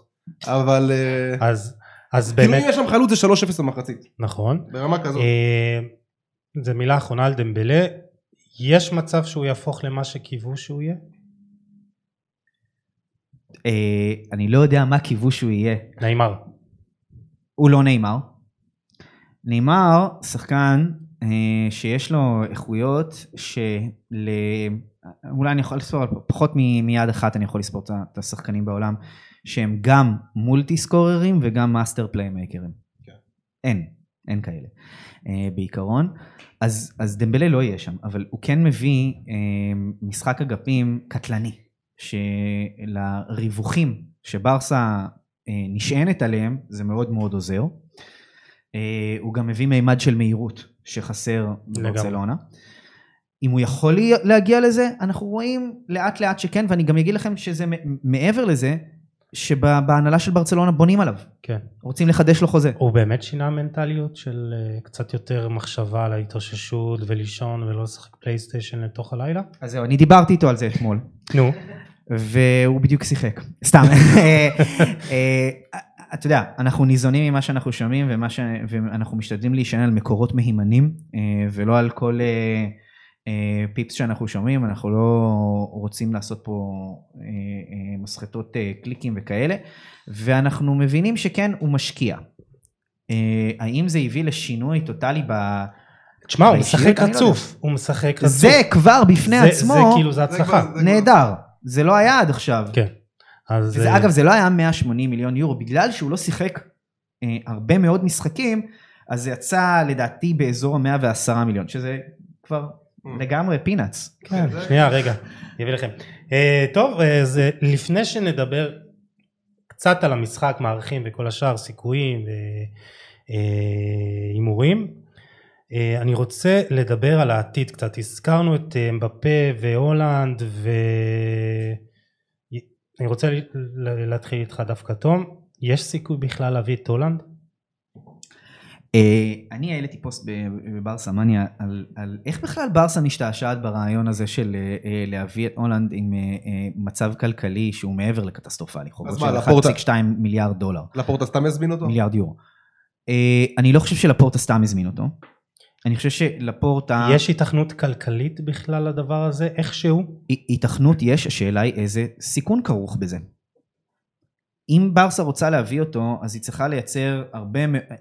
Speaker 4: אבל אה,
Speaker 1: אז, אז
Speaker 4: כאילו
Speaker 1: באמת,
Speaker 4: אם יש שם חלוץ זה 3-0 במחצית,
Speaker 1: נכון.
Speaker 4: ברמה כזאת.
Speaker 1: אה, זה מילה אחרונה על דמבלה. יש מצב שהוא יהפוך למה שקיוו שהוא יהיה?
Speaker 3: אה, אני לא יודע מה קיוו שהוא יהיה.
Speaker 1: נעימר.
Speaker 3: הוא לא נאמר. נאמר, שחקן אה, שיש לו איכויות אולי אני יכול לספור, פחות מ- מיד אחת אני יכול לספור את השחקנים בעולם, שהם גם multi scorerים וגם master playmakerים.
Speaker 4: כן.
Speaker 3: אין, אין כאלה, אה, בעיקרון. אז, אז דמבלה לא יהיה שם, אבל הוא כן מביא אה, משחק אגפים קטלני, שלריווחים שברסה אה, נשענת עליהם, זה מאוד מאוד עוזר. אה, הוא גם מביא מימד של מהירות שחסר בברצלונה. אם הוא יכול להגיע לזה, אנחנו רואים לאט לאט שכן, ואני גם אגיד לכם שזה מעבר לזה, שבהנהלה של ברצלונה בונים עליו,
Speaker 1: כן.
Speaker 3: רוצים לחדש לו חוזה.
Speaker 1: הוא באמת שינה מנטליות של אה, קצת יותר מחשבה על ההתאוששות ולישון ולא לשחק פלייסטיישן לתוך הלילה?
Speaker 3: אז זהו, אני דיברתי איתו על זה אתמול,
Speaker 1: נו,
Speaker 3: והוא בדיוק שיחק. סתם. אה, אתה יודע, אנחנו ניזונים ממה שאנחנו שומעים, ומה ש... ואנחנו משתדלים להישען על מקורות מהימנים, אה, ולא על כל פיפס שאנחנו שומעים, אנחנו לא רוצים לעשות פה אה, אה, מסחטות אה, קליקים וכאלה, ואנחנו מבינים שכן, הוא משקיע. אה, האם זה הביא לשינוי טוטאלי ב...
Speaker 1: תשמע, הוא? משחק
Speaker 3: לא
Speaker 1: רצוף, הוא משחק רצוף.
Speaker 3: זה כבר בפני עצמו
Speaker 1: זה כאילו, זה הצלחה.
Speaker 3: נהדר. זה לא היה עד עכשיו.
Speaker 1: כן. אז
Speaker 3: וזה,
Speaker 1: אה,
Speaker 3: אגב, זה לא היה 180 מיליון יורו, בגלל שהוא לא שיחק אה, הרבה מאוד משחקים, אז זה יצא לדעתי באזור ה-110 מיליון, שזה כבר. לגמרי פינאץ.
Speaker 1: כן, שנייה, רגע, אני אביא לכם. אה, טוב, אז אה, לפני שנדבר קצת על המשחק, מערכים וכל השאר, סיכויים והימורים, אה, אני רוצה לדבר על העתיד קצת. הזכרנו את אמבפה והולנד, ואני רוצה ל- ל- להתחיל איתך דווקא תום. יש סיכוי בכלל להביא את הולנד?
Speaker 3: אה, אני העליתי פוסט בברסה מניה על, על איך בכלל ברסה משתעשעת ברעיון הזה של אה, אה, להביא את הולנד עם מצב כלכלי שהוא מעבר לקטסטרופלי, חובות של
Speaker 4: מה, לפורטה-
Speaker 3: 1.2 מיליארד דולר.
Speaker 4: לפורטה סתם יזמין אותו?
Speaker 3: מיליארד יורו. אני לא חושב שלפורטה סתם הזמין אותו. אני חושב שלפורטה,
Speaker 1: יש היתכנות כלכלית בכלל לדבר הזה, איכשהו?
Speaker 3: היתכנות יש, השאלה היא איזה סיכון כרוך בזה. אם ברסה רוצה להביא אותו, אז היא צריכה לייצר הרבה,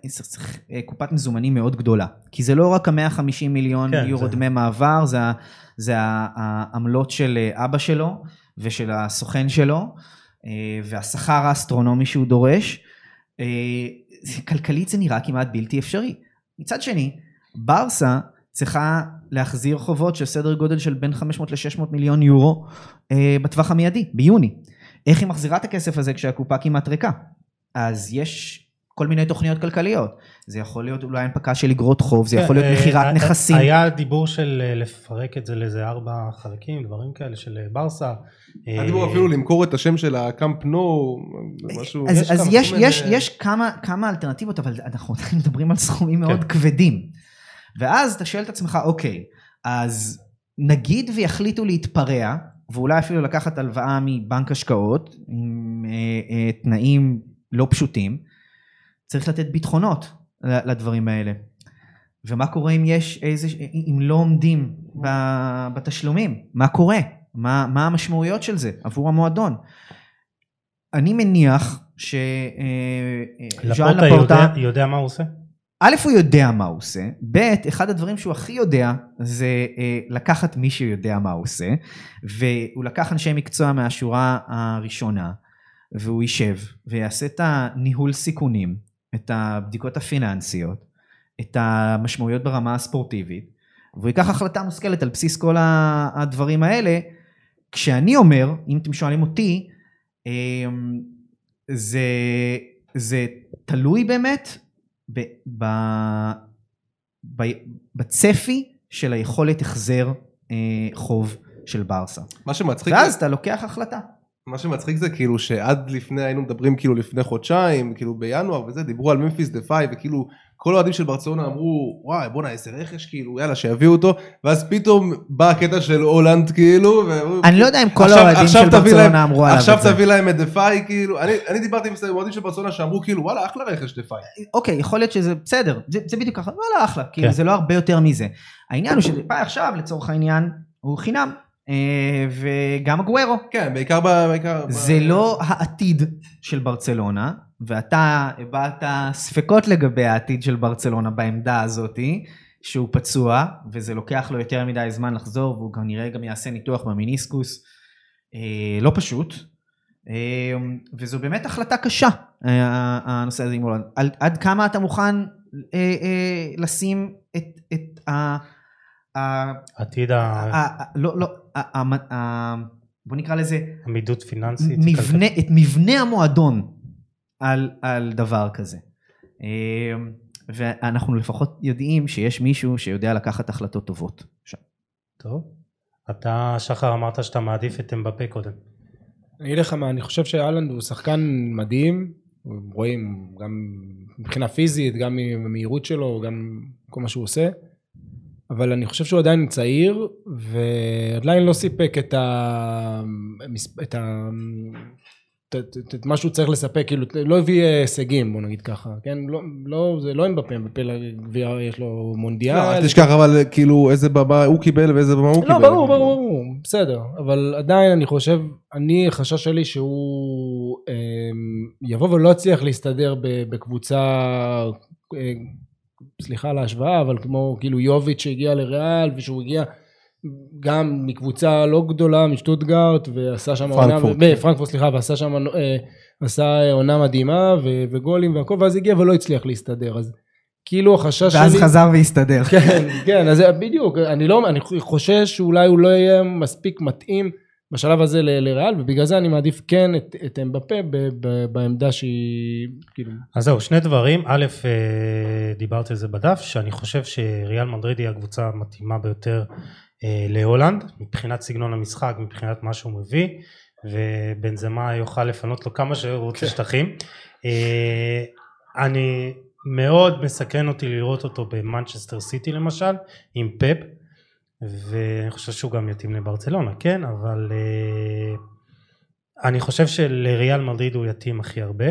Speaker 3: צריך אה, קופת מזומנים מאוד גדולה. כי זה לא רק ה-150 מיליון
Speaker 1: כן,
Speaker 3: יורו
Speaker 1: זה-
Speaker 3: דמי מעבר, זה, זה העמלות של אה, אבא שלו ושל הסוכן שלו, אה, והשכר האסטרונומי שהוא דורש. כלכלית זה נראה כמעט בלתי אפשרי. מצד שני, ברסה צריכה להחזיר חובות של סדר גודל של בין 500 ל-600 מיליון יורו בטווח המיידי, ביוני. איך היא מחזירה את הכסף הזה כשהקופה כמעט ריקה? אז יש כל מיני תוכניות כלכליות. זה יכול להיות אולי הנפקה של אגרות חוב, זה יכול להיות
Speaker 1: אה,
Speaker 3: מכירת
Speaker 1: אה,
Speaker 3: נכסים.
Speaker 1: היה דיבור של אה, לפרק את זה לאיזה ארבע חלקים, דברים כאלה של ברסה.
Speaker 4: היה דיבור אפילו למכור את השם של הקאמפ נו, משהו.
Speaker 3: אז,
Speaker 1: יש
Speaker 3: אז
Speaker 1: כמה,
Speaker 3: יש,
Speaker 1: כל מיני-
Speaker 3: יש, יש כמה, כמה אלטרנטיבות, אבל אנחנו עדיין מדברים על סכומים מאוד
Speaker 1: כן.
Speaker 3: כבדים. ואז אתה שואל את עצמך, אוקיי, אז נגיד ויחליטו להתפרע, ואולי אפילו לקחת הלוואה מבנק השקעות, עם אה, אה, תנאים לא פשוטים, צריך לתת ביטחונות לדברים האלה. ומה קורה אם יש איזה, אם לא עומדים בתשלומים? מה קורה? מה, מה המשמעויות של זה עבור המועדון? אני מניח ש... אה,
Speaker 1: לפורטה יודע- יודע מה הוא עושה?
Speaker 3: א', הוא יודע מה הוא עושה, ב', אחד הדברים שהוא הכי יודע זה אה, לקחת מי שיודע מה הוא עושה, והוא לקח אנשי מקצוע מהשורה הראשונה, והוא יישב ויעשה את הניהול סיכונים, את הבדיקות הפיננסיות, את המשמעויות ברמה הספורטיבית, והוא ייקח החלטה מושכלת על בסיס כל הדברים האלה, כשאני אומר, אם אתם שואלים אותי, אה, זה, זה תלוי באמת ב, ב, ב, בצפי של היכולת החזר אה, חוב של ברסה.
Speaker 4: מה שמצחיק,
Speaker 3: ואז אתה לוקח החלטה.
Speaker 4: מה שמצחיק זה כאילו שעד לפני היינו מדברים כאילו לפני חודשיים כאילו בינואר וזה דיברו על ממפיס דה פאי וכאילו כל האוהדים של ברצלונה אמרו וואי בואנה איזה רכש כאילו יאללה שיביאו אותו ואז פתאום בא הקטע של הולנד כאילו ואמרו,
Speaker 3: אני לא יודע אם כל
Speaker 4: עכשיו-
Speaker 3: האוהדים
Speaker 4: עכשיו
Speaker 3: של ברצלונה
Speaker 4: להם-
Speaker 3: אמרו עליו
Speaker 4: עכשיו
Speaker 3: את זה.
Speaker 4: תביא להם את דה פאי כאילו אני, אני דיברתי עם אוהדים של ברצלונה שאמרו כאילו וואלה אחלה רכש דה פאי
Speaker 3: אוקיי, יכול להיות שזה בסדר, זה, זה בדיוק ככה, וואלה אחלה, כאילו
Speaker 1: כן.
Speaker 3: זה לא הרבה יותר מזה. העניין הוא שפאי עכשיו לצורך העניין הוא חינם, אה, וגם הגוורו.
Speaker 4: כן בעיקר ב... בעיקר ב-
Speaker 3: זה לא העתיד של ברצלונה, ואתה הבעת ספקות לגבי העתיד של ברצלונה בעמדה הזאתי, שהוא פצוע, וזה לוקח לו יותר מדי זמן לחזור, והוא כנראה גם יעשה ניתוח במיניסקוס. אה, לא פשוט, אה, וזו באמת החלטה קשה, אה, הנושא הזה עם הולנד. על- עד כמה אתה מוכן אה, אה, לשים את, את ה...
Speaker 1: עתיד ה-
Speaker 3: לא, לא, בוא נקרא לזה,
Speaker 1: עמידות פיננסית.
Speaker 3: מבנה, את מבנה המועדון על, על דבר כזה. אה, ואנחנו לפחות יודעים שיש מישהו שיודע לקחת החלטות טובות.
Speaker 1: טוב. אתה, שחר, אמרת שאתה מעדיף את אמבפה קודם.
Speaker 2: אני אגיד לך מה, אני חושב שאלנד הוא שחקן מדהים, רואים גם מבחינה פיזית, גם עם המהירות שלו, גם כל מה שהוא עושה, אבל אני חושב שהוא עדיין צעיר, ועדיין לא סיפק את ה... את ה... את, מה שהוא צריך לספק, כאילו, לא הביא הישגים, בוא נגיד ככה, כן? לא, לא, זה לא אמבפה, אמבפה לגביע יש לו מונדיאל.
Speaker 4: לא, אל תשכח אבל כאילו איזה במה הוא קיבל ואיזה במה הוא קיבל.
Speaker 2: לא, ברור, ברור, ברור, בסדר, אבל עדיין אני חושב, אני, החשש שלי שהוא אמ, יבוא ולא יצליח להסתדר בקבוצה, אה, סליחה על ההשוואה, אבל כמו כאילו יוביץ' שהגיע לריאל, ושהוא הגיע גם מקבוצה לא גדולה, משטוטגרט, ועשה שם עונה,
Speaker 4: פרנקפורט.
Speaker 2: בפרנקפורט, סליחה, ועשה שם, אה, עשה עונה מדהימה, ו- וגולים והכל, ואז הגיע ולא הצליח להסתדר, אז כאילו החשש שלי...
Speaker 3: ואז חזר והסתדר.
Speaker 2: כן, כן, אז בדיוק, אני לא, אני חושש שאולי הוא לא יהיה מספיק מתאים בשלב הזה ל- לריאל, ובגלל זה אני מעדיף כן את, את אמבפה ב- ב- בעמדה שהיא, כאילו,
Speaker 1: אז זהו, שני דברים. א', אה, דיברתי על זה בדף, שאני חושב שריאל מדריד היא הקבוצה המתאימה ביותר אה, להולנד, מבחינת סגנון המשחק, מבחינת מה שהוא מביא, ובנזמה יוכל לפנות לו כמה שהוא רוצה שטחים. אה, אני מאוד מסקרן אותי לראות אותו במנצ'סטר סיטי למשל, עם פפ, ואני חושב שהוא גם יתאים לברצלונה, כן? אבל אה, אני חושב שלריאל מדריד הוא יתאים הכי הרבה.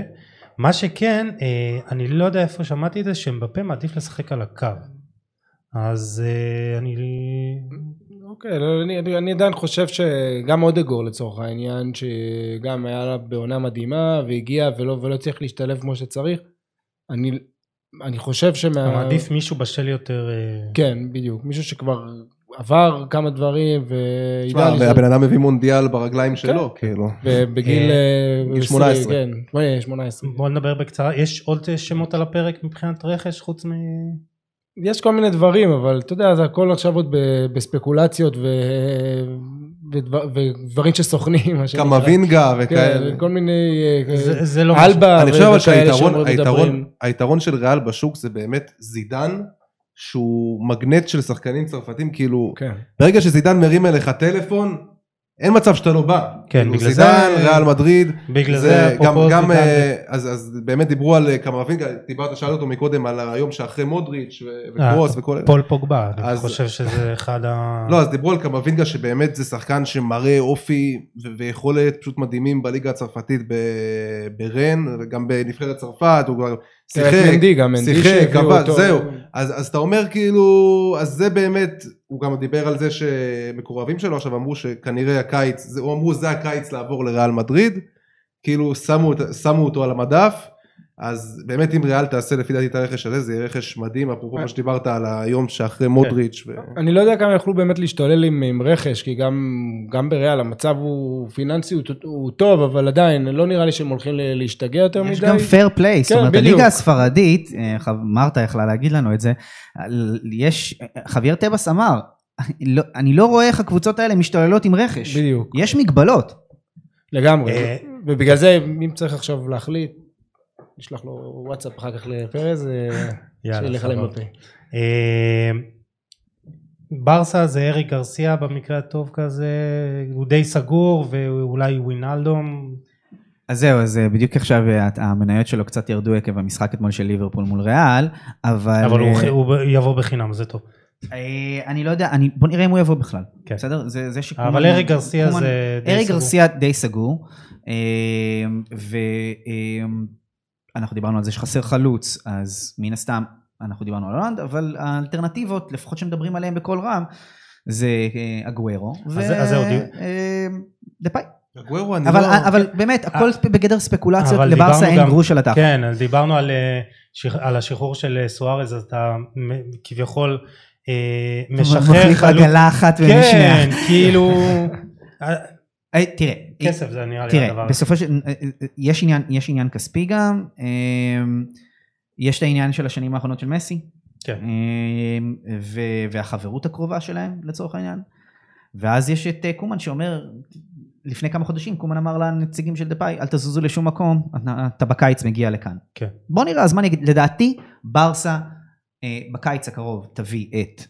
Speaker 1: מה שכן, אה, אני לא יודע איפה שמעתי את זה, שמבפה מעדיף לשחק על הקו. אז אה, אני...
Speaker 2: אוקיי, לא, אני, אני, אני עדיין חושב שגם אודגור לצורך העניין, שגם היה לה בעונה מדהימה, והגיע ולא, ולא הצליח להשתלב כמו שצריך, אני, אני חושב שמה...
Speaker 1: מעדיף מישהו בשל יותר... אה,
Speaker 2: כן, בדיוק, מישהו שכבר עבר כמה דברים, וידע...
Speaker 4: תשמע, הבן אדם מביא מונדיאל ברגליים שלו, כאילו.
Speaker 2: בגיל
Speaker 1: אה,
Speaker 2: אה,
Speaker 4: גיל 18.
Speaker 2: כן, אה, 18.
Speaker 1: בוא נדבר בקצרה, יש עוד שמות על הפרק מבחינת רכש חוץ מ...
Speaker 2: יש כל מיני דברים, אבל אתה יודע, זה הכל עכשיו עוד ב- בספקולציות ו... ודבר, ודברים שסוכנים, מה שנקרא.
Speaker 4: קמבינגה
Speaker 2: כן,
Speaker 4: וכאלה.
Speaker 2: כל מיני... אה,
Speaker 1: זה, זה לא...
Speaker 2: אלבה
Speaker 4: אני חושב שהיתרון
Speaker 2: שאומרים
Speaker 4: היתרון-
Speaker 2: מדברים.
Speaker 4: היתרון של ריאל בשוק זה באמת זידן, שהוא מגנט של שחקנים צרפתים, כאילו,
Speaker 2: כן.
Speaker 4: ברגע שזידן מרים אליך טלפון, אין מצב שאתה לא בא.
Speaker 1: כן,
Speaker 4: כאילו,
Speaker 1: בגלל
Speaker 4: זידן,
Speaker 1: זה-
Speaker 4: ריאל מדריד,
Speaker 1: בגלל
Speaker 4: זה
Speaker 1: אפרופו זידן-
Speaker 4: אה, אז, אז באמת דיברו על אה, קמבינגה, דיברת, שאלת אותו מקודם על היום שאחרי מודריץ'
Speaker 1: אה,
Speaker 4: וקרוס וכל...
Speaker 1: פול פוגבה, אני חושב שזה אחד ה...
Speaker 4: לא, אז דיברו על קמבינגה שבאמת זה שחקן שמראה אופי ויכולת פשוט מדהימים בליגה הצרפתית ברן, וגם בנבחרת צרפת, הוא כבר
Speaker 2: שיחק.
Speaker 4: שיחק. זהו. אז, אז אתה אומר כאילו, אז זה באמת, הוא גם דיבר על זה שמקורבים שלו עכשיו אמרו שכנראה הקיץ, הוא אמרו זה הקיץ לעבור לריאל מדריד, כאילו שמו, שמו אותו על המדף, אז באמת אם ריאל תעשה לפי דעתי את הרכש הזה, זה יהיה רכש מדהים, אפרופו מה שדיברת על היום שאחרי מודריץ'. ו...
Speaker 2: אני לא יודע כמה יכלו באמת להשתולל עם, עם רכש, כי גם, גם בריאל המצב הוא פיננסי, הוא, הוא טוב, אבל עדיין לא נראה לי שהם הולכים להשתגע יותר מדי.
Speaker 3: יש גם פייר פליי, זאת
Speaker 2: כן,
Speaker 3: אומרת,
Speaker 2: בדיוק.
Speaker 3: הליגה הספרדית, אה, מרתה יכלה להגיד לנו את זה, יש, חוויאר טבעס אמר, "לא- אני לא רואה איך הקבוצות האלה משתוללות עם רכש.
Speaker 2: בדיוק,
Speaker 3: יש מגבלות.
Speaker 2: לגמרי.
Speaker 1: אה,
Speaker 2: ובגלל זה, אם צריך עכשיו להחליט, נשלח לו וואטסאפ אחר כך לפרז, אה, שילך. עליהם בפה.
Speaker 1: אה, ברסה זה אריק גרסיה במקרה הטוב כזה, הוא די סגור ואולי ווינלדום,
Speaker 3: אז זהו, אז אה, בדיוק עכשיו המניות שלו קצת ירדו עקב המשחק אתמול של ליברפול מול ריאל, אבל...
Speaker 1: אבל הוא, הוא יבוא בחינם זה טוב.
Speaker 3: אני לא יודע, אני, בוא נראה אם הוא יבוא בכלל.
Speaker 1: כן.
Speaker 3: בסדר? זה, זה שקומן...
Speaker 1: אבל אריק גרסיה זה די
Speaker 3: אריק
Speaker 1: סגור.
Speaker 3: גרסיה די סגור, ואנחנו דיברנו על זה שחסר חלוץ, אז מן הסתם אנחנו דיברנו על הולנד, אבל האלטרנטיבות, לפחות שמדברים עליהן בקול רם, זה אה, אגוורו.
Speaker 1: אז- זהו, דיוק.
Speaker 3: ודפאי.
Speaker 4: הגוורו, אני
Speaker 3: אבל,
Speaker 4: לא...
Speaker 3: אבל באמת, הכל בגדר ספקולציות,
Speaker 1: אבל
Speaker 3: לברסה אין
Speaker 1: גם-
Speaker 3: גרוש על התחת.
Speaker 1: כן, אז דיברנו על אה, שח- על השחרור של אה, סוארז, אז אתה כביכול אה, משחרר...
Speaker 3: מחליף
Speaker 1: חלוץ-
Speaker 3: עגלה אחת ומשנייה.
Speaker 1: כן, כאילו... אה,
Speaker 3: אה, תראה,
Speaker 1: כסף זה נראה לי
Speaker 3: תראה,
Speaker 1: הדבר.
Speaker 3: בסופו של... אה, אה, יש עניין, יש עניין כספי גם, יש את העניין של השנים האחרונות של מסי,
Speaker 1: כן.
Speaker 3: ו- והחברות הקרובה שלהם לצורך העניין, ואז יש את קומן שאומר, לפני כמה חודשים קומן אמר לנציגים של דפאי, אל תזוזו לשום מקום, אתה- בקיץ מגיע לכאן.
Speaker 1: כן.
Speaker 3: בוא נראה, אז מה אני אגיד, לדעתי ברסה בקיץ הקרוב תביא את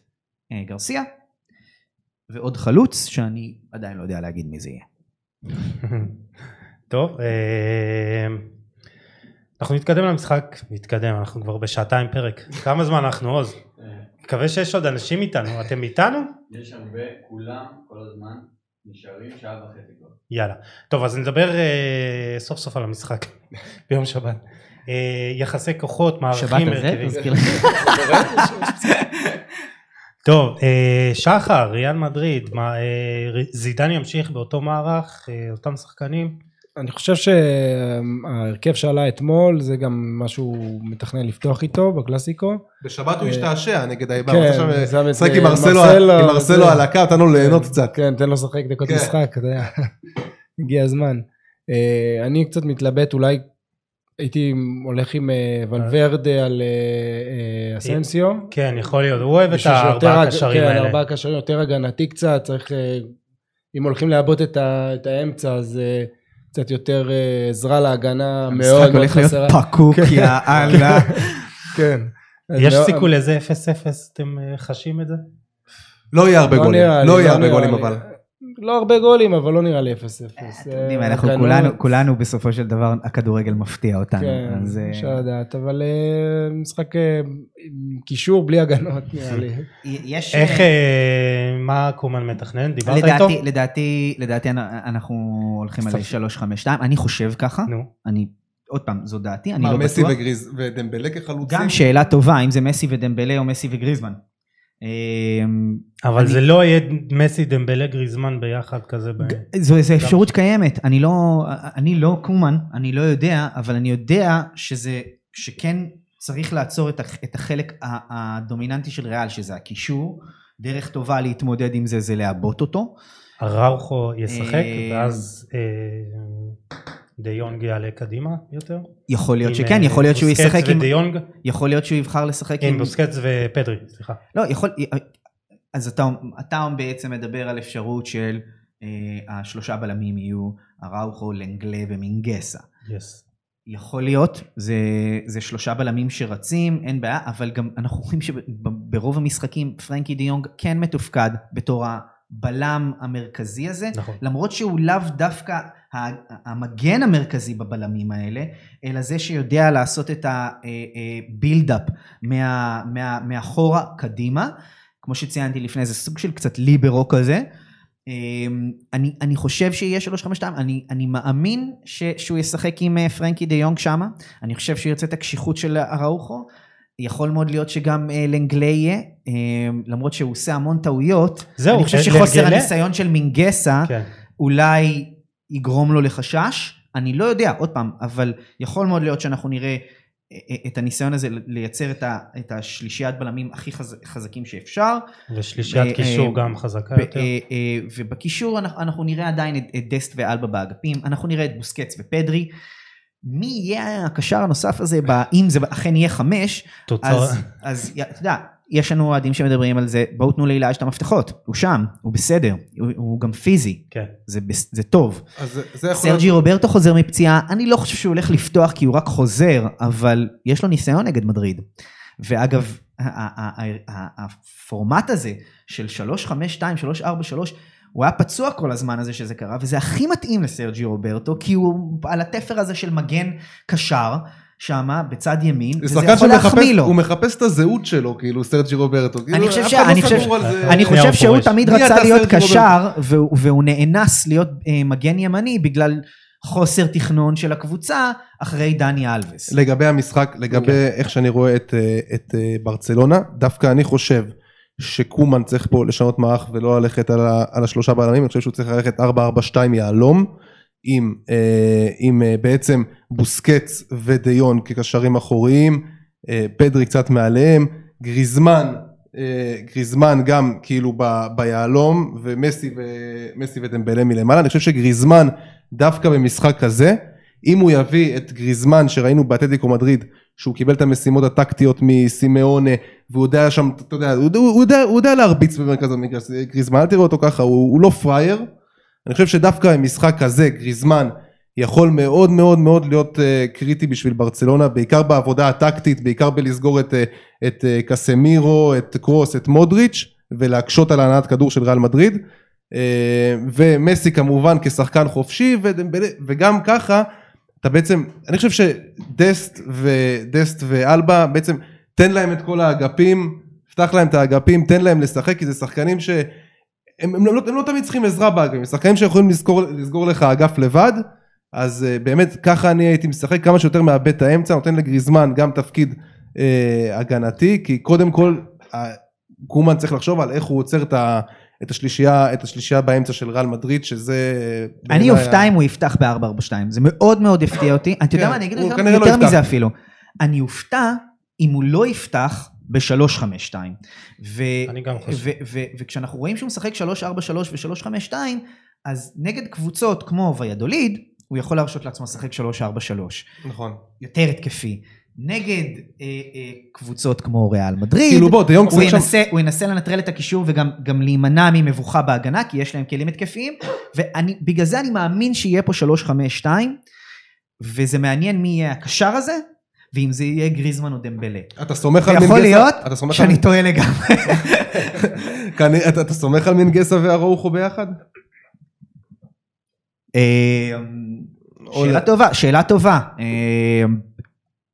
Speaker 3: גרסיה, ועוד חלוץ שאני עדיין לא יודע להגיד מי זה יהיה.
Speaker 1: טוב, אה, אנחנו נתקדם למשחק, נתקדם, אנחנו כבר בשעתיים פרק. כמה זמן אנחנו עוז? מקווה שיש עוד אנשים איתנו, אתם איתנו?
Speaker 6: יש הרבה, כולם כל הזמן נשארים שעה וחצי כבר.
Speaker 1: יאללה. טוב, אז נדבר אה, סוף סוף על המשחק ביום שבת. אה, יחסי כוחות,
Speaker 3: שבת
Speaker 1: מערכים,
Speaker 3: הזה,
Speaker 1: הרכבים.
Speaker 3: תזכיר לי.
Speaker 1: טוב, אה, שחר, ריאל מדריד, מה, אה, זידן ימשיך באותו מערך, אה, אותם שחקנים?
Speaker 2: אני חושב שההרכב שעלה אתמול זה גם משהו מתכנן לפתוח איתו בקלאסיקו.
Speaker 4: בשבת הוא השתעשע נגד האיבר.
Speaker 2: כן, שם את
Speaker 4: משחק
Speaker 2: זה,
Speaker 4: עם מרסלו
Speaker 2: מרסלו,
Speaker 4: עם מרסלו
Speaker 2: זה.
Speaker 4: על הקו, נתן לו ליהנות קצת.
Speaker 2: כן, תן לו לשחק דקות
Speaker 4: כן.
Speaker 2: משחק, אתה יודע. הגיע הזמן. אני קצת מתלבט, אולי הייתי הולך עם אה, ולוורדה על אה, אה, אסנסיו.
Speaker 1: כן, יכול להיות, הוא אוהב את הארבעה
Speaker 2: הג-
Speaker 1: קשרים
Speaker 2: כן,
Speaker 1: האלה.
Speaker 2: ארבעה קשרים, יותר הגנתי קצת, צריך... אם הולכים לעבות את האמצע, אז קצת יותר עזרה להגנה מאוד
Speaker 3: המשחק
Speaker 2: מאוד
Speaker 3: הולך להיות
Speaker 2: חסרה.
Speaker 3: פקוק.
Speaker 2: כן. אז
Speaker 1: יש
Speaker 2: מאוד-
Speaker 1: סיכוי לזה 0-0, אתם חשים את זה?
Speaker 4: לא יהיה הרבה
Speaker 2: לא
Speaker 4: גולים. לא יהיה הרבה
Speaker 2: נראה
Speaker 4: גולים
Speaker 2: לי.
Speaker 4: אבל.
Speaker 2: לא הרבה גולים, אבל לא נראה לי 0-0.
Speaker 3: אתם יודעים,
Speaker 2: אה,
Speaker 3: אנחנו כולנו, כולנו בסופו של דבר, הכדורגל מפתיע אותנו.
Speaker 2: כן,
Speaker 3: אז, אה,
Speaker 2: אפשר לדעת, אבל אה, משחק אה, קישור בלי הגנות נראה לי.
Speaker 3: יש...
Speaker 1: איך, אה, מה קומן מתכנן? דיברת איתו?
Speaker 3: לדעתי, לדעתי, לדעתי אנ- אנחנו הולכים על
Speaker 1: סתם.
Speaker 3: 352, אני חושב ככה,
Speaker 1: נו,
Speaker 3: אני, עוד פעם, זו דעתי, אני
Speaker 4: מה,
Speaker 3: לא
Speaker 4: מסי
Speaker 3: בטוח.
Speaker 4: וגריז- ודמבלה כחלוצים?
Speaker 3: גם שאלה טובה, אם זה מסי ודמבלה או מסי וגריזמן. אמ,
Speaker 1: אבל
Speaker 3: אני-
Speaker 1: זה לא יהיה מסי דמבלה גריזמן ביחד כזה. ב-
Speaker 3: זו זו אפשרות קיימת, אני לא, אני לא קומן, אני לא יודע, אבל אני יודע שזה, שכן צריך לעצור את את החלק הדומיננטי של ריאל, שזה הקישור. דרך טובה להתמודד עם זה זה לעבות אותו.
Speaker 1: אראוכו ישחק,
Speaker 3: אה,
Speaker 1: ואז אה, דה יונג יעלה קדימה יותר?
Speaker 3: יכול להיות שכן,
Speaker 1: אה,
Speaker 3: יכול להיות שהוא
Speaker 1: בוסקץ
Speaker 3: ישחק עם,
Speaker 1: ודה יונג?
Speaker 3: יכול להיות שהוא יבחר לשחק
Speaker 1: עם
Speaker 3: עם,
Speaker 1: בוסקץ ופדרי, סליחה.
Speaker 3: לא, יכול, אז אתה, אתה בעצם מדבר על אפשרות של אה, השלושה בלמים יהיו אראוחו, לנגלה ומינגסה.
Speaker 1: Yes.
Speaker 3: יכול להיות, זה, זה שלושה בלמים שרצים, אין בעיה, אבל גם אנחנו רואים שברוב המשחקים פרנקי דה יונג כן מתופקד בתור הבלם המרכזי הזה,
Speaker 1: נכון.
Speaker 3: למרות שהוא לאו דווקא המגן המרכזי בבלמים האלה, אלא זה שיודע לעשות את ה build-up מה, מה, מאחורה קדימה, כמו שציינתי לפני, זה סוג של קצת ליברו כזה. אמ, אני, אני חושב שיהיה 352, אני, אני מאמין ש, שהוא ישחק עם אה, פרנקי דה יונג שמה, אני חושב שירצה את הקשיחות של אראוחו, יכול מאוד להיות שגם אה, לנגלה יהיה, אמ, למרות שהוא עושה המון טעויות,
Speaker 1: זהו,
Speaker 3: אני חושב
Speaker 1: אה,
Speaker 3: שחוסר
Speaker 1: לנגלה?
Speaker 3: הניסיון של מינגסה
Speaker 1: כן.
Speaker 3: אולי יגרום לו לחשש, אני לא יודע, עוד פעם, אבל יכול מאוד להיות שאנחנו נראה אה, את הניסיון הזה לייצר את, ה, את השלישיית בלמים הכי חז, חזקים שאפשר,
Speaker 1: ושלישיית
Speaker 3: ב-
Speaker 1: קישור
Speaker 3: אה,
Speaker 1: גם חזקה יותר.
Speaker 3: אה, אה, ובקישור אנחנו, אנחנו נראה עדיין את, את דסט ואלבה באגפים, אנחנו נראה את בוסקץ ופדרי. מי יהיה הקשר הנוסף הזה, ב- אם זה אכן יהיה חמש,
Speaker 1: תוצר...
Speaker 3: אז, אתה יודע, יש לנו אוהדים שמדברים על זה, בואו תנו להילה יש את המפתחות, הוא שם, הוא בסדר, הוא, הוא גם פיזי,
Speaker 1: כן.
Speaker 3: זה, זה טוב.
Speaker 4: אז זה- זה יכול להיות...
Speaker 3: סרג'י רוברטו חוזר מפציעה, אני לא חושב שהוא הולך לפתוח כי הוא רק חוזר, אבל יש לו ניסיון נגד מדריד. ואגב, הפורמט הזה של 352, 343, הוא היה פצוע כל הזמן הזה שזה קרה, וזה הכי מתאים לסרג'י רוברטו, כי הוא על התפר הזה של מגן קשר, שמה בצד ימין,
Speaker 4: זה
Speaker 3: וזה יכול
Speaker 4: שמחפש,
Speaker 3: להחמיא לו.
Speaker 4: הוא מחפש את הזהות שלו, כאילו, סרג'י רוברטו. כאילו,
Speaker 3: חושב
Speaker 4: לא
Speaker 3: אני חושב-
Speaker 4: זה.
Speaker 3: אני חושב
Speaker 1: הוא
Speaker 3: שהוא
Speaker 1: פורש.
Speaker 3: תמיד
Speaker 4: מי
Speaker 3: רצה להיות קשר, והוא והוא נאנס להיות אה, מגן ימני בגלל חוסר תכנון של הקבוצה אחרי דני אלווס.
Speaker 4: לגבי המשחק, לגבי
Speaker 3: אוקיי.
Speaker 4: איך שאני רואה את, אה, את אה, ברצלונה, דווקא אני חושב שקומן צריך פה לשנות מערך ולא ללכת על, ה, על השלושה בלמים, אני חושב שהוא צריך ללכת 4-4-2 יהלום, עם, אה, עם אה, בעצם בוסקץ ודיון כקשרים אחוריים, אה, פדרי קצת מעליהם, גריזמן, אה, גריזמן גם כאילו ב- ביהלום, ומסי, ו- ודמבלה מלמעלה, אני חושב שגריזמן דווקא במשחק כזה, אם הוא יביא את גריזמן שראינו באתלטיקו מדריד, שהוא קיבל את המשימות הטקטיות מסימאונה, והוא יודע שם, אתה יודע, הוא, יודע- הוא, יודע, הוא יודע להרביץ במרכז המגרש, גריזמן, אל תראו אותו ככה, הוא, הוא לא פראייר, אני חושב שדווקא במשחק כזה, גריזמן יכול מאוד מאוד מאוד להיות uh, קריטי בשביל ברצלונה, בעיקר בעבודה הטקטית, בעיקר בלסגור את, uh, את uh, קסמירו, את קרוס, את מודריץ', ולהקשות על הנעת כדור של ריאל מדריד. ומסי כמובן כשחקן חופשי, וגם ככה, אתה בעצם, אני חושב שדסט ודסט ואלבה, בעצם תן להם את כל האגפים, פתח להם את האגפים, תן להם לשחק, כי זה שחקנים ש... הם, הם, לא, הם לא תמיד צריכים עזרה באגפים, הם שחקנים שיכולים לסגור, לסגור לך אגף לבד, אז uh, באמת ככה אני הייתי משחק כמה שיותר מאבד את האמצע, נותן לגריזמן גם תפקיד uh, הגנתי, כי קודם כל uh, קומן צריך לחשוב על איך הוא עוצר את, ה, את, השלישייה, את השלישייה באמצע של ריאל מדריד, שזה...
Speaker 3: אני
Speaker 4: בעיניי
Speaker 3: אופתע אם הוא יפתח ב-442, זה מאוד מאוד הפתיע אותי. אתה יודע
Speaker 4: כן,
Speaker 3: מה, אני אגיד יותר-
Speaker 4: כנראה לא
Speaker 3: יותר
Speaker 4: יפתח.
Speaker 3: מזה אפילו. אני אופתע אם הוא לא יפתח ב-352.
Speaker 1: אני גם חושב.
Speaker 3: וכשאנחנו רואים שהוא משחק 343 ו-352, אז נגד קבוצות כמו ויאדוליד, הוא יכול להרשות לעצמו לשחק 343.
Speaker 4: נכון.
Speaker 3: יותר התקפי. נגד אה, אה, קבוצות כמו ריאל מדריד,
Speaker 4: כאילו בוא,
Speaker 3: הוא
Speaker 4: קצת שם...
Speaker 3: ינסה, הוא ינסה לנטרל את הקישור וגם גם להימנע ממבוכה בהגנה, כי יש להם כלים התקפיים, ובגלל זה אני מאמין שיהיה פה 3-5-2, וזה מעניין מי יהיה הקשר הזה, ואם זה יהיה גריזמן או דמבלה.
Speaker 4: אתה סומך על מנגסה?
Speaker 3: להיות
Speaker 4: אתה סומך על
Speaker 3: שאני טועה לגמרי.
Speaker 4: אתה- סומך על מנגסה ואראוחו ביחד? או
Speaker 3: שאלה
Speaker 4: לא.
Speaker 3: טובה, שאלה טובה. אה,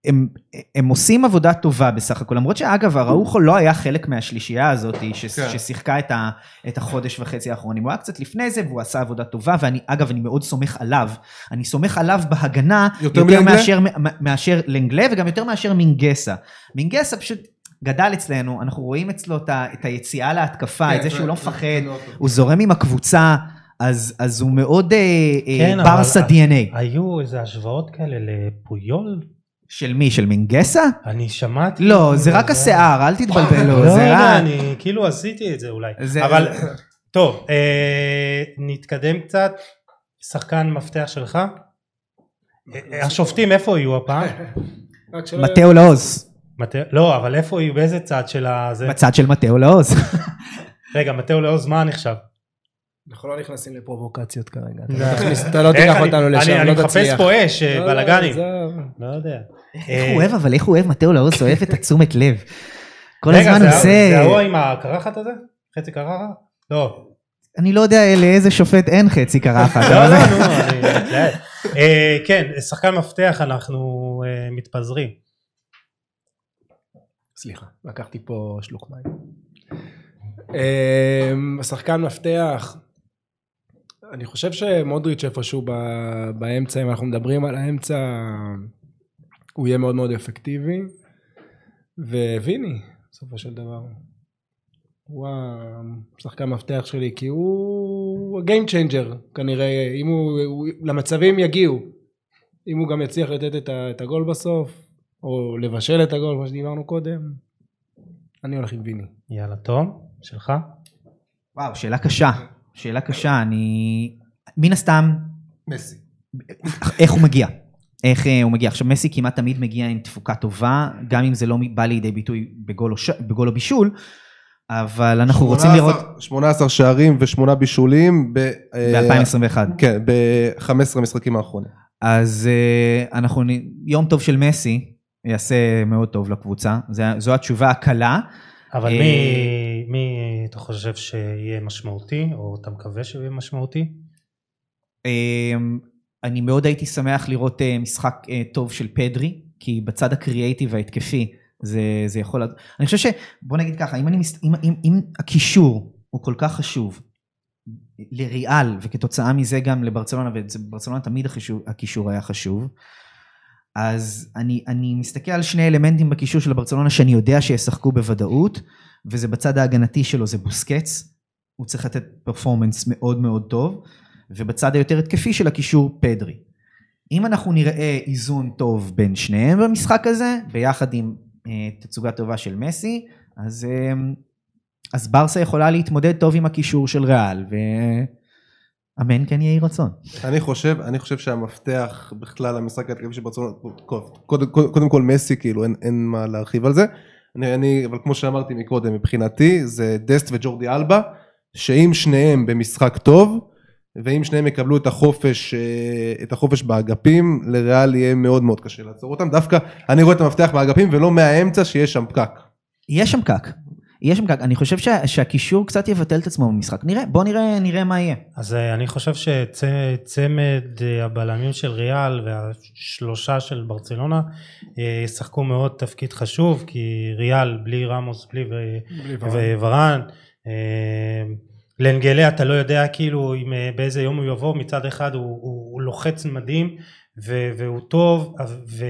Speaker 3: הם, הם עושים עבודה טובה בסך הכל, למרות שאגב, אראוחו לא היה חלק מהשלישייה הזאת ש,
Speaker 4: כן.
Speaker 3: ששיחקה את, ה, את החודש וחצי האחרונים, הוא היה קצת לפני זה והוא עשה עבודה טובה, ואני, אגב, אני מאוד סומך עליו. אני סומך עליו בהגנה
Speaker 4: יותר
Speaker 3: יותר,
Speaker 4: מלנגלה?
Speaker 3: מאשר, מאשר לנגלה וגם יותר מאשר מינגסה. מינגסה פשוט גדל אצלנו, אנחנו רואים אצלו את, ה, את היציאה להתקפה,
Speaker 4: כן,
Speaker 3: את זה שהוא לא
Speaker 4: זה-
Speaker 3: מפחד,
Speaker 4: לא.
Speaker 3: הוא זורם עם הקבוצה, אז, אז הוא מאוד אה,
Speaker 1: כן,
Speaker 3: אה, ברסה DNA.
Speaker 1: היו איזה השוואות כאלה לפויול?
Speaker 3: של מי? של מינגסה?
Speaker 1: אני שמעתי...
Speaker 3: לא, זה רק השיער, אל תתבלבלו,
Speaker 1: לא
Speaker 3: זה
Speaker 1: יודע,
Speaker 3: רק...
Speaker 1: אני כאילו עשיתי את זה אולי.
Speaker 3: זה-
Speaker 1: אבל, טוב, אה, נתקדם קצת. שחקן מפתח שלך? אה, השופטים איפה יהיו הפעם?
Speaker 3: מתאו לאוז,
Speaker 1: מטה- לא, אבל איפה יהיו? באיזה צד של הזה?
Speaker 3: בצד של מתאו לאוז.
Speaker 1: רגע, מתאו לעוז מה נחשב?
Speaker 2: אנחנו לא נכנסים לפרובוקציות כרגע. אתה לא לא תיקח
Speaker 1: אני-
Speaker 2: אותנו
Speaker 1: אני-
Speaker 2: לשם,
Speaker 1: אני
Speaker 2: לא
Speaker 1: מחפש
Speaker 2: תצליח.
Speaker 1: פה אש, אה,
Speaker 2: לא, לא,
Speaker 1: בלאגנים. לא יודע.
Speaker 3: איך הוא אוהב, אבל איך הוא אוהב מתאו לאוז, אוהב את התשומת לב. כל הזמן עושה...
Speaker 1: זה ההוא עם הקרחת הזה? חצי קרחת? לא.
Speaker 3: אני לא יודע לאיזה שופט אין חצי קרחת.
Speaker 1: לא, לא, נו, אני. אה, כן, שחקן מפתח, אנחנו אה, מתפזרים.
Speaker 2: סליחה, לקחתי פה שלוק מים. אמ, שחקן מפתח, אני חושב שמודריץ' איפשהו ב- באמצע, אם אנחנו מדברים על האמצע, הוא יהיה מאוד מאוד אפקטיבי. וויני, בסופו של דבר. הוא השחקן מפתח שלי, כי הוא ה-game changer כנראה, אם הוא, הוא, למצבים יגיעו. אם הוא גם יצליח לתת את, ה, את הגול בסוף, או לבשל את הגול, כמו שדיברנו קודם, אני הולך עם ויני.
Speaker 1: יאללה, תום, שלך?
Speaker 3: וואו, שאלה קשה. שאלה קשה, אני... מן הסתם,
Speaker 4: מסי.
Speaker 3: איך הוא מגיע? איך אה, הוא מגיע? עכשיו מסי כמעט תמיד מגיע עם תפוקה טובה, גם אם זה לא בא לידי ביטוי בגול או, ש... בגול או בישול, אבל אנחנו רוצים
Speaker 4: 18
Speaker 3: לראות
Speaker 4: 18 שערים ושמונה בישולים ב... אה,
Speaker 3: ב-2021.
Speaker 4: כן, ב-15 משחקים האחרונים.
Speaker 3: אז uh, אנחנו, יום טוב של מסי יעשה מאוד טוב לקבוצה, זו התשובה הקלה.
Speaker 1: אבל
Speaker 3: אה,
Speaker 1: מי, מי אתה חושב שיהיה משמעותי, או אתה מקווה שהוא יהיה משמעותי?
Speaker 3: אמ, אני מאוד הייתי שמח לראות אה, משחק אה, טוב של פדרי, כי בצד הקריאייטיב וההתקפי זה, זה יכול... אני חושב ש... בוא נגיד ככה, אם, אני מס... אם, אם, אם הקישור הוא כל כך חשוב לריאל, וכתוצאה מזה גם לברצלונה, וברצלונה תמיד החישור, הקישור היה חשוב, אז אני, אני מסתכל על שני אלמנטים בקישור של ברצלונה שאני יודע שישחקו בוודאות, וזה בצד ההגנתי שלו זה בוסקץ, הוא צריך לתת פרפורמנס מאוד מאוד טוב, ובצד היותר התקפי של הקישור פדרי. אם אנחנו נראה איזון טוב בין שניהם במשחק הזה, ביחד עם אה, תצוגה טובה של מסי, אז, אה, אז ברסה יכולה להתמודד טוב עם הקישור של ריאל, ואמן כן יהי רצון.
Speaker 4: אני חושב, אני חושב שהמפתח בכלל למשחק ההתקפי של ברצלונה, קודם, קודם, קודם כל מסי, כאילו אין, אין מה להרחיב על זה. אני, אני, אבל כמו שאמרתי מקודם, מבחינתי זה דסט וג'ורדי אלבה, שאם שניהם במשחק טוב, ואם שניהם יקבלו את החופש, אה, את החופש באגפים, לריאל יהיה מאוד מאוד קשה לעצור אותם. דווקא אני רואה את המפתח באגפים ולא מהאמצע שיש שם פקק.
Speaker 3: יש שם פקק. יש. אני חושב שה, שהקישור קצת יבטל את עצמו במשחק. נראה, בוא נראה, נראה מה יהיה.
Speaker 1: אז אה, אני חושב שצמד אה, הבלמים של ריאל והשלושה של ברצלונה אה, ישחקו מאוד תפקיד חשוב, כי ריאל בלי רמוס, בלי ו- וורן, אה, לנגלה אתה לא יודע כאילו אם, באיזה יום הוא יבוא, מצד אחד הוא, הוא, הוא לוחץ מדהים ו- והוא טוב, ו...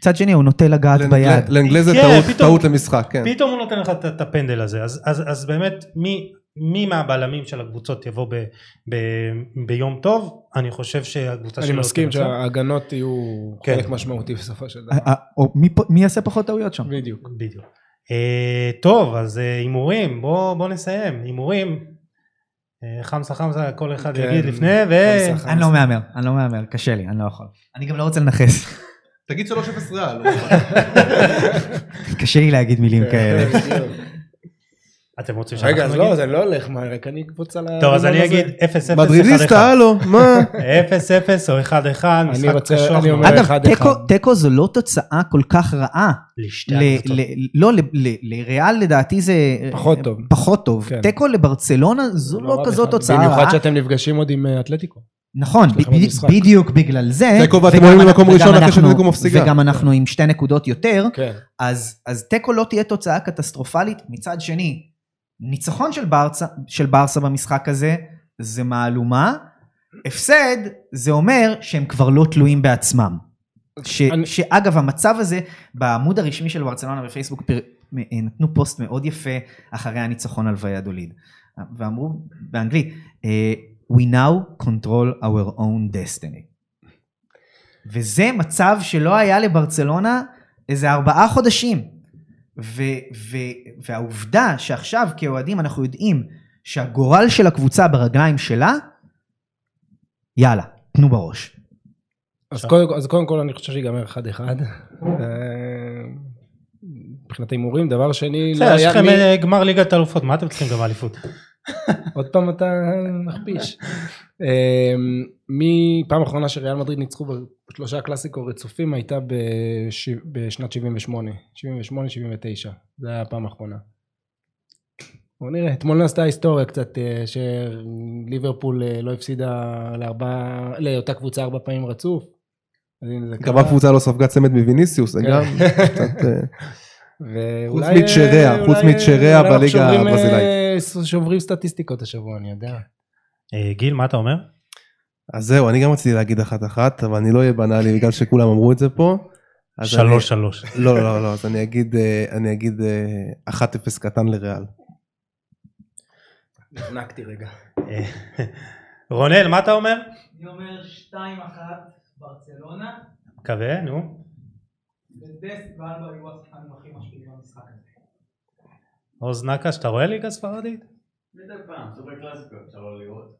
Speaker 3: מצד שני, הוא נוטה לגעת ביד.
Speaker 4: לאנגלה זה
Speaker 1: כן,
Speaker 4: טעות,
Speaker 1: פתאום-
Speaker 4: טעות למשחק, כן.
Speaker 1: פתאום הוא נותן לך את- הפנדל הזה, אז, אז, אז באמת מי, מי מהבלמים של הקבוצות יבוא ב, ב, ביום טוב, אני חושב שהקבוצה
Speaker 2: אני
Speaker 1: שלו
Speaker 2: מסכים
Speaker 1: תנצח.
Speaker 2: שההגנות יהיו
Speaker 1: כן.
Speaker 2: חלק משמעותי בסופו של
Speaker 3: אה,
Speaker 2: דבר.
Speaker 3: אה, או מי מי יעשה פחות טעויות שם?
Speaker 2: בדיוק.
Speaker 1: בדיוק. אה, טוב, אז אה, הימורים, בוא, בוא נסיים. הימורים, אה, חמסה חמסה, כל אחד
Speaker 2: כן,
Speaker 1: יגיד לפני, ו...
Speaker 2: חמסה, חמסה.
Speaker 3: אני לא מהמר, אני לא מהמר, קשה לי, אני לא יכול. אני גם לא רוצה לנכס.
Speaker 4: תגיד 3-0 ריאל.
Speaker 3: קשה לי להגיד מילים כאלה.
Speaker 1: אתם רוצים שאנחנו
Speaker 2: רגע, אז
Speaker 1: נגיד?
Speaker 2: לא, זה לא הולך מהר, רק אני אקפוץ על
Speaker 1: טוב, אז אני. אגיד 0-0, 1-1.
Speaker 4: מדרידיסטה, הלו, מה?
Speaker 1: 0-0 או 1-1, משחק
Speaker 2: רוצה-
Speaker 1: קשוח
Speaker 2: אני
Speaker 1: מאוד.
Speaker 2: אומר-
Speaker 3: אגב,
Speaker 2: אחד,
Speaker 3: תיקו- זו לא תוצאה כל כך רעה. לא, לריאל לדעתי זה...
Speaker 2: פחות טוב.
Speaker 3: פחות טוב.
Speaker 2: כן.
Speaker 3: תיקו לברצלונה זו לא
Speaker 2: רע
Speaker 3: כזאת. תוצאה רעה.
Speaker 2: במיוחד שאתם נפגשים עוד עם אה, אתלטיקו.
Speaker 3: נכון. בדיוק בגלל זה.
Speaker 4: תיקו ואתם
Speaker 3: וגם
Speaker 4: עולים
Speaker 3: אנחנו-
Speaker 4: למקום ראשון אחרי
Speaker 3: אנחנו-
Speaker 4: שאתלטיקו מפסידה.
Speaker 3: וגם אנחנו עם שתי נקודות יותר,
Speaker 2: כן.
Speaker 3: אז אז תיקו לא תהיה תוצאה קטסטרופלית. מצד שני, ניצחון של ברסה, במשחק הזה זה מהלומה. הפסד זה אומר שהם כבר לא תלויים בעצמם. ש,
Speaker 2: אני-
Speaker 3: שאגב המצב הזה בעמוד הרשמי של ברצלונה בפייסבוק פר, נתנו פוסט מאוד יפה אחרי הניצחון על ויאדוליד ואמרו באנגלית אה, We now control our own destiny וזה מצב שלא היה לברצלונה איזה ארבעה חודשים ו, ו, והעובדה שעכשיו כאוהדים אנחנו יודעים שהגורל של הקבוצה ברגליים שלה יאללה תנו בראש
Speaker 2: אז קודם, אז קודם כל אני חושב שיגמר 1-1. אה, מבחינת ההימורים, דבר שני,
Speaker 1: בסדר,
Speaker 2: לא
Speaker 1: יש
Speaker 2: היה
Speaker 1: לכם. אה, גמר ליגת אלופות, מה אתם צריכים גם אליפות?
Speaker 2: עוד פעם אתה מכפיש. אה, מפעם אחרונה שריאל מדריד ניצחו בשלושה קלאסיקו רצופים הייתה בש... בשנת 78, 78-79, זה היה הפעם האחרונה. בוא נראה, אתמול נעשתה היסטוריה קצת, אה, שליברפול אה, לא הפסידה לארבעה, לאותה קבוצה ארבע פעמים רצוף.
Speaker 4: גם. הקבוצה לא ספגה צמד מוויניסיוס, זה
Speaker 2: כן.
Speaker 4: גם קצת... אה,
Speaker 2: ואולי,
Speaker 4: מצ'ריה, חוץ מצ'ריה בליגה הברזילאית.
Speaker 2: שוברים סטטיסטיקות השבוע, אני יודע.
Speaker 1: אה, גיל, מה אתה אומר?
Speaker 4: אז זהו, אני גם רציתי להגיד אחת אחת, אבל אני לא אהיה בנאלי בגלל שכולם אמרו את זה פה. אז אני-
Speaker 1: שלוש שלוש.
Speaker 4: לא, לא, לא, אז אני אגיד, אה, אני אגיד אה, 1-0 קטן לריאל.
Speaker 2: נחנקתי רגע.
Speaker 1: אה, רונל, מה אתה אומר?
Speaker 7: אני אומר 2-1 ברצלונה,
Speaker 1: מקווה, נו.
Speaker 7: ודסט ואלבה היו השחקנים הכי משפיעים.
Speaker 1: עוז נקש, אתה רואה ליגה ספרדית?
Speaker 6: מדי פעם, סופר קלאסיקו אפשר לא לראות,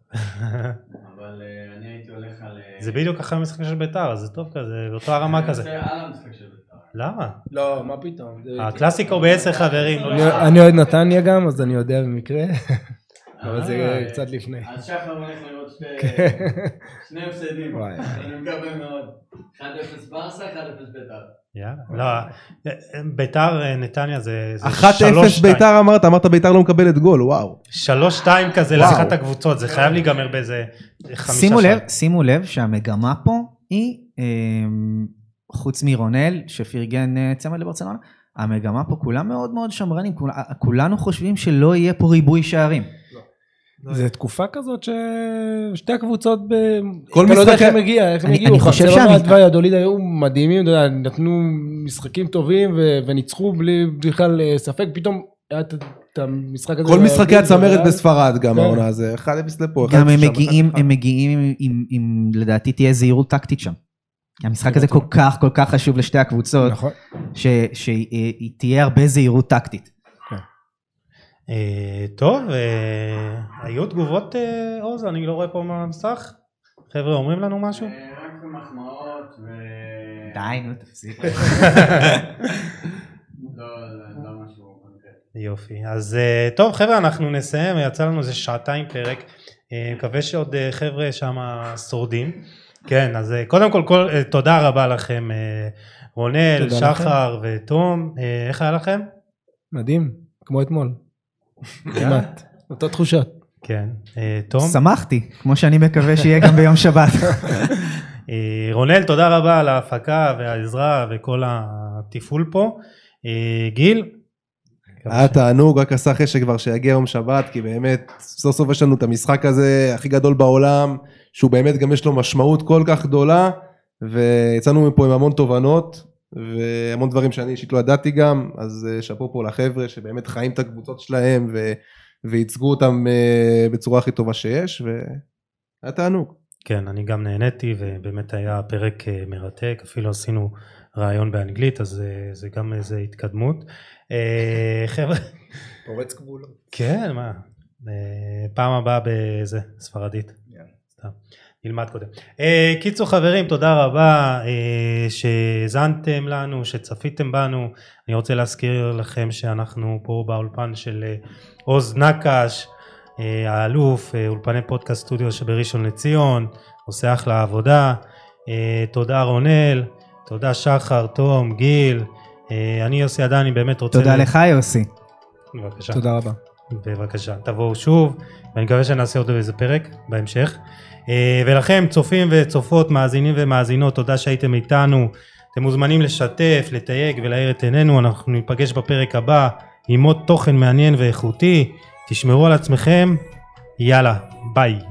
Speaker 6: אבל אה, אני הייתי הולך על... אה,
Speaker 1: זה בדיוק אחרי המשחק של ביתר, אז זה טוב כזה, באותו הרמה כזה.
Speaker 6: זה על המשחק של בית"ר.
Speaker 1: למה?
Speaker 2: לא, מה פתאום.
Speaker 1: הקלאסיקו בעשר חברים.
Speaker 2: אני- אוהד נתניה גם, אז אני יודע במקרה, אבל זה
Speaker 6: אה,
Speaker 2: קצת לפני.
Speaker 6: אז שחר הולך לראות
Speaker 2: כן.
Speaker 6: שני הפסדים. אני מקווה מאוד. 1-0 ברסה, 1-0 בית"ר.
Speaker 1: יאללה. לא, אה, ביתר אה, נתניה זה... זה
Speaker 4: 1-0
Speaker 1: שלוש, שתיים.
Speaker 4: ביתר אמרת, אמרת ביתר לא מקבלת גול, וואו.
Speaker 1: שלוש שתיים כזה
Speaker 4: וואו.
Speaker 1: לאחת הקבוצות, זה חייב להיגמר באיזה חמישה.
Speaker 3: לב, שימו לב שהמגמה פה היא, חוץ מרונל שפרגן אה, צמד לברצלונה, המגמה פה כולם מאוד מאוד שמרנים, כול- כולנו חושבים שלא יהיה פה ריבוי שערים.
Speaker 2: זה תקופה כזאת ששתי הקבוצות, ב...
Speaker 4: כל
Speaker 2: אתה לא יודע איך הם הגיעו, איך הם
Speaker 3: אני-
Speaker 2: הגיעו,
Speaker 3: אני חושב
Speaker 2: ברצלונה
Speaker 3: שהמ-
Speaker 2: והדוליד היו מדהימים, אתה יודע, נתנו משחקים טובים ו- וניצחו בלי בכלל אה, ספק, פתאום היה את- את המשחק הזה.
Speaker 4: כל משחקי
Speaker 2: והדוליד
Speaker 4: הצמרת
Speaker 2: וריאל.
Speaker 4: בספרד גם
Speaker 2: כן.
Speaker 4: העונה הזה, 1-0 לפה, 1-0
Speaker 3: גם הם מגיעים,
Speaker 4: 1-1.
Speaker 3: הם מגיעים עם- לדעתי תהיה זהירות טקטית שם. המשחק הזה כל. כך כל כך חשוב לשתי הקבוצות,
Speaker 2: נכון.
Speaker 3: ש- שהיא תהיה הרבה זהירות טקטית.
Speaker 1: אה, טוב, אה, היו תגובות אה, עוז? אני לא רואה פה מהמסך. חבר'ה אומרים לנו משהו?
Speaker 6: רק מחמאות ו...
Speaker 3: די, נו, תפסיק.
Speaker 6: לא, לא משהו קונקרטי.
Speaker 1: יופי. אז טוב חבר'ה אנחנו נסיים, יצא לנו איזה שעתיים פרק. מקווה שעוד חבר'ה שם שורדים. כן, אז קודם כל, כל תודה רבה לכם רונל, שחר ותום. איך היה לכם?
Speaker 2: מדהים, כמו אתמול. כמעט. אותו תחושות.
Speaker 1: כן. אה, תום?
Speaker 3: שמחתי, כמו שאני מקווה שיהיה גם ביום שבת.
Speaker 1: אה, רונל, תודה רבה על ההפקה והעזרה וכל התפעול פה. אה, גיל?
Speaker 4: היה תענוג, רק עשה חשק כבר שיגיע יום שבת, כי באמת, סוף סוף יש לנו את המשחק הזה הכי גדול בעולם, שהוא באמת גם יש לו משמעות כל כך גדולה, ויצאנו מפה עם המון תובנות, והמון דברים שאני אישית לא ידעתי גם, אז אה, שאפו פה לחבר'ה שבאמת חיים את הקבוצות שלהם, ו... וייצגו אותם אה, בצורה הכי טובה שיש, והיה תענוג.
Speaker 1: כן, אני גם נהניתי ובאמת היה פרק אה, מרתק, אפילו עשינו ראיון באנגלית, אז אה, זה גם איזה התקדמות. חבר'ה,
Speaker 2: פורץ גבולות.
Speaker 1: כן, מה, פעם הבאה באיזה, ספרדית. סתם, נלמד קודם. אה, קיצור חברים, תודה רבה אה, שהאזנתם לנו, שצפיתם בנו. אני רוצה להזכיר לכם שאנחנו פה באולפן של אה, עוז נקש, האלוף, אולפני פודקאסט סטודיו שבראשון לציון, עושה אחלה עבודה. תודה רונל, תודה שחר, תום, גיל. אני יוסי עדני באמת רוצה...
Speaker 3: תודה
Speaker 1: ל-
Speaker 3: לך יוסי.
Speaker 1: בבקשה.
Speaker 2: תודה רבה.
Speaker 1: בבקשה, תבואו שוב, ואני מקווה שנעשה עוד איזה פרק בהמשך. אה, ולכם, צופים וצופות, מאזינים ומאזינות, תודה שהייתם איתנו. אתם מוזמנים לשתף, לתייג ולהאיר את עינינו, אנחנו ניפגש בפרק הבא עם עוד תוכן מעניין ואיכותי. תשמרו על עצמכם, יאללה, ביי.